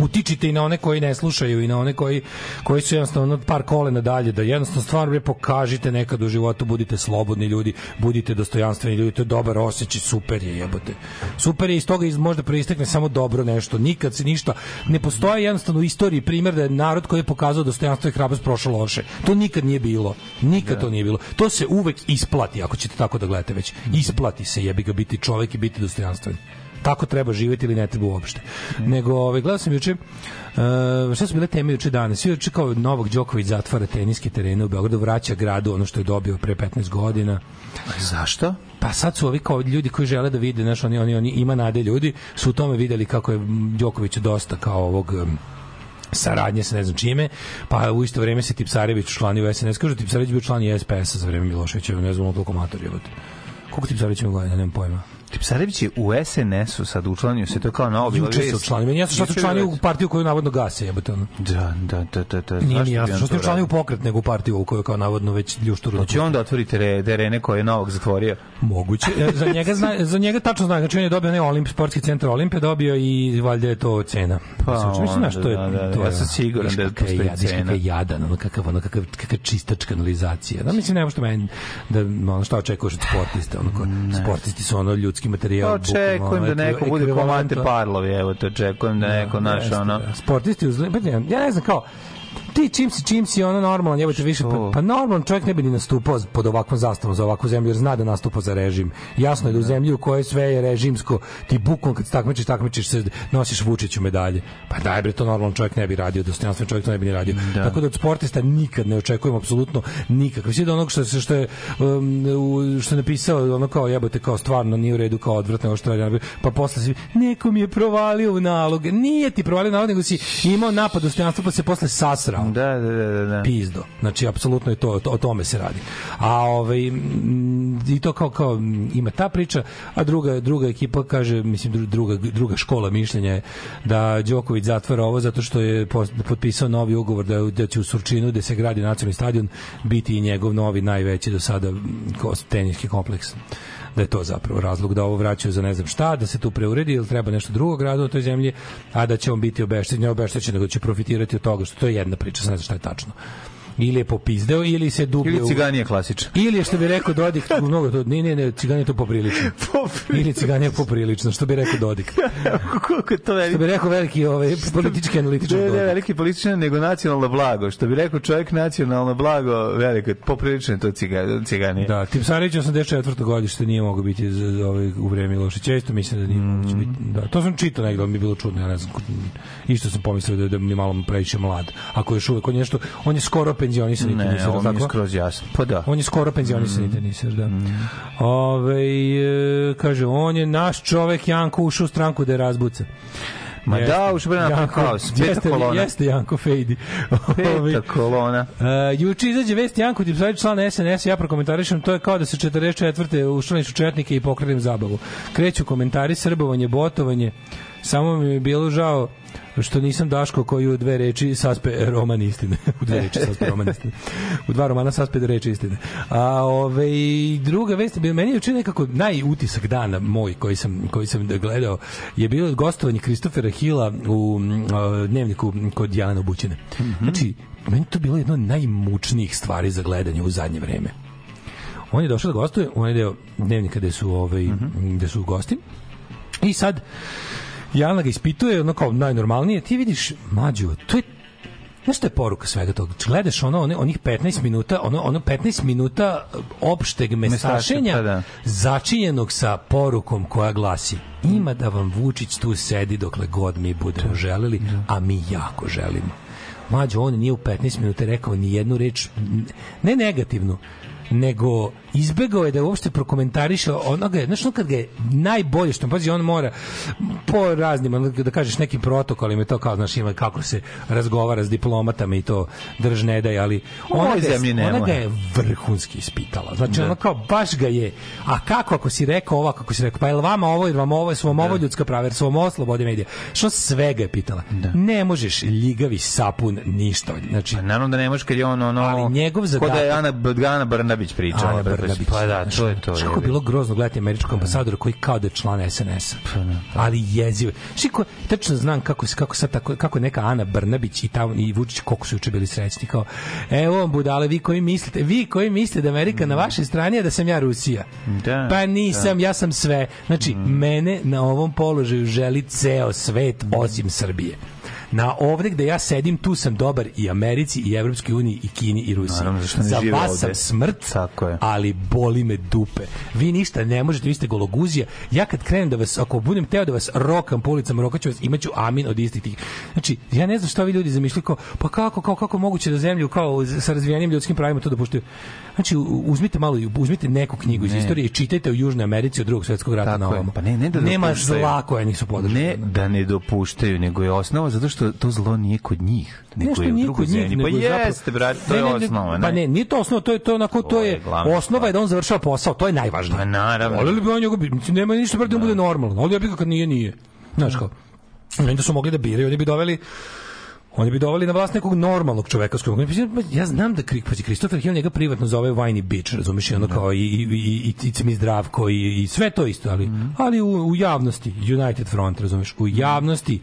utičite i na one koji ne slušaju i na one koji koji su jednostavno par kolena dalje da jednostavno stvarno bre pokažite nekad u životu budite slobodni ljudi budite dostojanstveni ljudi to je dobar osjećaj super je jebote. Super je iz toga iz možda proistekne samo dobro nešto nikad se ništa ne postoji jednostavno u istoriji primjer da je narod koji je pokazao dostojanstvo i hrabrost prošao loše. To nikad nije bilo nikad to nije bilo. To se uvek isplati ako ćete tako da gledate već. Isplati se jebi ga biti čovek i biti dostojanstven tako treba živjeti ili ne treba uopšte. Nego, ovaj, gledao sam juče, uh, šta su bile teme juče dane? Svi juče kao Novak Đoković zatvara teniske terene u Beogradu, vraća gradu ono što je dobio pre 15 godina. Zašto? Pa sad su ovi kao ljudi koji žele da vide, znaš, oni, oni, oni ima nade ljudi, su u tome videli kako je Đoković dosta kao ovog um, saradnje sa ne znam čime, pa u isto vreme se Tipsarević u SNS. Kažu Tipsarević bio član i SPS-a za vreme Miloševića, ne znam, ono toliko mator je. Koliko Tipsarević ima godina, nemam pojma. Tipsarević je u SNS-u sad učlanio se, to je kao novo bilo Juče se učlanio. Meni jasno što se učlanio u partiju koju navodno gase, jebote. Da, da, da, da, da. Nije mi jasno što se to učlanio u pokret nego u partiju u kojoj kao navodno već ljušturu. Hoće onda otvoriti re- terene koje je novog zatvorio. Moguće. E, za njega zna, za njega tačno zna, znači on je dobio ne Olimp, sportski centar Olimpije dobio i valjda je to cena. Pa mislim, to je, onda, da, da, to je, ja sam siguran da je viš cena. kakav je jadan, ono kakav, ono kakav, kakav čistač kanalizacija. Da, mislim, nema što meni, da, ono, šta očekuješ od sportista, ono, sportisti su ono ljudski materijal. Pa očekujem da neko bude komante Parlovi, evo te očekujem da neko naš jeste, ono... da. Sportisti uz pa ja ne znam kao ti čim si čim si ono normalan jebote više pa, pa normalan čovjek ne bi ni nastupao pod ovakvom zastavom za ovakvu zemlju jer zna da nastupa za režim. Jasno je da u zemlji u kojoj sve je režimsko ti bukom kad se takmičiš takmičiš se nosiš Vučiću medalje. Pa daj bre to normalan čovjek ne bi radio dostojanstven čovjek to ne bi ni radio. Da. tako da od sportista nikad ne očekujemo apsolutno nikakve. Sve do onog što što je um, što je napisao ono kao jebote kao stvarno nije u redu kao odvratno što radi pa posle svi neko mi je provalio u nalog nije ti provalio nalog nego si imao napad dostojanstva pa se posle sasrao Da, da, da, da. da. pizdo. Znači apsolutno je to to- o tome se radi. A ovaj i to kao kao ima ta priča, a druga druga ekipa kaže, mislim dru- druga druga škola mišljenja je da Đoković zatvara ovo zato što je potpisao novi ugovor da, da će u Surčinu gde se gradi nacionalni stadion biti i njegov novi najveći do sada teniski kompleks da je to zapravo razlog da ovo vraćaju za ne znam šta, da se tu preuredi ili treba nešto drugo gradu u toj zemlji, a da će on biti obeštećen, ne obeštećen, nego će profitirati od toga, što to je jedna priča, ne znam šta je tačno. Ili je popizdeo, ili se dublje... Ili ciganije je klasičan. Ili je, što bi rekao Dodik, *laughs* mnogo to, ne, ne, ne, cigani to poprilično. poprilično. Ili cigani je poprilično, što bi rekao Dodik. *laughs* Koliko to veliki? Što bi rekao veliki ovaj, politički analitičar Ne, ne, veliki političan, nego nacionalno blago. Što bi rekao čovjek nacionalno blago, veliko, poprilično je to cigani cigani. Da, Tim Sarić četvrtog godište nije mogao biti za, ovaj, u vreme loše često mislim da nije mm. moguće biti. Da, to sam čitao negdje, mi je bilo čudno, ja ne znam, isto sam pomislio da, da mi malo previše mlad. Ako još uvek, on je nešto, on je skoro 50 penzionisani ne, teniser, on tako? je skroz jasno. Pa da. On je skoro penzionisani mm. teniser, da. Mm. Ove, e, kaže, on je naš čovek Janko ušao u stranku da je razbuca. Ma da, jeste, da, ušao je na house Peta jeste, kolona. Jeste Janko Fejdi. *laughs* Peta kolona. Uh, juče izađe vest Janko Tipsavić, član SNS, ja prokomentarišem, to je kao da se 44. ušlaniš u Četnike i pokrenim zabavu. Kreću komentari, srbovanje, botovanje. Samo mi je bilo žao što nisam Daško koji u dve reči saspe roman istine. *laughs* u dve reči saspe roman istine. U dva romana saspe reči istine. A ove, druga vest meni je juče nekako najutisak dana moj koji sam, koji sam gledao je bilo gostovanje Kristofera Hila u mm, dnevniku kod Jelena Bućine. Znači, meni to bilo jedno od najmučnijih stvari za gledanje u zadnje vreme On je došao da gostuje, on je deo dnevnika gde su, ovaj, gde su gosti. I sad, Jana ga ispituje, ono kao najnormalnije, ti vidiš, mađu, to je Znaš je poruka svega toga? Gledaš ono, one, onih 15 minuta, ono, ono 15 minuta opšteg mestašenja pa da. začinjenog sa porukom koja glasi ima da vam Vučić tu sedi dokle god mi budemo želeli, a mi jako želimo. Mlađo, on nije u 15 minuta rekao ni jednu reč, ne negativnu, nego izbegao je da uopšte prokomentariše onoga, znaš, ono kad ga je najbolje što, pazi, on mora po raznim, da kažeš nekim protokolima, to kao, znaš, ima kako se razgovara s diplomatama i to drž ne daj, ali ona ga, je- zemlji ne ona ga je vrhunski ispitala. Znači, Da. ono kao, baš ga je, a kako ako si rekao ovo, kako si rekao, pa je li vama ovo, jer vam ovo, su vam ovo ljudska prava, jer su vam ovo slobode medija. Što svega je pitala. Ne možeš ljigavi sapun ništa. Znači, Pa naravno da ne možeš kad je on ono... Ali njegov Ko da je zadatak- Ana, Ana Brnabić pričala. Ana Brnabić. Pa da, to je to. Znaš kako je bilo grozno gledati američkog ambasadora koji kao da je član SNS-a. Ali jezivo. Znaš ko, tačno znam kako, se- kako, sad tako, kako neka Ana Brnabić i, tamo, i Vučić koliko su juče bili srećni. Kao, evo budale, vi koji mislite, vi koji mislite da Amerika na vašoj strani je da sam ja Rusija. Da, pa nisam, ja sam sve. Znači, mene na ovom položaju želi ceo svet osim Srbije. Na ovde gde ja sedim, tu sam dobar i Americi, i Evropskoj uniji, i Kini, i Rusiji. Naravno, Za vas ovde? sam smrt, Tako je. ali boli me dupe. Vi ništa ne možete, vi ste gologuzija. Ja kad krenem da vas, ako budem teo da vas rokam po ulicama, rokaću vas, imaću amin od istih tih. Znači, ja ne znam šta vi ljudi zamišljaju kao, pa kako, kao, kako moguće da zemlju kao sa razvijenim ljudskim pravima to dopuštaju. Znači, uzmite malo, uzmite neku knjigu iz Ne. istorije i čitajte o Južnoj Americi od drugog svjetskog rata Tako na ovamo. Pa ne, ne da Nema zla koja nisu podržali. Ne da ne dopuštaju, nego je osnova zato što to zlo nije kod njih, nego Nešto je u drugoj zemlji. Pa jeste, brate, to Ne, je ne, ne, osnova. Pa ne, nije to osnova, to je to onako, to je, osnova je da on završava posao, to je najvažnije. Pa naravno. Ali bi on njega, nema ništa protiv da on bude normalno, ali ja bih kad nije, nije. Znaš kao, oni da su mogli da biraju, oni bi doveli Oni bi doveli na vlast nekog normalnog čoveka s kojim ja znam da Krik, pazi, Christopher Hill njega privatno zove Vajni Bitch, razumiješ, i ono kao i, i, i, i, i mi zdravko i, i sve to isto, ali, ali u, u javnosti, United Front, razumiješ, u javnosti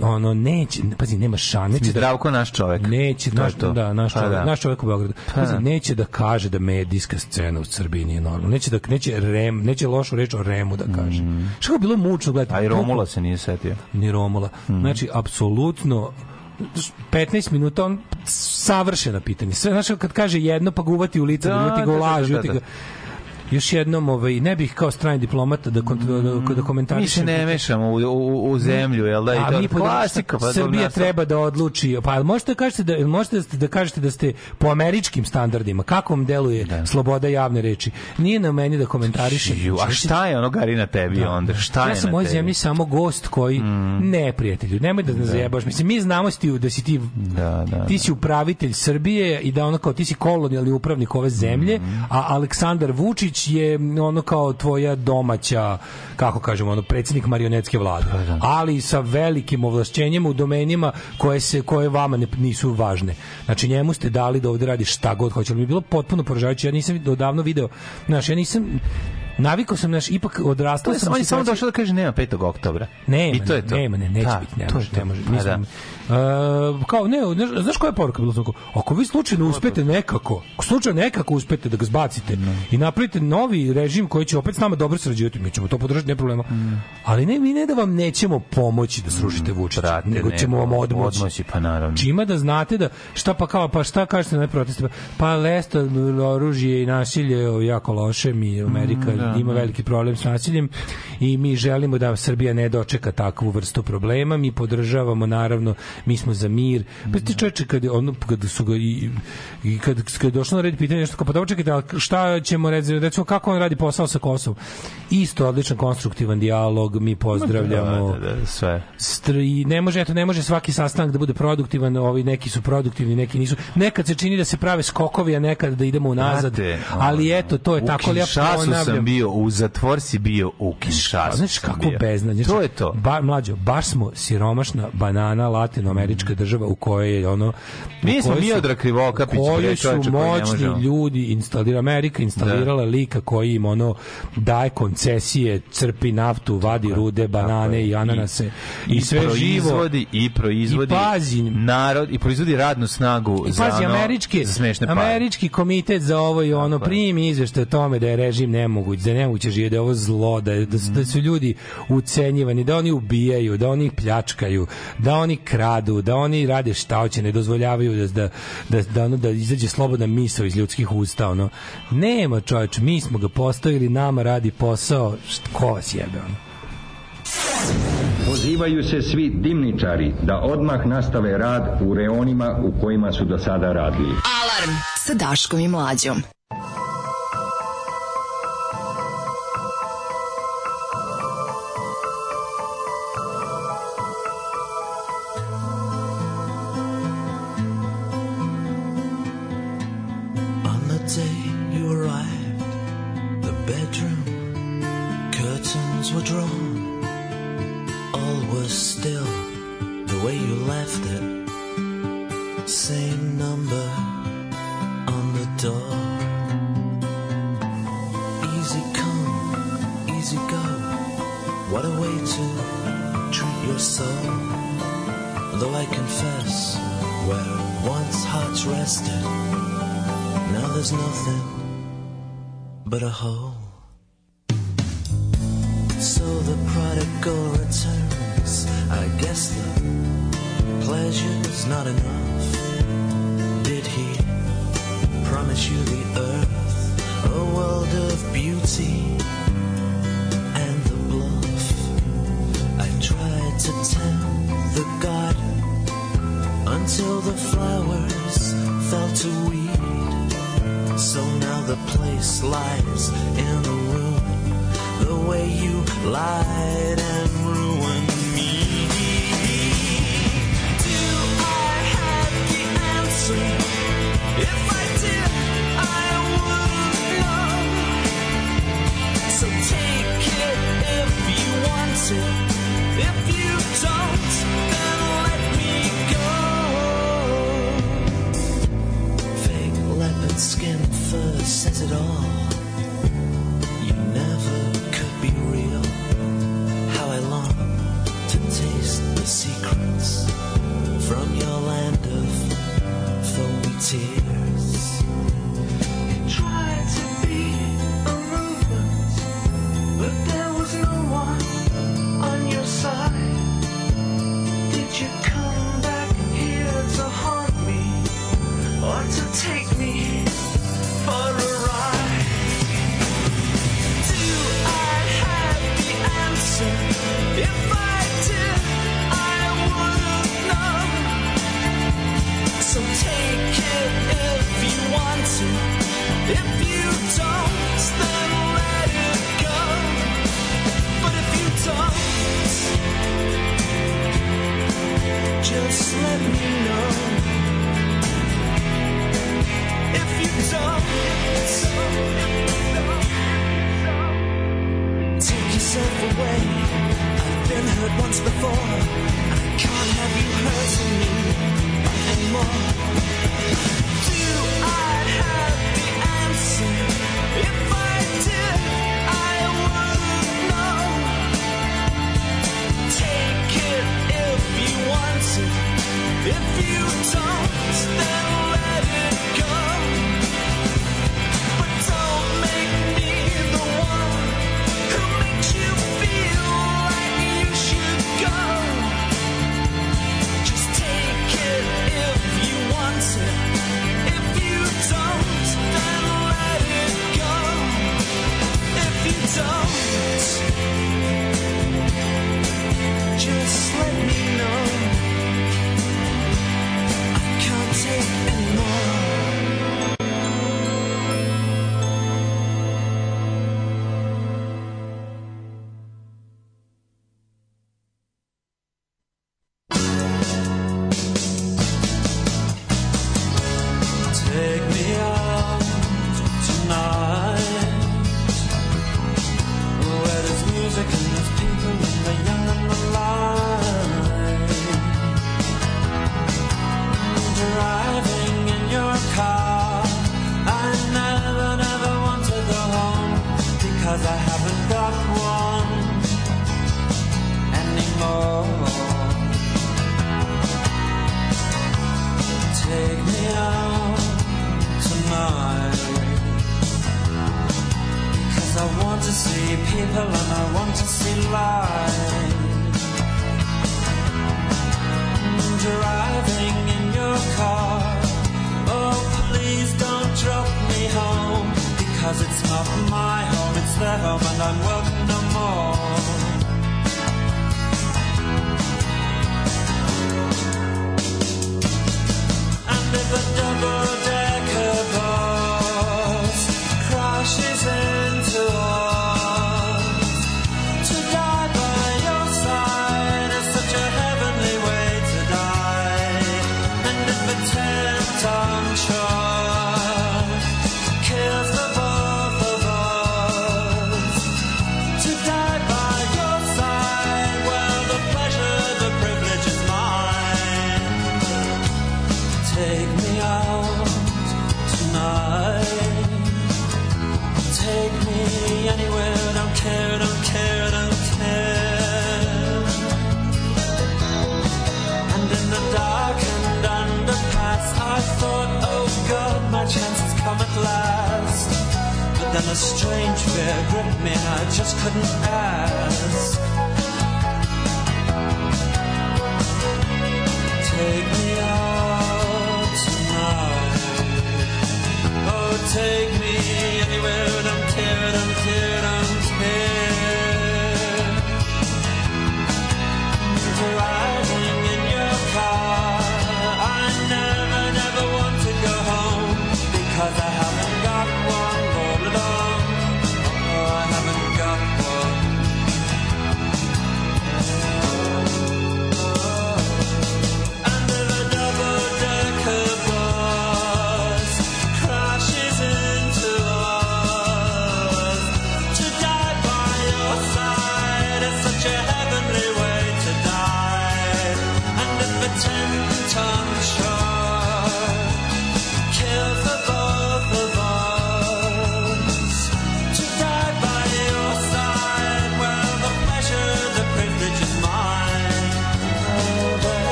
ono neće, pazi, nema šan, neće da, Zdravko naš čovek. neće To naš, to. da, naš Pa čovjek, da. naš čovjek u Beogradu. Pa Pazi, da. neće da kaže da medijska scena u Srbiji nije normalna. Neće da neće rem, neće lošu reč o Remu da kaže. Što je bilo mučno gledati. Mm. A i Romula se nije setio. Ni Romula. Mm. Znači, apsolutno 15 minuta on savršena pitanje. Sve znači kad kaže jedno pa ga uvati u lice, Da, da, da, da, da, da. Još jednom ovaj ne bih kao strani diplomata da kont, da, da Mi komentarišem se ne mešamo u, u, u zemlju, jel da? I a to mi klasika. Pa Srbija treba da odluči. Pa možete da kažete da možete da, ste- da kažete da ste po američkim standardima kako vam deluje sloboda javne reči? Nije na meni da komentarišem. Ju, a šta je ono gari na tebi onda? Šta je ja sam u ovoj? Mm. zemlji samo gost koji ne prijatelju. Nemoj da ne zajebaš. Mislim mi znamo ti da si ti Da, da. ti si upravitelj Srbije i da ono kao ti si kolonijalni upravnik ove zemlje, Mm. a Aleksandar Vučić je ono kao tvoja domaća, kako kažemo, ono predsjednik marionetske vlade. Pa Ali sa velikim ovlašćenjem u domenima koje se koje vama ne, nisu važne. Znači njemu ste dali da ovde radi šta god hoće. Ali mi je bilo potpuno poražavajuće. Ja nisam odavno video, znaš, ja nisam Navikao sam, naš, ipak odrastao sam on je samo došao da kaže nema 5. oktobra. nema, I to je to. nema, ne, neće Da, biti, ne to može, ne može. Pa Mislim, da. E, kao, ne, ne, znaš koja je poruka bila? Tako, Ako vi slučajno uspete nekako, ako slučajno nekako uspete da ga zbacite i napravite novi režim koji će opet s nama dobro sarađivati, mi ćemo to podržati, ne problema. Ali ne, mi ne da vam nećemo pomoći da srušite Vučića, Brate, nego ne, ćemo vam odmoći. Odmoći, pa naravno. Čima da znate da šta pa kao pa šta kažete na proteste pa lesto oružje i nasilje o, jako loše mi Amerika da, ima da. veliki problem s nasiljem i mi želimo da Srbija ne dočeka takvu vrstu problema mi podržavamo naravno mi smo za mir pa ti čoveče kad ono kad su ga i, i kad kad je došlo na red pitanje nešto kao pa dobro čekajte ali šta ćemo reći recimo kako on radi posao sa Kosovom isto odličan konstruktivan dijalog mi pozdravljamo Da, da, da, sve. stri, ne može eto ne može svaki sastanak da bude produktivan, ovi neki su produktivni, neki nisu. Nekad se čini da se prave skokovi, a nekad da idemo unazad. Znate, ali eto to je u tako ja ponavljam. sam bio u zatvor si bio u Kinshasu. Znaš kako bio. beznadje. To je to. Ba, mlađo, baš smo siromašna banana latinoamerička država u kojoj je ono... Mi smo su- Miodrag Krivokapić, su koji ne moćni ljudi instalira Amerika instalirala lika koji im ono daje koncesije, crpi naftu, vadi rude, banane i ananase. i, sve živo. proizvodi i proizvodi I pazi. narod i proizvodi radnu snagu I za pazi, ono, američki, za američki komitet za ovo i ono primi izveštaj o tome da je režim nemoguć, da je nemoguće živjeti, da je ovo zlo, da, je, da, su, da su ljudi ucenjivani, da oni ubijaju, da oni pljačkaju, da oni kradu, da oni rade šta hoće, ne dozvoljavaju da, da, da, da, ono, da izađe slobodna misao iz ljudskih usta. Ono. Nema čovječ, mi smo ga postavili, nama radi posao, št- ko vas jebe? Ono? Pozivaju se svi dimničari da odmah nastave rad u reonima u kojima su do sada radili. Alarm sa Daškom i Mlađom. To tend the garden until the flowers fell to weed. So now the place lies in a ruin, the way you lied and ruined me. Do I have the answer? If I did, I would know. So take it if you want it. If you it all. You never could be real. How I long to taste the secrets from your land of foamy tears.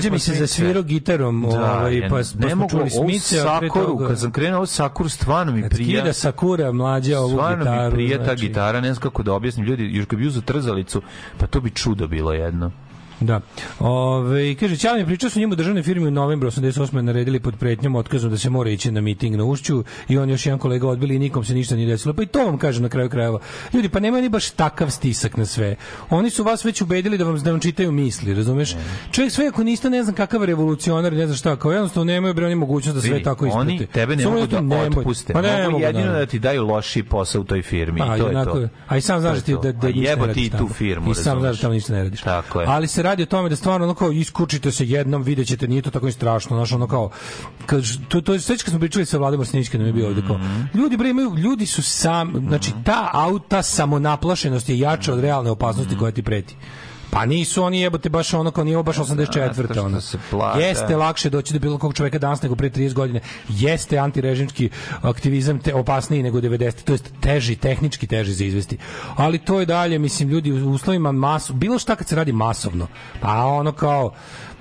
Mlađe mi se zasvirao gitarom, ovaj, ja pa, pa ne mogu čuli Smice, Sakoru, toga- kad sam krenuo Sakuru, stvarno mi Kad prija. skida Sakura mlađa ovu Stvarno gitaru. mi prija ta znači. gitara, ne znam kako da objasnim. Ljudi, još kad bi uzeo trzalicu, pa to bi čudo bilo jedno. Da. Ove, kaže, Ćala mi pričao su njemu u državnoj firmi u novembru 88. naredili pod pretnjom otkazom da se mora ići na miting na Ušću i on još jedan kolega odbili i nikom se ništa nije desilo. Pa i to vam kaže na kraju krajeva. Ljudi, pa nemaju ni baš takav stisak na sve. Oni su vas već ubedili da vam, da vam čitaju misli, razumeš? Čovjek sve ako niste ne znam kakav revolucionar, ne znam šta, kao jednostavno nemaju bre oni mogućnost da sve Vidi, tako isprate. Oni tebe ne Samo mogu da nemoj. otpuste. Pa ne mogu mogu, jedino naravno. da ti daju loši posao u toj firmi. Pa, I to je to. A i sam znaš da To da, to. da A ništa jebo ne ti tu firmu, I sam znaš da tamo ništa ne radiš. Tako je. Ali se radi o tome da stvarno ono kao iskučite se jednom, videćete, nije to tako i strašno, znaš, ono kao kad to to je sve kad smo pričali sa Vladimir Sinić kad nam je bio ovde kao Mhm. ljudi bre imaju ljudi su sam znači ta auta samonaplašenost je jača od realne opasnosti Mhm. koja ti preti. Pa nisu oni jebote baš ono kao nije baš 84. što ono. se plate. Jeste lakše doći do bilo kog čoveka danas nego pre 30 godina. Jeste antirežimski aktivizam te opasniji nego 90. To jest teži, tehnički teži za izvesti. Ali to je dalje, mislim, ljudi u uslovima masu, bilo šta kad se radi masovno. Pa ono kao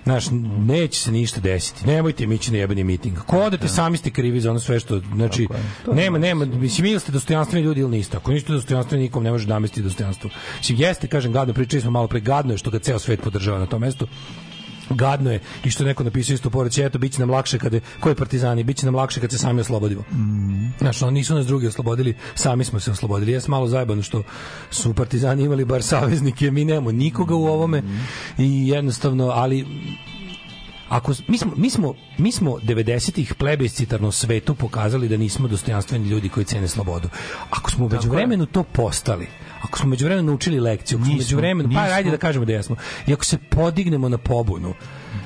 Znaš, neće se ništa desiti. Nemojte mi ići na jebeni miting. Ko odete, sami ste krivi za ono sve što... Znači, nema, nema, mislim, ili ste dostojanstveni ljudi ili niste. Ako niste dostojanstveni, nikom ne može namestiti dostojanstvo. Mislim, jeste, kažem, gadno, pričali smo malo pre, gadno je što ga ceo svet podržava na tom mestu gadno je i što je neko napisao isto poreći, eto, bit će nam lakše kada, koji partizani, bit će nam lakše kad se sami oslobodimo. Mm. Znaš, oni nisu nas drugi oslobodili, sami smo se oslobodili. Jes malo zajebano što su partizani imali bar saveznike, mi nemamo nikoga u ovome i jednostavno, ali ako mi smo mi smo mi smo 90-ih plebiscitarno svetu pokazali da nismo dostojanstveni ljudi koji cene slobodu. Ako smo u međuvremenu to postali, ako smo u međuvremenu naučili lekciju, ako smo međuvremenu, pa ajde da kažemo da jesmo. I ako se podignemo na pobunu,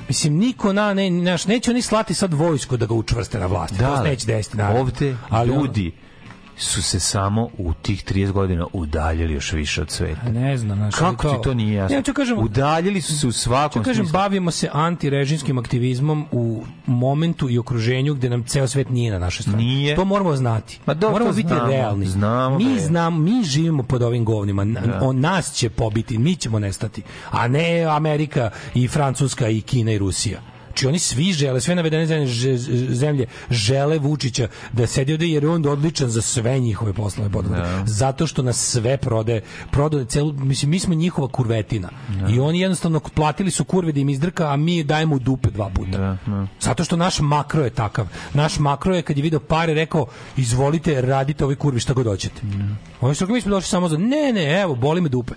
Mislim, niko na, ne, naš, neće oni slati sad vojsko da ga učvrste na vlasti. to se neće desiti, naravno. ovde Ali ljudi su se samo u tih 30 godina udaljili još više od sveta. Ne znam, znaš, Kako ali ti to nije jasno? Ja ću kažem, udaljili su se u svakom ću kažem, smislu. bavimo se antirežimskim aktivizmom u momentu i okruženju gde nam ceo svet nije na našoj strani. Nije. To moramo znati. Ma dobro, moramo to biti znamo, realni. znamo, mi bre. znamo, mi živimo pod ovim govnima. Da. On nas će pobiti, mi ćemo nestati. A ne Amerika i Francuska i Kina i Rusija. Znači oni svi žele, sve navedene zemlje, zemlje žele Vučića da sedi ovde jer je on odličan za sve njihove poslovne poduhvate. Zato što nas sve prode, prode celu, mislim, mi smo njihova kurvetina. I oni jednostavno platili su kurve da im izdrka, a mi dajemo dupe dva puta. Zato što naš makro je takav. Naš makro je kad je video pare rekao izvolite, radite ovi kurvi šta god hoćete. Oni su mi smo došli samo za ne, ne, evo, boli me dupe.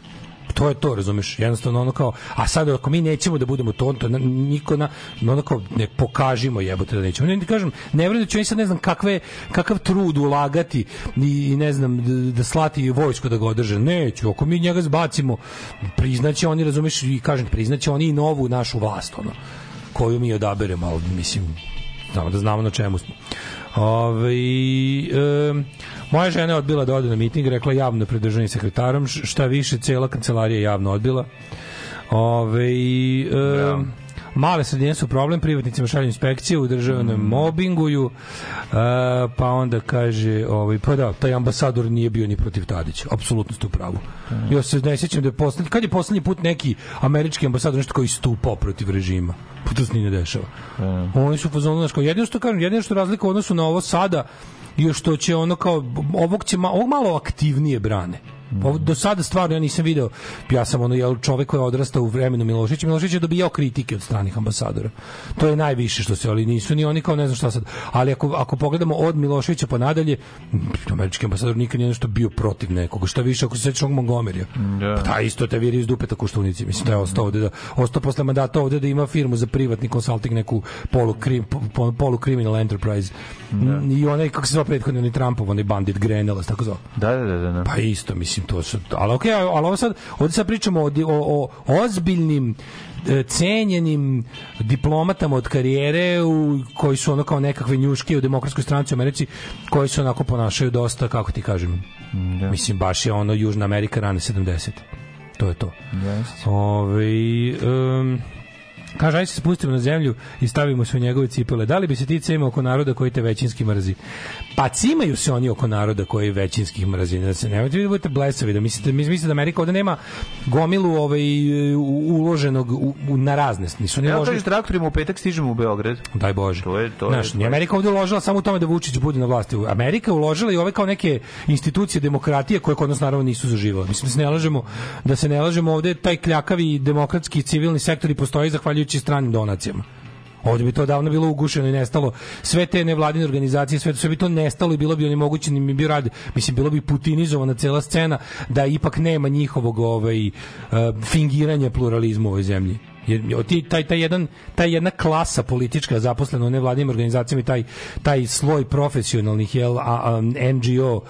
To je to, razumeš? Jednostavno ono kao, a sad ako mi nećemo da budemo to, to niko na, ono kao, ne pokažimo jebote da nećemo. Ne, kažem, ne vredo ću oni sad ne znam kakve, kakav trud ulagati i, ne znam, da, da slati vojsko da ga održe. Neću, ako mi njega zbacimo, priznaće oni, razumeš, i kažem, priznaće oni i novu našu vlast, ono, koju mi odaberemo, ali mislim, znamo da znamo na čemu smo. Ove, e, moja žena je odbila da ode na miting, rekla javno pred državnim sekretarom, šta više, cela kancelarija javno odbila. Ove, e, Male sredine su problem, privatnicima šalju inspekcije, u državnom mobinguju, e, pa onda kaže, ovaj, pa da, taj ambasador nije bio ni protiv Tadića, apsolutno ste u pravu. Ja se ne sjećam da je poslednji, kad je poslednji put neki američki ambasador nešto koji stupao protiv režima? Pa to se ni ne dešava. Oni su fazonu, znaš, kao, jedino što kažem, jedino što razlika u odnosu na ovo sada je što će ono kao, ovog će ovog malo aktivnije brane. Ovo, do sada stvarno ja nisam video, ja sam ono jel, čovek koji je odrastao u vremenu Miloševića, Milošević je dobijao kritike od stranih ambasadora. To je najviše što se, ali nisu ni oni kao ne znam šta sad. Ali ako, ako pogledamo od Miloševića pa nadalje, m, američki ambasador nikad nije nešto bio protiv nekoga. Šta više ako se sećaš Montgomerya. Da. Pa taj isto te viri iz dupeta koštunici. Mislim da je ostao ovde da ostao posle mandata ovde da ima firmu za privatni konsulting neku polu krim, po- polu criminal enterprise. Mm, I onaj kako se zove prethodni onaj Trumpov, onaj bandit Grenela, tako zove. Da, da, da, da. Pa isto, mislim, to su... Ali okej, ali ovo sad, ovdje sad pričamo o, o, o ozbiljnim e, cenjenim diplomatama od karijere u, koji su ono kao nekakve njuške u demokratskoj stranci u Americi koji se onako ponašaju dosta, kako ti kažem. Mislim baš je ono Južna Amerika rane 70 to je to. Ove, um, Kaže, ajde se spustimo na zemlju i stavimo se u njegove cipele. Da li bi se ti cimao oko naroda koji te većinski mrzi? Pa cimaju se oni oko naroda koji većinski mrzi. Da se nemojte da budete blesavi. Da mislite, mi mislite da Amerika ovde nema gomilu ovaj, uloženog u, u, na razne. Nisu ni Ja traktorima u petak stižemo u Beograd. Daj Bože. To je to. Znaš, je, ni Amerika ovde uložila samo u tome da Vučić bude na vlasti. Amerika uložila i ove kao neke institucije demokratije koje kod nas naravno nisu zaživale. Mislim da se ne lažemo, da se ne lažemo ovde taj kljakavi demokratski civilni sektor i postoji zahvaljujući stranim donacijama. Ovde bi to davno bilo ugušeno i nestalo. Sve te nevladine organizacije, sve, sve bi to nestalo i bilo bi onemogućeno mi bi rad, mislim bilo bi putinizovana cela scena da ipak nema njihovog ovaj uh, fingiranja pluralizma u ovoj zemlji. Jer ti, taj, taj, jedan, taj jedna klasa politička zaposlena u nevladinim organizacijama i taj, taj sloj profesionalnih jel, a, a, NGO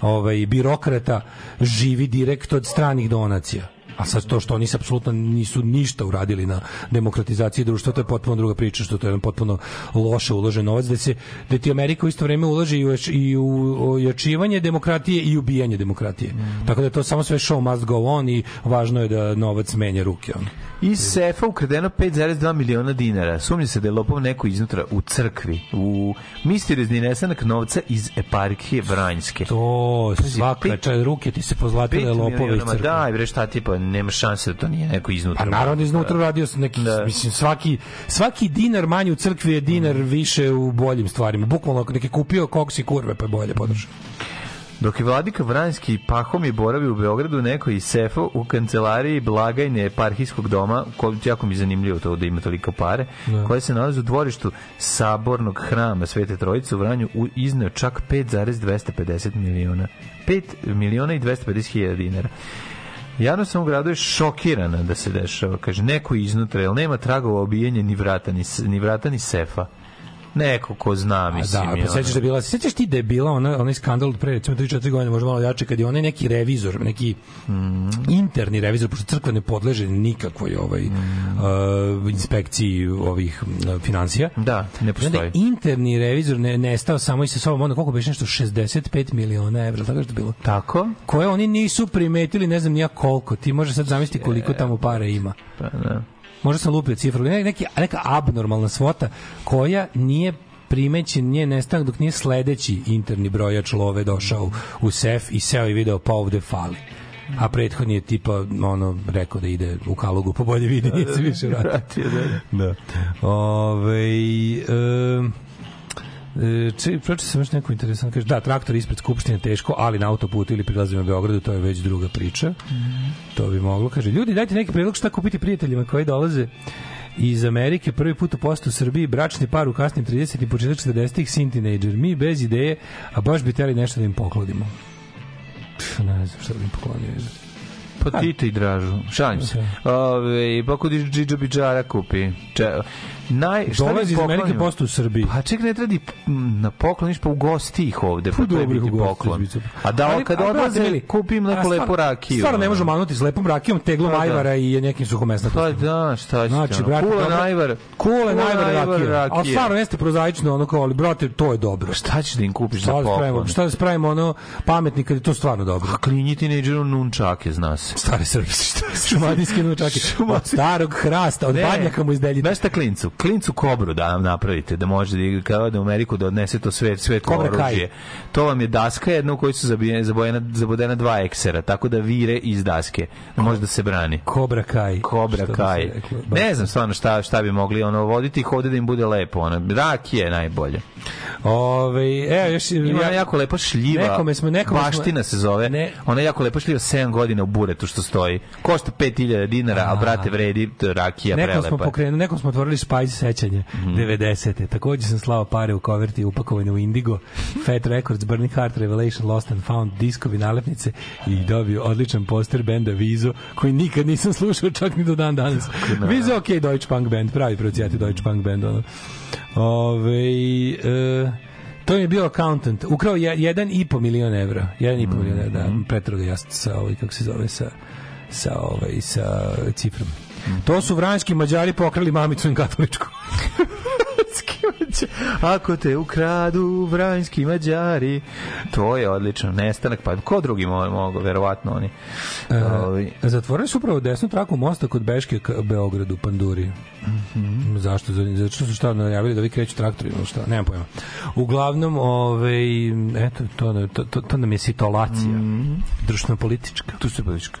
ovaj, birokrata živi direkt od stranih donacija. A sad to što oni se apsolutno nisu ništa uradili na demokratizaciji društva, to je potpuno druga priča, što to je potpuno loše uložen novac, da se da ti Amerika u isto vrijeme ulaže i u, i u ojačivanje demokratije i ubijanje demokratije. Tako da to samo sve show must go on i važno je da novac menja ruke. Ono. Iz sefa ukradeno 5,2 miliona dinara. Sumnja se da je lopov neko iznutra u crkvi. U misteriozni nesanak novca iz eparhije Vranjske. To svaka čaj, ruke ti se pozlatile lopove iz crkve. Daj, bre, šta ti pa, nema šanse da to nije neko iznutra. Pa naravno iznutra radio sam neki, mislim, svaki, svaki dinar manje u crkvi je dinar više u boljim stvarima. Bukvalno neki kupio koks i kurve, pa je bolje podržao. Dok je vladika Vranjski pahom je boravio u Beogradu neko iz sefa u kancelariji blagajne eparhijskog doma, ko, jako mi je zanimljivo to da ima toliko pare, Da. koje se nalazi u dvorištu sabornog hrama Svete Trojice u Vranju u izneo čak 5,250 miliona. 5 miliona i 250 hiljada dinara. Javno sam u gradu je šokirana da se dešava. Kaže, neko iznutra, jel nema tragova obijenja ni vrata, ni, ni vrata, ni sefa. Neko ko zna, mislim. da, pa sećaš da je bila, sećaš ti da je bila ona, onaj skandal od pre recimo 3-4 godine, možda malo jače, kad je onaj neki revizor, neki Mhm. interni revizor, pošto crkva ne podleže nikakvoj ovaj, uh, inspekciji ovih uh, financija. Da, ne onda postoji. je interni revizor ne, nestao samo i sa sobom, onda koliko biš nešto, 65 miliona evra, tako što bilo? Tako? Koje oni nisu primetili, ne znam nija koliko. Ti možeš sad zamisliti koliko tamo para ima. Pa, da. Možda sam lupio cifru, neki, neka abnormalna svota koja nije primećen nije nestanak dok nije sledeći interni brojač love došao u, sef i seo i video pa ovde fali a prethodni je tipa ono rekao da ide u kalugu po bolje vidi nije *laughs* se više vratio Vratio, da. da. Ove, e, E, če, pročio sam još neku interesantno, kaže, da, traktor ispred Skupštine teško, ali na autoputu ili prilazima Beogradu, to je već druga priča. To bi moglo. Kaže, ljudi, dajte neki predlog šta kupiti prijateljima koji dolaze iz Amerike, prvi put u postu u Srbiji, bračni par u kasnim 30. i početak 40. sin teenager. Mi bez ideje, a baš bi teli nešto da im poklonimo. Pff, ne znam šta da im poklonio. Pa Tito i Dražu. Šalim se. Ove, pa kod Džidža Bidžara kupi. Če, naj, šta da Dolazi iz Amerike posto u Srbiji. Pa ček, ne treba na pokloniš, pa ugosti ih ovde, pa, Pa to biti poklon. A da, Ali- kad odlaze, mili, kupim neku lepu rakiju. Stvarno ne možemo manuti s lepom rakijom, teglom Pa da. ajvara i nekim suhomesnatom. Pa da, šta ćete? Znači, brate, Kule najvar. Kule najvar rakije. rakije. Ali stvarno jeste prozaično, ono kao, ali brate, to je dobro. Šta ćeš da im kupiš za da poklon? šta da spravimo ono pametni kad je to stvarno dobro. A klinji tinejdžeru nunčake, zna se. Stare srpske, *laughs* šta šumadijske nučake. Od starog hrasta, od Ne. badnjaka mu izdeljite. Znaš šta klincu? Klincu kobru da nam napravite, da može da igra- kao da u Ameriku da odnese to sve, sve to Cobra Kai. oružje. To vam je daska jedna u kojoj su zabijene, zabojena, zabodena dva eksera, tako da vire iz daske. Da može da se brani. Cobra Kai. Bi Kai. reklo. Ne znam stvarno šta, šta bi mogli ono voditi ih ovde da im bude lepo. Ono. Rak je najbolje. Ove, evo, još, Ima ona jako lepa šljiva. Nekome smo, nekome smo- Baština se zove. Ne. Ona je jako lepa šljiva 7 godina u buretu što stoji. Košta 5000 dinara, a brate vredi rakija Nekom prelepa. smo pokrenuli, nekom smo otvorili Spice sećanje Mhm. 90. Takođe sam slao pare u koverti upakovane u Indigo, Fat Records, Burning Heart, Revelation, Lost and Found, diskovi, nalepnice i dobio odličan poster benda Vizo, koji nikad nisam slušao čak ni do dan danas. ne. Vizo, ok, Deutsche Punk band, pravi procijati Deutsche Punk band. Ono. Ove, e, to je bio accountant. Ukrao je, jedan i po milion evra. Jedan i po milion evra, da. Petro ga jasno sa, ovaj, kako se zove, sa, sa, ovaj, sa cifrom. To su vranjski mađari pokrali mamicu i katoličku. *laughs* Ako te ukradu vranjski mađari, to je odlično. Nestanak, pa ko drugi mo- mogu, verovatno oni. E, zatvorili su upravo desnu traku mosta kod Beške ka Beogradu, Panduri. Mhm. Zašto? Zato što su šta najavili da vi kreću traktorima, ili šta? Nemam pojma. Uglavnom, ovaj, eto, to, to, to, to nam je situacija. Mhm. Društveno-politička. tu se politička.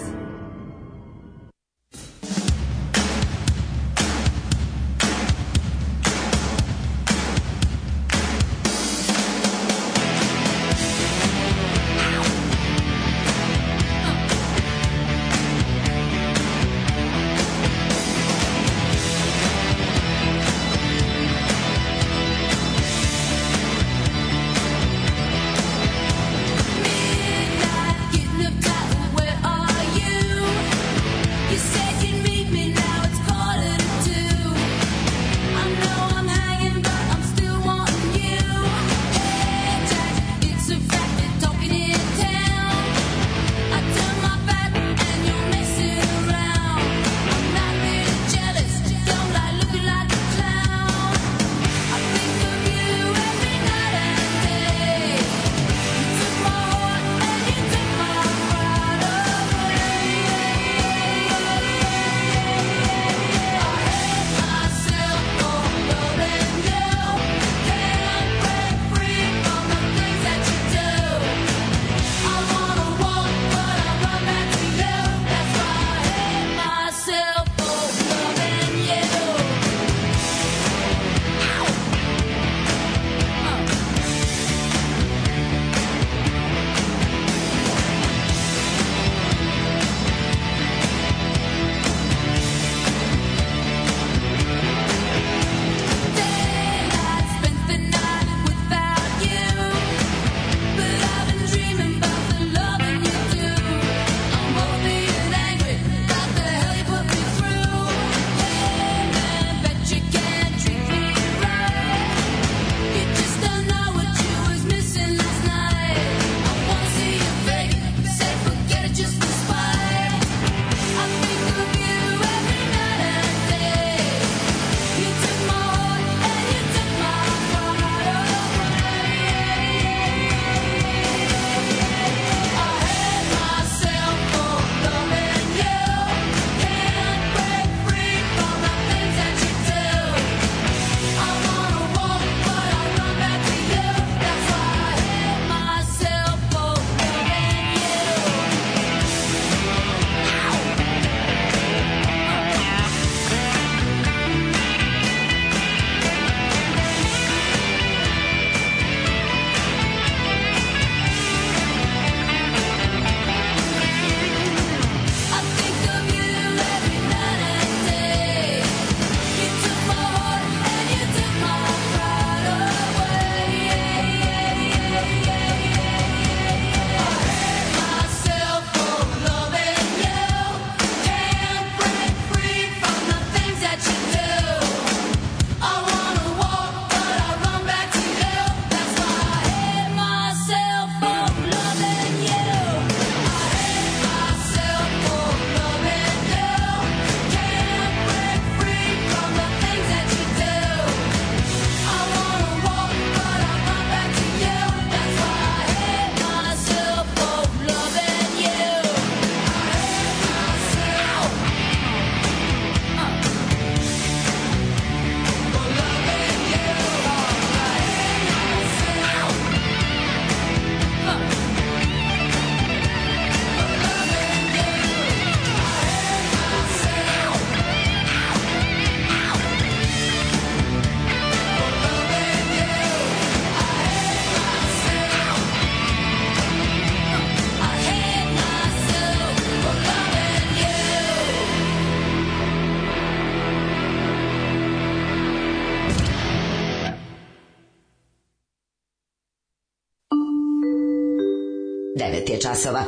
9 je časova.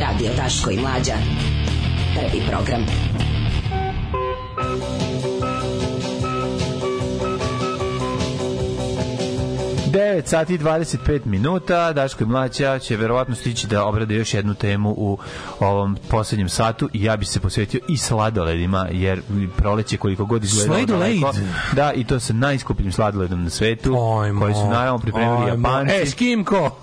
Radio Daško i Mlađa. Prvi program. Devet sati i 25 minuta, Daško i Mlađa će verovatno stići da obrade još jednu temu u ovom poslednjem satu i ja bi se posvetio i sladoledima, jer proleće koliko god izgleda Sladoled? Da, i to sa najskupljim sladoledom na svetu, koji su naravno pripremili Ajmo. Japanci. Eskimko.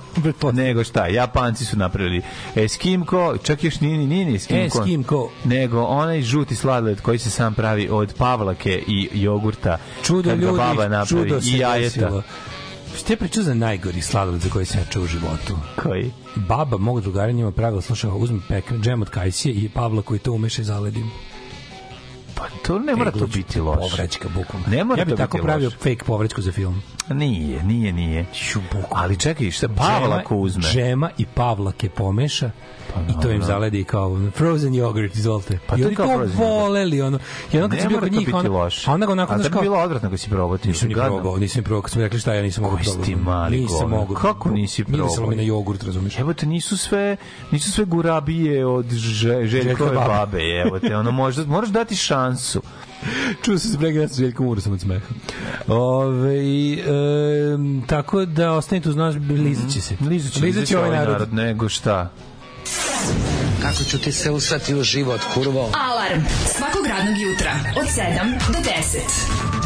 Nego šta, Japanci su napravili Eskimko, čak još nije, ni- nije ni Eskimko, Eskimko. nego onaj žuti sladoled koji se sam pravi od pavlake i jogurta. Čudo kad ljudi, baba napravi, čudo se i jajeta. desilo. Što je pričao za najgori sladoled za koji sam ja čuo u životu? Koji? Baba mog drugara njima pravila, slušao, uzme pek, džem od kajsije i Pavla koji to umeše i zaledim. Pa to ne mora to biti loše. Povraćka, bukvalno. Ne mora ja bi to tako pravio loše. fake povraćku za film. Nije, nije, nije. Ali čekaj, šta Pavlako uzme? Džema i Pavlake pomeša i to im zaledi kao frozen yogurt, izvolite. Pa I to oni kao to voleli, ono. I onda kad sam bio kod njih, ono, a onda ga onako, A da bi bilo odvratno kad si probao, ti nisam ni probao, nisam ni probao, kad smo rekli šta ja nisam mogao Koji si ti mali Nisam mogao. Kako nisi Mirisalo probao? mi na jogurt, razumiješ? Evo te nisu sve nisu sve gurabije od že, Željkove babe, evo te, ono možda moraš dati šansu. *laughs* Čuo sam se prega, ja sam Željkom Urosom od smeha. Ove, e, tako da ostanite uz nas, lizat će se. Lizat će, Lizat će ovaj narod. nego šta. Kako ću ti se usrati u život, kurvo? Alarm svakog radnog jutra od 7 do 10.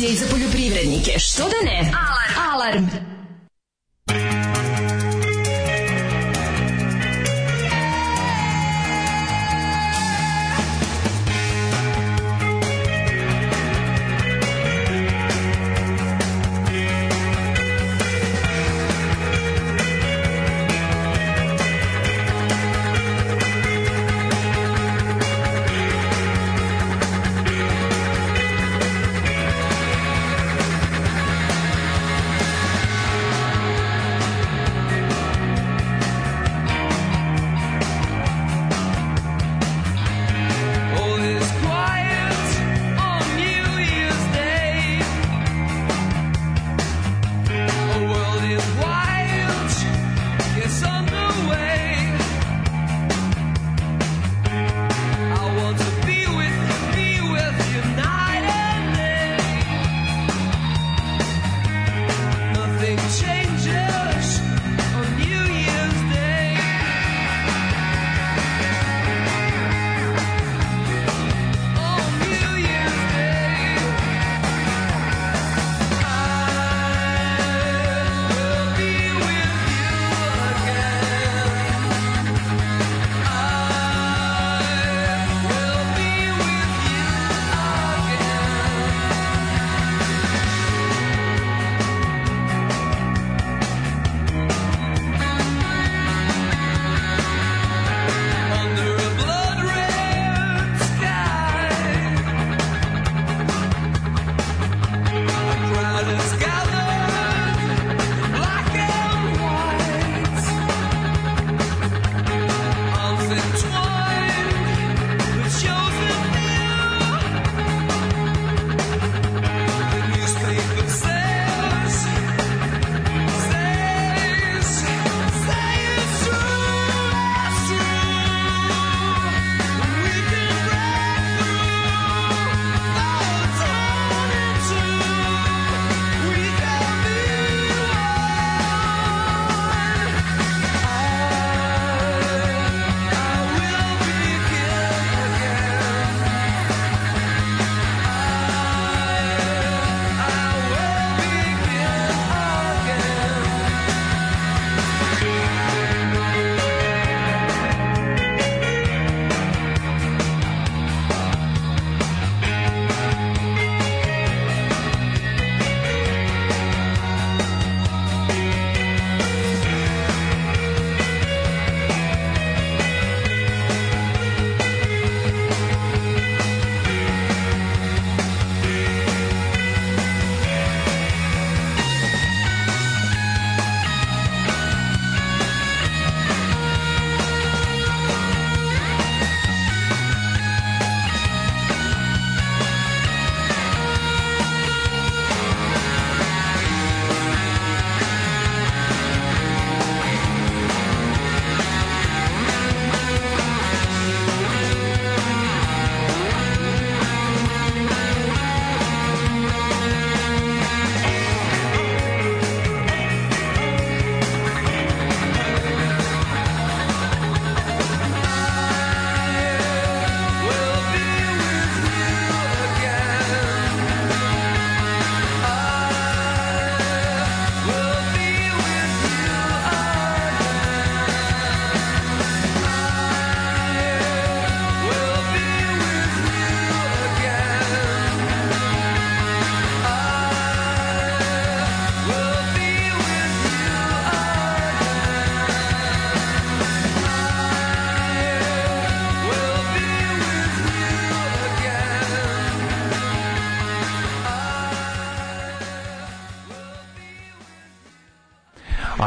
informacije i za poljoprivrednike. Što da ne? Alarm! Alarm!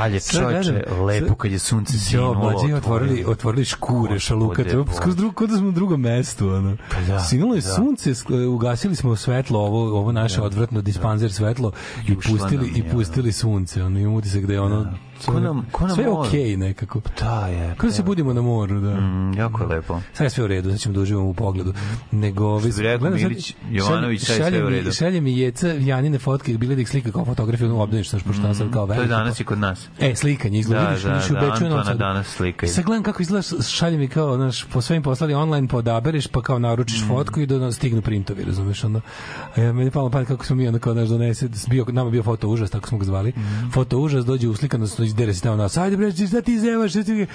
Ali je čoveče lepo kad je sunce Jo, sinulo. mlađi otvorili, otvorili škure, šaluka, skroz drugo, kod da smo na drugom mestu, ono. da, Sinulo je da. sunce, ugasili smo svetlo, ovo, ovo naše odvratno dispanzer svetlo i pustili, i pustili sunce, ono, imam utisak da je ono, Ko na- ko na sve je okej nekako. Da, je. Kao da se budimo na moru, da. Mm, jako je lepo. Sad je sve u redu, sad ćemo da uživamo u pogledu. Nego, Što bi rekao Milić Jovanović, sad je sve u redu. Šalje mi jeca Janine fotke, bile da ih slika kao fotografiju, ono obdaniš, znaš, pošto mm, sad kao To je danas i kod nas. E, slikanje, izgleda, Da, vidiš, da, da, na Antona danas slika. Sad gledam kako izgleda, šalje mi kao, znaš, po svojim poslali online, pa odabereš, pa kao naručiš Mm. fotku i do stignu printovi, razumeš, ono. A ja, meni palo pamet kako smo mi, ono, kao, znaš, donese, bio, nama bio foto užas, tako smo ga zvali. Mm. Foto užas, dođe u slikanost, izdere se tamo nas, ajde bre, šta ti zevaš, šta ti...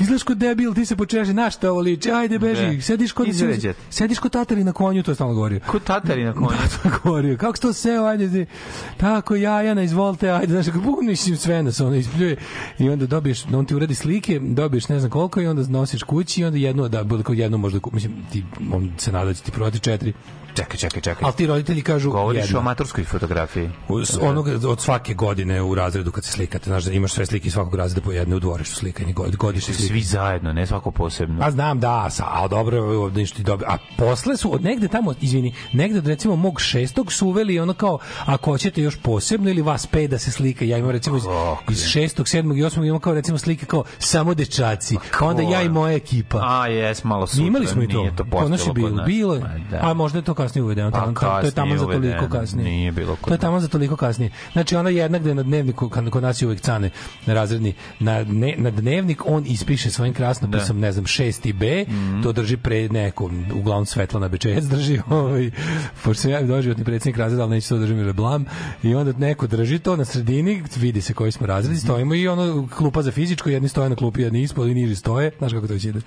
Izgledaš kod debil, ti se počeši, na šta ovo liči, ajde beži, Da. sediš kod Izvređat. sediš kod tatari na konju, to je stalno govorio. Ko tatari na konju? *laughs* Da, govorio, kako to seo, ajde, ti, tako, jajana, izvolite, ajde, znaš, kako bukniš im sve nas, ono, ispljuje, i onda dobiješ, on ti uradi slike, dobiješ ne znam koliko i onda nosiš kući i onda jedno, da, bude kao jedno možda, mislim, ti, on se nada da će ti prodati četiri, Čekaj, čekaj, čekaj. ali ti roditelji kažu Govoriš jedno. o amatorskoj fotografiji. Uz onog od svake godine u razredu kad se slikate, znaš da imaš sve slike svakog razreda po jedne u dvorištu slikanje, god- godišnje slike. Svi zajedno, ne svako posebno. A znam da, sa, a dobro, ovdje ništa dobro. A posle su od negde tamo, izvini, negde od recimo mog šestog su uveli ono kao, ako hoćete još posebno ili vas pet da se slika, ja imam recimo iz, iz šestog, sedmog i osmog imam kao recimo slike kao samo dečaci, pa onda ja i moja ekipa. A, jes, malo sutra. Imali smo i to. Nije to bilo. kod nas. Bilo da. A možda je to kasnije uvedeno. Pa, Tamo, to je tamo kasnije za toliko kasnije. Nije bilo kod To je tamo za toliko kasnije. Znači ona jedna gde na dnevniku, kad kod nas je uvek cane na razredni, na, ne, na dnevnik on ispiše svojim krasnopisom, ne znam, 6. B, Mhm. to drži pre neko, uglavnom Svetlana Bečejac drži, *laughs* ovaj, pošto sam ja doživotni predsjednik razreda, ali neće to držim ili blam, i onda neko drži to na sredini, vidi se koji smo razredi, Mhm. stojimo i ono klupa za fizičko, jedni stoje na klupi, jedni ispod i niži stoje, znaš kako to već ide.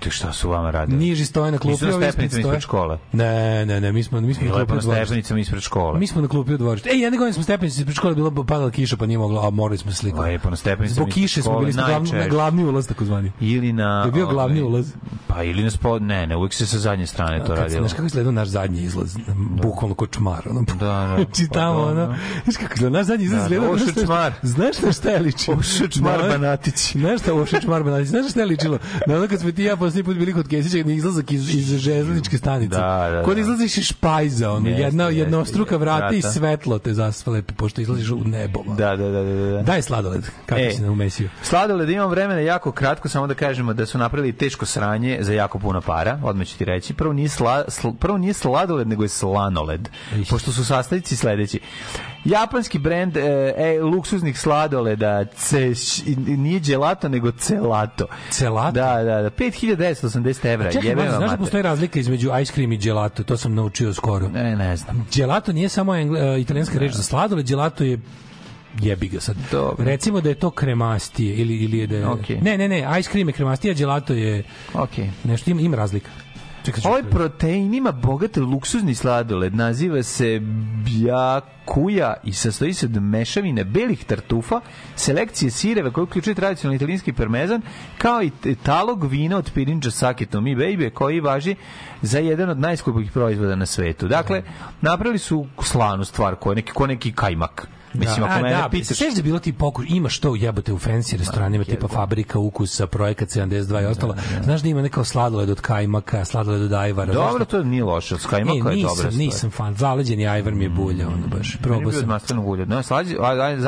Te šta su vama radili? Niži stoje na klupi, ovi stepenicama stoje. škole. Ne, ne, ne, mi smo, mi smo na klupi na stepenicama ispred škole. Mi smo na klupi u dvorištu. Ej, jedne godine smo stepenice ispred škole, bilo padala kiša, pa nije moglo, a morali smo slikati. Lepo na stepenicama Zbog kiše smo bili glavni, najčešće. glavni ulaz, takozvani. Ili na... Je bio glavni ovaj, ulaz. Pa ili na spod... Ne, ne, uvijek se sa zadnje strane to radilo. znaš kako izgleda naš zadnji izlaz? Bukvalno kod čmar. Ono. Da, da. *laughs* Znači tamo, Pa, da, ono, da. znaš kako izgleda, naš zadnji izlaz Da, da, izgleda. Čmar. Znaš na šta je ličilo? Oše čmar Na- Banatić. Znaš šta Oše čmar Banatić? Znaš na šta je ličilo? Na ono kad smo ti ja posljednji put bili kod Kesića, na izlazak iz, iz železničke stanice. Da, da, Kod da. izlaziš iz špajza, ono, Jeste, jedna, jeste, jednostruka vrata i vrata. svetlo te zasvale, pošto izlaziš u nebo. Da, da, da, da, da. Daj sladoled, kako E. si ne umesio. Sladoled imam vremena jako kratko, samo da kažemo da su napravili teško sranje za jako puno para, odmah ću ti reći. Prvo nije, sla, sl- prvo nije sladoled, nego je slanoled. Pošto su sastavnici sledeći. Japanski brend e, e, luksuznih sladoleda ce, nije gelato, nego celato. Celato? Da, da, da. 5980 evra. Čekaj, jebe znaš da postoji razlika između ice cream i gelato? To sam naučio skoro. Ne, ne znam. Gelato nije samo engle, uh, italijanska reč za sladoled, gelato je jebi ga sad. Dobro. Recimo da je to kremastije ili ili je da je... Okej. Ne, ne, ne, ice cream je kremastije, gelato je Okej. nešto ima, ima razlika. Čekaj, Ovaj proteinima bogat luksuzni sladoled naziva se bjakuja i sastoji se od mešavine belih tartufa, selekcije sireva koje uključuje tradicionalni italijanski parmezan, kao i talog vina od pirinča Sake to mi baby, koji važi za jedan od najskupljih proizvoda na svetu. Dakle, napravili su slanu stvar, ko neki, ko neki kajmak. Mislim, ako a, mene da, pitaš... Sećaš da je bilo ti pokuš, imaš to jebote u fancy restoranima, tipa Fabrika ukusa, Projekat 72 i ostalo. Znaš da ima neko sladoled od kajmaka, sladoled od ajvara. Dobro, da- to nije loše, od kajmaka E, je dobra nisam, stvar. nisam fan. Zaleđeni ajvar mi je bulja, ono baš. Meni je Probao sam. maslinovog ulja. No, slađe,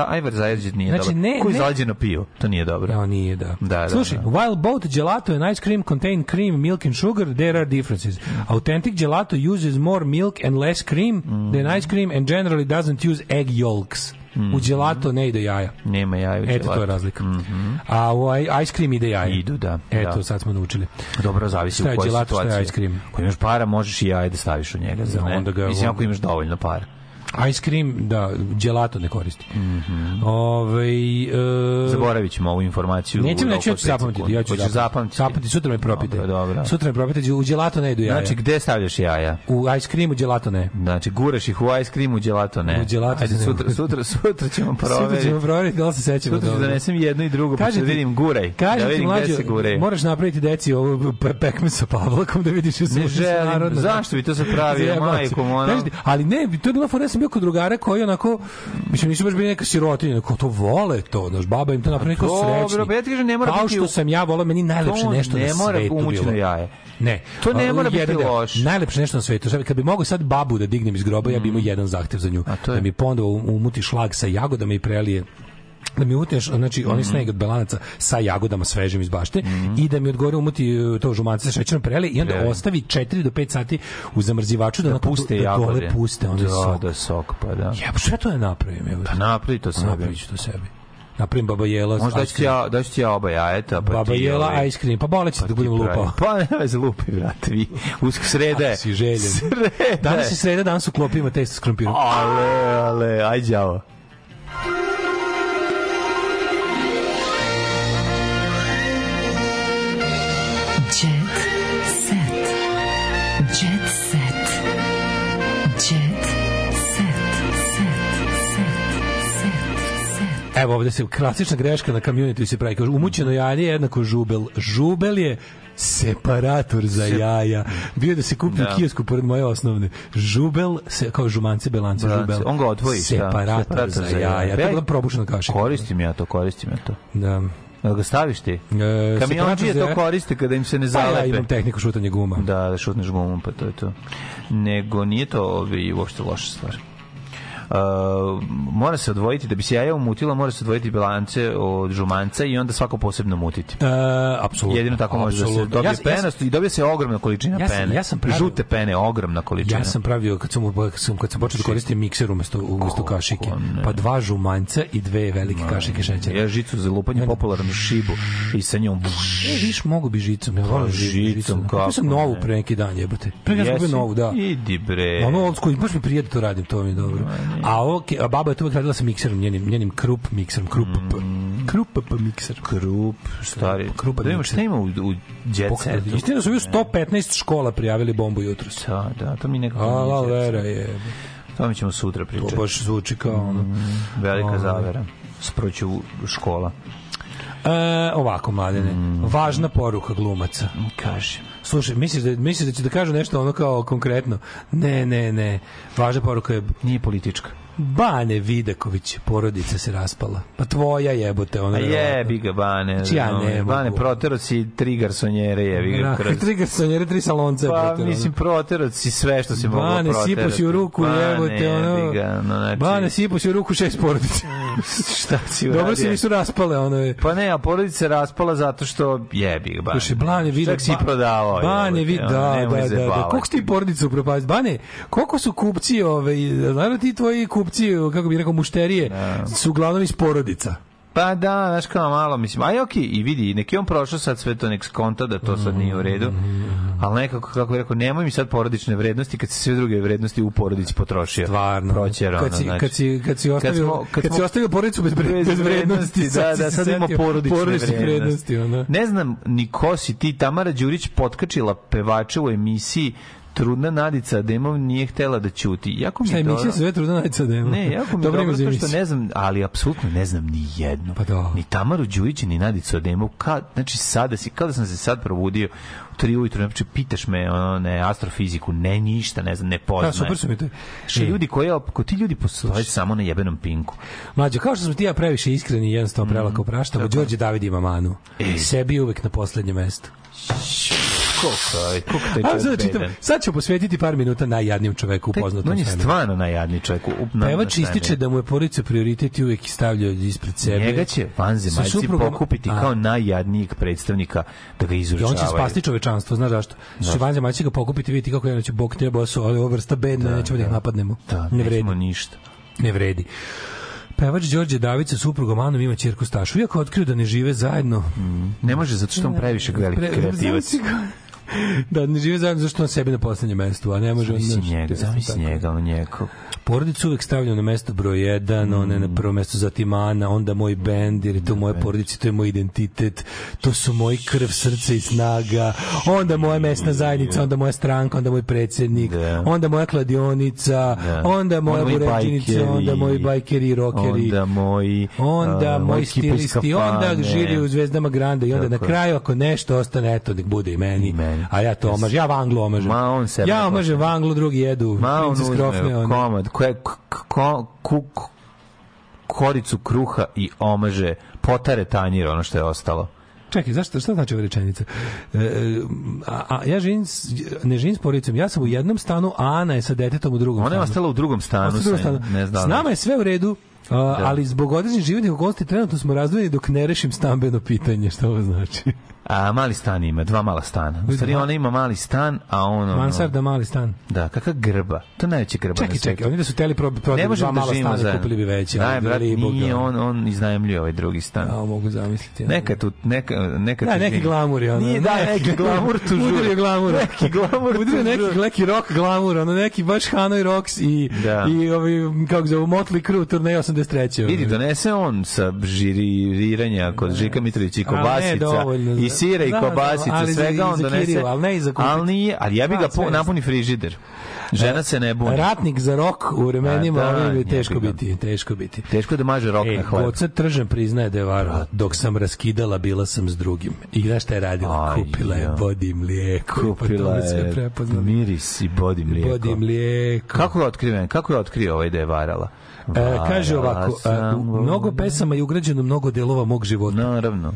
ajvar zajeđet nije Znači, dobro. ne- Koji ne- zalađeno pio? To nije dobro. Ja, nije, da. Da, da, Slušaj, da. while both gelato and ice cream contain cream, milk and sugar, there are differences. Authentic gelato uses more milk and less cream than ice cream and generally doesn't use egg yolks. U gelato ne ide jaja. Nema jaja u Eto, to je razlika. A u ice cream ide jaja. Idu, da, Eto, da. sad smo naučili. Dobro, zavisi Šta je u kojoj gelato, šta je situaciji. ice cream? Ako imaš para, možeš i jaje da staviš u njega. Za ne? onda ga- Mislim, ako imaš dovoljno para. Ice cream, da, gelato ne koristi. Mhm. Ovaj, e, Zaboravit ćemo ovu informaciju. Nećem, u neću, ja ću zapamtiti. Ja ću Hoćeš zapamtiti. Zapamtiti, sutra me propite. Dobro, dobro. Sutra me propite, u gelato ne idu jaja. Znači, gde stavljaš jaja? u ice creamu gelato ne. Znači, guraš ih u ice creamu, gelato ne. U gelato Ajde, sutra, sutra, sutra ćemo *laughs* Sutra proveriti. ćemo proveriti da li se sećamo Sutra ću donesem jedno i drugo, pa da vidim, guraj. Kažem da ti, vidim mlađo, gde se guraju. moraš napraviti deci ovo pe- pekme sa pavlakom da vidiš Ne li želim, zašto bi to sad pravio, Zajebao se. majkom, ono? Ali ne, to je bila fora, sam bio kod drugara koji onako, mislim, nisu baš bili neka sirotinja, neko to vole to, znaš, baba im to napravi neko Dobro, srećni. pa ja ti kažem, ne mora Kao biti što sam ja volao, meni najlepše To nešto ne na mora svetu bilo. jaje. Ne. To ne mora biti loše. Najlepše nešto na svetu. Kad bi mogao sad babu da dignem iz groba, ja bih imao jedan zahtev za nju. Mm. Da mi ponovo umuti šlag sa jagodama i prelije da mi umutneš znači Mhm. onaj sneg od belanaca sa jagodama svežim iz bašte i da mi odgore umuti e, to žumance sa šećerom preli i onda Preli. ostavi 4 do 5 sati u zamrzivaču da, Da puste da jagode. dole puste onda Da, sok. da, sok, pa da. Ja, pa sve to ne napravim. Evo. Pa napravi to sebi. Napravit ću to sebi. Napravim baba jela. Možda ću ti ja, da ću ja oba jajeta, pa Baba jela ovaj, ice cream. Pa boleće da budem lupao. *laughs* Pa ne veze lupi, brate, vi. Usk. Ako si željen. Sreda Danas je. sreda, danas u klopi ima testo s krompirom. Ale, ale, aj đavo. Evo ovde se klasična greška na community se pravi. Kaže, umućeno jaje je jednako žubel. Žubel je separator za Se- jaja. Bio da se kupi Da. u kiosku pored moje osnovne. Žubel, se, kao žumance, belance, Brate, žubel. On ga odvoji. šta? Separator, za jaja. To je bila probušena kašika. Koristim ja to, koristim ja to. Da. Jel ga staviš ti? E, Kamionđije separator za to jaja. koriste kada im se ne Pa ja zalepe. imam tehniku šutanja guma. Da, da šutneš gumom, pa to je to. Nego nije to ovi, uopšte loša stvar. Uh, mora se odvojiti, da bi se jaja umutila, mora se odvojiti bilance od žumanca i onda svako posebno mutiti. E, apsolutno. Jedino tako može da se dobije Ja sam- ja sam- i dobije se ogromna količina Ja sam- pene. ja sam pravio- Žute pene, ogromna količina. Ja sam pravio kad sam kad sam kad sam počeo da koristim mikser umesto umesto kašike. Pa dva žumanca i dve velike kašike šećera. Ja žicu za lupanje popularnu šibu i sa njom E, viš, mogu bi žicom. Ja volim žicom, žicom. kako sam novu pre neki dan, jebote. Pre neki dan novu, da. Idi bre. Ono old school, baš mi prije da to radim, to mi je dobro. A, ok, a baba je to uvek radila sa mikserom, njenim, njenim krup mikserom, krup, Mm. krup p mikser. Krup, stari. Krupan da ima šta ima u, u setu. Istina su još 115 škola prijavili bombu jutros. Da, da, to mi nekako Ala nije jet vera je. To mi ćemo sutra pričati. To baš zvuči kao ono. Velika Ovaj. zavera. Sproću škola. E, ovako, mladene. Mm. Važna poruka glumaca. Kaže. Slušaj, misliš da, misliš da će da kažu nešto ono kao konkretno? Ne, ne, ne. Važna poruka je Nije politička. Bane Vidaković, porodica se raspala. Pa tvoja jebote, ona A jebi ga, Bane. Znači, ja ne Bane, protero si tri garsonjere, jebi ga. Da, kroz- *laughs* tri garsonjere, tri salonce. Pa, brate, ono. mislim, protero si sve što si mogao Bane, proterati. sipo si u ruku, Bane, jebote, ono. jebi ga, no, znači, Bane, sipo si u ruku šest porodica. *laughs* šta si Dobro uradio? se nisu raspale, ono je. Pa ne, a porodica se raspala zato što jebi ga, Bane. Slušaj, Bane. Čak si prodavao. Bane ono, da, da, da, da. Koliko si ti porodica upropasti? Bane, koliko su kupci, ove, znaš ti tvoji kupci, kako bi rekao, mušterije, su uglavnom iz porodica. Pa da, znaš kao malo, mislim, aj okej, i vidi, neki on prošao sad sve to nek skonta da to sad nije u redu, ali nekako, kako bih rekao, nemoj mi sad porodične vrednosti kad se sve druge vrednosti u porodici potrošio. Stvarno. Proćer, kad si, znači. kad si, kad si ostavio, smo- kad, kad si ostavio porodicu bez, bre, bez vrednosti, da, si da, se sad setio porodične, porodičnih vrednosti. ono. Ne znam ni ko si ti, Tamara Đurić potkačila pevača u emisiji Trudna Nadica Demov nije htela da ćuti. Jako mi Šta je dobro. se zove Trudna Nadica Demo? Ne, jako mi je Dobro dobro što ne znam, ali apsolutno ne znam ni jednu. Pa da. Ni Tamaru Đujić, ni Nadicu Ademov. Ka, znači, sada si, kao da sam se sad probudio u tri ujutru, znači, pitaš me, ono, ne, astrofiziku, ne, ništa, ne znam, ne poznajem. Da, super su mi to. Što ljudi koji, ko ti ljudi postoje samo na jebenom pinku. Mlađo, kao što smo ti ja previše iskreni i jednostavno Mm, prelako praštamo, Đorđe David ima manu. E. Sebi uvek na poslednje mesto. Koliko je, koliko taj čovjek sad, da čitam, bedan. sad ću posvetiti par minuta najjadnijem čoveku u poznatom On je svemiru. stvarno najjadniji čovjek. na- Pevač na ističe da mu je porodica prioritet i uvek stavlja ispred sebe. Njega će vanzemaljci suprugom- pokupiti A. kao najjadnijeg predstavnika da ga I izučavaju. on će spasti čovečanstvo, znaš zašto? Što vanzemaljci će ga pokupiti, vidite kako je, će bog te bosu, ali ovo vrsta bedna, nećemo da ih napadnemo. Da, ne vredi. ništa. Ne vredi. Pevač Đorđe David sa suprugom Anom ima ćerku Stašu. Iako otkrio da ne žive zajedno, Ne može zato što on previše veliki Pre- kreativac. *laughs* ga. Da ne žive zajedno zašto on sebi na poslednjem mestu, a ne može on... Zamisli njega, je zamisli njega, on njeko. Porodicu uvek stavljam na mesto broj 1, one na prvo mesto zatim Ana, onda moj bend, jer je to moje porodice, to je moj identitet, to su moji krv, srce i snaga, onda moja mesna zajednica, onda moja stranka, onda moj predsjednik, Da. onda moja kladionica, Da. onda moja buređinica, onda moji bajkeri i rokeri. Onda moji... Onda a, moji stilisti, onda žiri u Zvezdama Granda i onda Tako na je. kraju ako nešto ostane, eto, nek bude i meni. I meni. A ja to omažem, ja Vanglu omažem. Ma, on sebe ja omažem Vanglu, drugi jedu. Ma on uzme komad, koje, ko, ku, koricu kruha i omaže, potare tanjir, ono što je ostalo. Čekaj, zašto, šta znači ova rečenica? E, a, a, ja živim, s- ne živim s porodicom, ja sam u jednom stanu, a Ana je sa detetom u drugom Ona je ostala u drugom stanu, u drugom stanu. ne znam. S nama je sve u redu, A, ali zbog određenih životnih okolnosti trenutno smo razdvojeni dok ne rešim stambeno pitanje, što ovo znači? A mali stan ima, dva mala stana. U stvari ona ima mali stan, a on... ono- Mansarda, mali stan. Da, kakva grba. To je najveća grba Čekaj, na svetu. čekaj, oni da su teli pro- prodati dva da mala stana, zajedno. kupili bi veći, Daj, brat, nije, on, on iznajemljuje ovaj drugi stan. Ja, mogu zamisliti. Neka tu, neka, neka Da, neki glamur je ono. Nije, da, neki glamur tu žuri. Udario glamur. Neki glamur tu Udario neki, neki rock glamur, ono neki baš Hanoi Rocks i, Da. i ovi, kako zove, Motley Crue, turnej 83. Vidi, donese on sa žiriranja kod Žika Mitrovića i kobasica i sira i da, da, kobasica, za- svega on donese. Kirila, ali ne i za kupiti. Ali nije, ali ja bi ga Da, po, napuni frižider. Žena se ne buni. Ratnik za rok u vremenima, A, da, ovim je teško biti, teško biti. Teško da maže rok E, na hleb. Goca Tržan priznaje da je varala. Dok sam raskidala, bila sam s drugim. I znaš šta je radila? Aj, Kupila je body mlijeko. Kupila Pa sve je miris i body mlijeko. Body mlijeko. Kako je otkriven? Kako je otkrio ovaj da je varala? E, kaže ovako, e, sam u mnogo pesama je ugrađeno mnogo delova mog života. Naravno.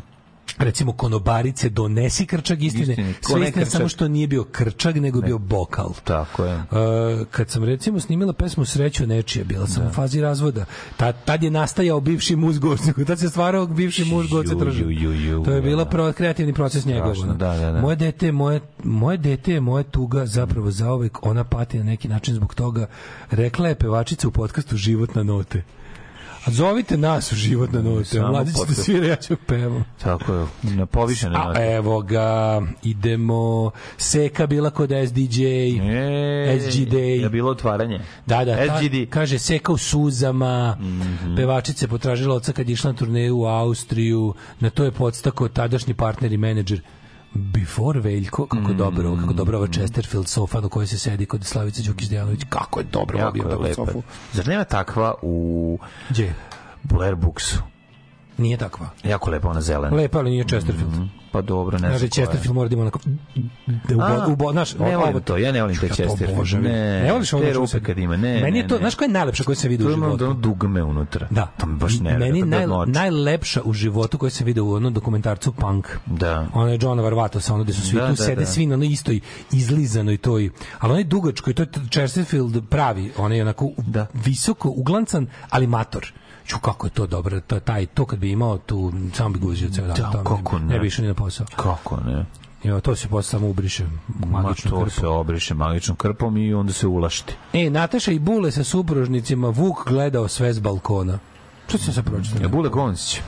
Recimo konobarice donesi krčag istine, Istine. Sve ne istine krčag? samo što nije bio krčag, nego bio bokal. Tako je. E, kad sam recimo snimila pesmu Sreću nečije, bila sam u fazi razvoda. Ta, tad je nastajao bivši muž Goce, *laughs* tad se stvarao bivši muž Tržan. ju, To je bila da. pro, kreativni proces njegov. Da, da, da. Moje dete, je moje, moje dete je moja tuga zapravo zaovek, ona pati na neki način zbog toga. Rekla je pevačica u podcastu Životna note. A zovite nas u životne note. Samo Mladi ćete svira, ja ću pevam. Tako je. Na povišene A note. evo ga, idemo. Seka bila kod SDJ. E, SG Day. Je bilo otvaranje. Da, da, ta, SGD. kaže Seka u suzama, Mhm. pevačice potražila oca kad je išla na turneju u Austriju, na to je podstako tadašnji partner i menadžer Before Veljko, kako Mhm. dobro, kako dobro ova Chesterfield sofa na kojoj se sedi kod Slavice Đukić Dejanović, kako je dobro Jako obio je takvu lepa. sofu. Zar nema takva u Gdje? Blair Booksu? Nije takva. Jako lepa ona zelena. Lepa, ali nije Chesterfield. Pa dobro, ne znam je. Chesterfield mora da ima onako... Da ubo, A, ubo, znaš, ne ovo- volim to, ja ne volim te Chesterfield. Ne, ne voliš ono te rupe se- kad ima, ne, Meni je to, ne. znaš koja je najlepša koja se vidi u ima životu? ono dugme unutra. Da. To mi baš ne Meni naj, najlepša u životu koja se vidi u onom dokumentarcu Punk. Da. Ona je Johna Varvatosa, ono gde su svi Da, tu da, sede da. svi na onoj istoj izlizanoj toj, ali onaj dugačkoj, to je Chesterfield pravi, on je onako Da. visoko uglancan, ali mator. Ču kako je to dobro, to, taj, to kad bi imao tu, samo bi guzio ceo dan. Da, kako ne. Ne bi išao ni na posao. Kako ne? Jo, to se posle samo ubriše Ma magičnom to krpom. se obriše magičnom krpom i onda se ulašti. E, Nataša i Bule sa supružnicima Vuk gledao sve s balkona. Što sam se pročitao? Je Bule Goncić.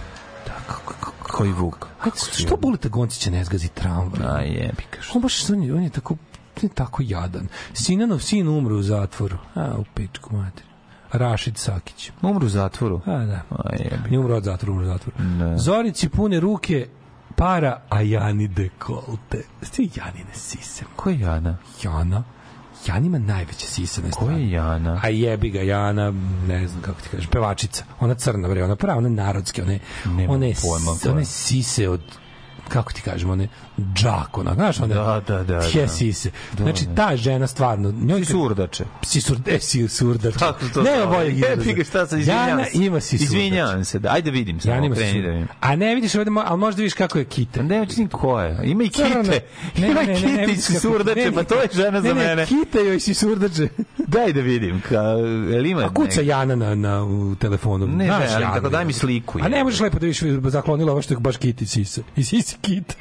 Koji Vuk? Ajde, što Buleta Goncića ne zgazi tramvaj? A jebi ga. On baš on je, on je tako on je tako jadan. Sinanov sin umre u zatvoru. A, u pičku mater. Rašid Sakić. Umru u zatvoru. A, da. A jebi. Nije umro od zatvora, umro u zatvoru. Da. Zorici pune ruke para, a Jani dekolte. Sti Janine sise. Ko je Jana? Jana? Jana ima najveće sise na Ko je Jana? A jebi ga Jana, ne znam kako ti kažeš, pevačica. Ona crna bre, ona prava, ona narodske, one one pojma s- one sise od kako ti kažemo, one džak, ona, znaš, one, Da, da, da, tje da. sise. Da, znači, da. ta žena stvarno, njoj Si surdače. si sur, e, si surdače. Kako to Nema boljeg izraza. Ga, šta sam, izvinjavam Jana se. ima si Izvinjavam se, da, ajde vidim samo, Jana ima si da surdače. vidim. A ne vidiš ovdje, mo- ali možda vidiš kako je kite. Ne, ni ko je. Ima i kite. Ne, Ima ne, ne, ne, kite ne i kako- surdače, ne, pa to je žena za ne, ne, mene. kite joj si surdače. Daj da vidim. Ka, jel ima A kuca Jana na, na u telefonu. Ne, ne, ali tako daj mi sliku, A ne možeš lepo da vidiš zaklonila ovo što je baš kiti sise. I sisi kite.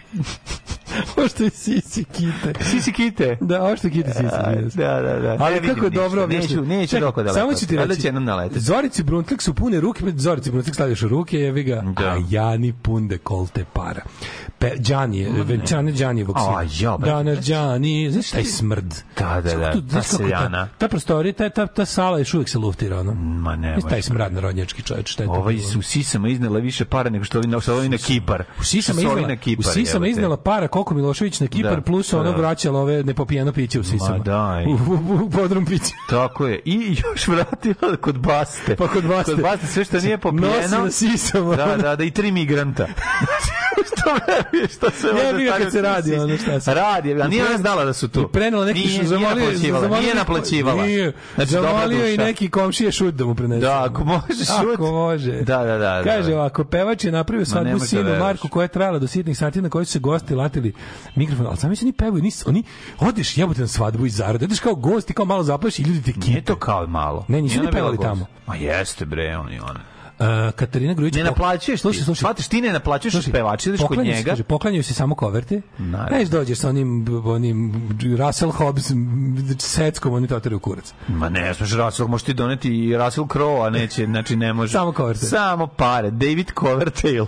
*laughs* ovo što je sisi kite. Sisi kite. Da, ovo što je kiti sise. A, jes. Da, da, da. Ali kako je dobro Neću, objašnjeno. neću doko da Samo ću ti reći. će jednom naleteti. Zorici Bruntlek su pune ruke, Zorici Bruntlek stavljaš u ruke, jevi ga, Da. a Jani pun dekolte para. Pe, Đani Venčane Đanijevog A, ja, bre. Danas Đani, znaš taj smrd. Da, da, da, Tu, ta seljana. Ta, ta prostorija, ta, ta, ta sala još uvijek se luftira, ono. Ma ne, Znaš taj smrad narodnjački čovječ, šta je Ovaj bilo? su sisama iznela više para nego što ovi na, ovi na Kipar. U sisama iznela, na Kipar, u sisama iznela para koliko Milošević na Kipar Da, plus ono da. vraćala ove nepopijeno piće u sisama. Ma daj. U, u, u podrum piće. *laughs* Tako je. I još vratila kod Baste. Pa kod Baste. Kod Baste sve što nije popijeno. na sisama. Da, da, da, i tri migranta. *laughs* Što *laughs* se Jebi ga kad se radi, ono šta se. Radi, a nije ona znala da su tu. I prenela neki Nije- šu, nije zamolio, naplaćivala, zamolio, nije naplaćivala. Nije. Znači, zamolio i neki komšije šut da mu prenese. Da, ako može šut. Ako može. Da, da, da. Kaže da. ovako, pevač je napravio svadbu da sinu veruješ. Marku koja je trajala do sitnih sati na kojoj su se gosti latili mikrofon, ali sami se ni pevaju, ni, oni, odeš jebote na svadbu iz zarade, odeš kao gost i kao malo zaplaši i ljudi te Nije kipe. to kao malo. Ne, nisu Nije ni pevali tamo. Ma jeste bre, on i ona. Uh, Katarina Grujić Ne naplaćuješ. Slušaj, slušaj. Shvatiš, ti ne naplaćuješ Slušaj, pevača, ideš kod njega. Kaže, poklanjaju se samo koverte. Naravno. Neš dođeš sa onim, onim Russell Hobbs seckom, oni to u kurac. Ma ne, smeš Russell, možeš ti doneti i Russell Crowe, a neće, znači ne može. Samo Coverdale. Samo pare. David Coverdale. *laughs*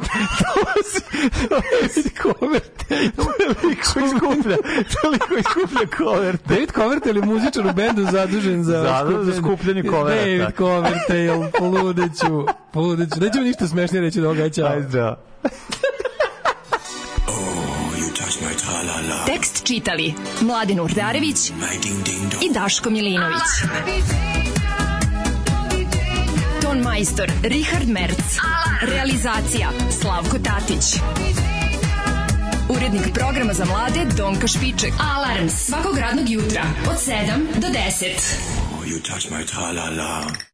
David Coverdale. Toliko iskuplja, toliko iskuplja Coverdale. David Coverdale je muzičar u bendu zadužen za, Zadužen za skupljanje coverata. David Coverdale, poludeću, poludeću. Nećemo ništa smešnije reći do ovoga, čao. Ajde, da. *laughs* Tekst čitali Mladin Urdarević i Daško Milinović. Ton majstor Richard Merc. Realizacija Slavko Tatić. Urednik programa za mlade Donka Špiček. Alarms svakog radnog jutra od 7 do 10. You touch my tra-la-la.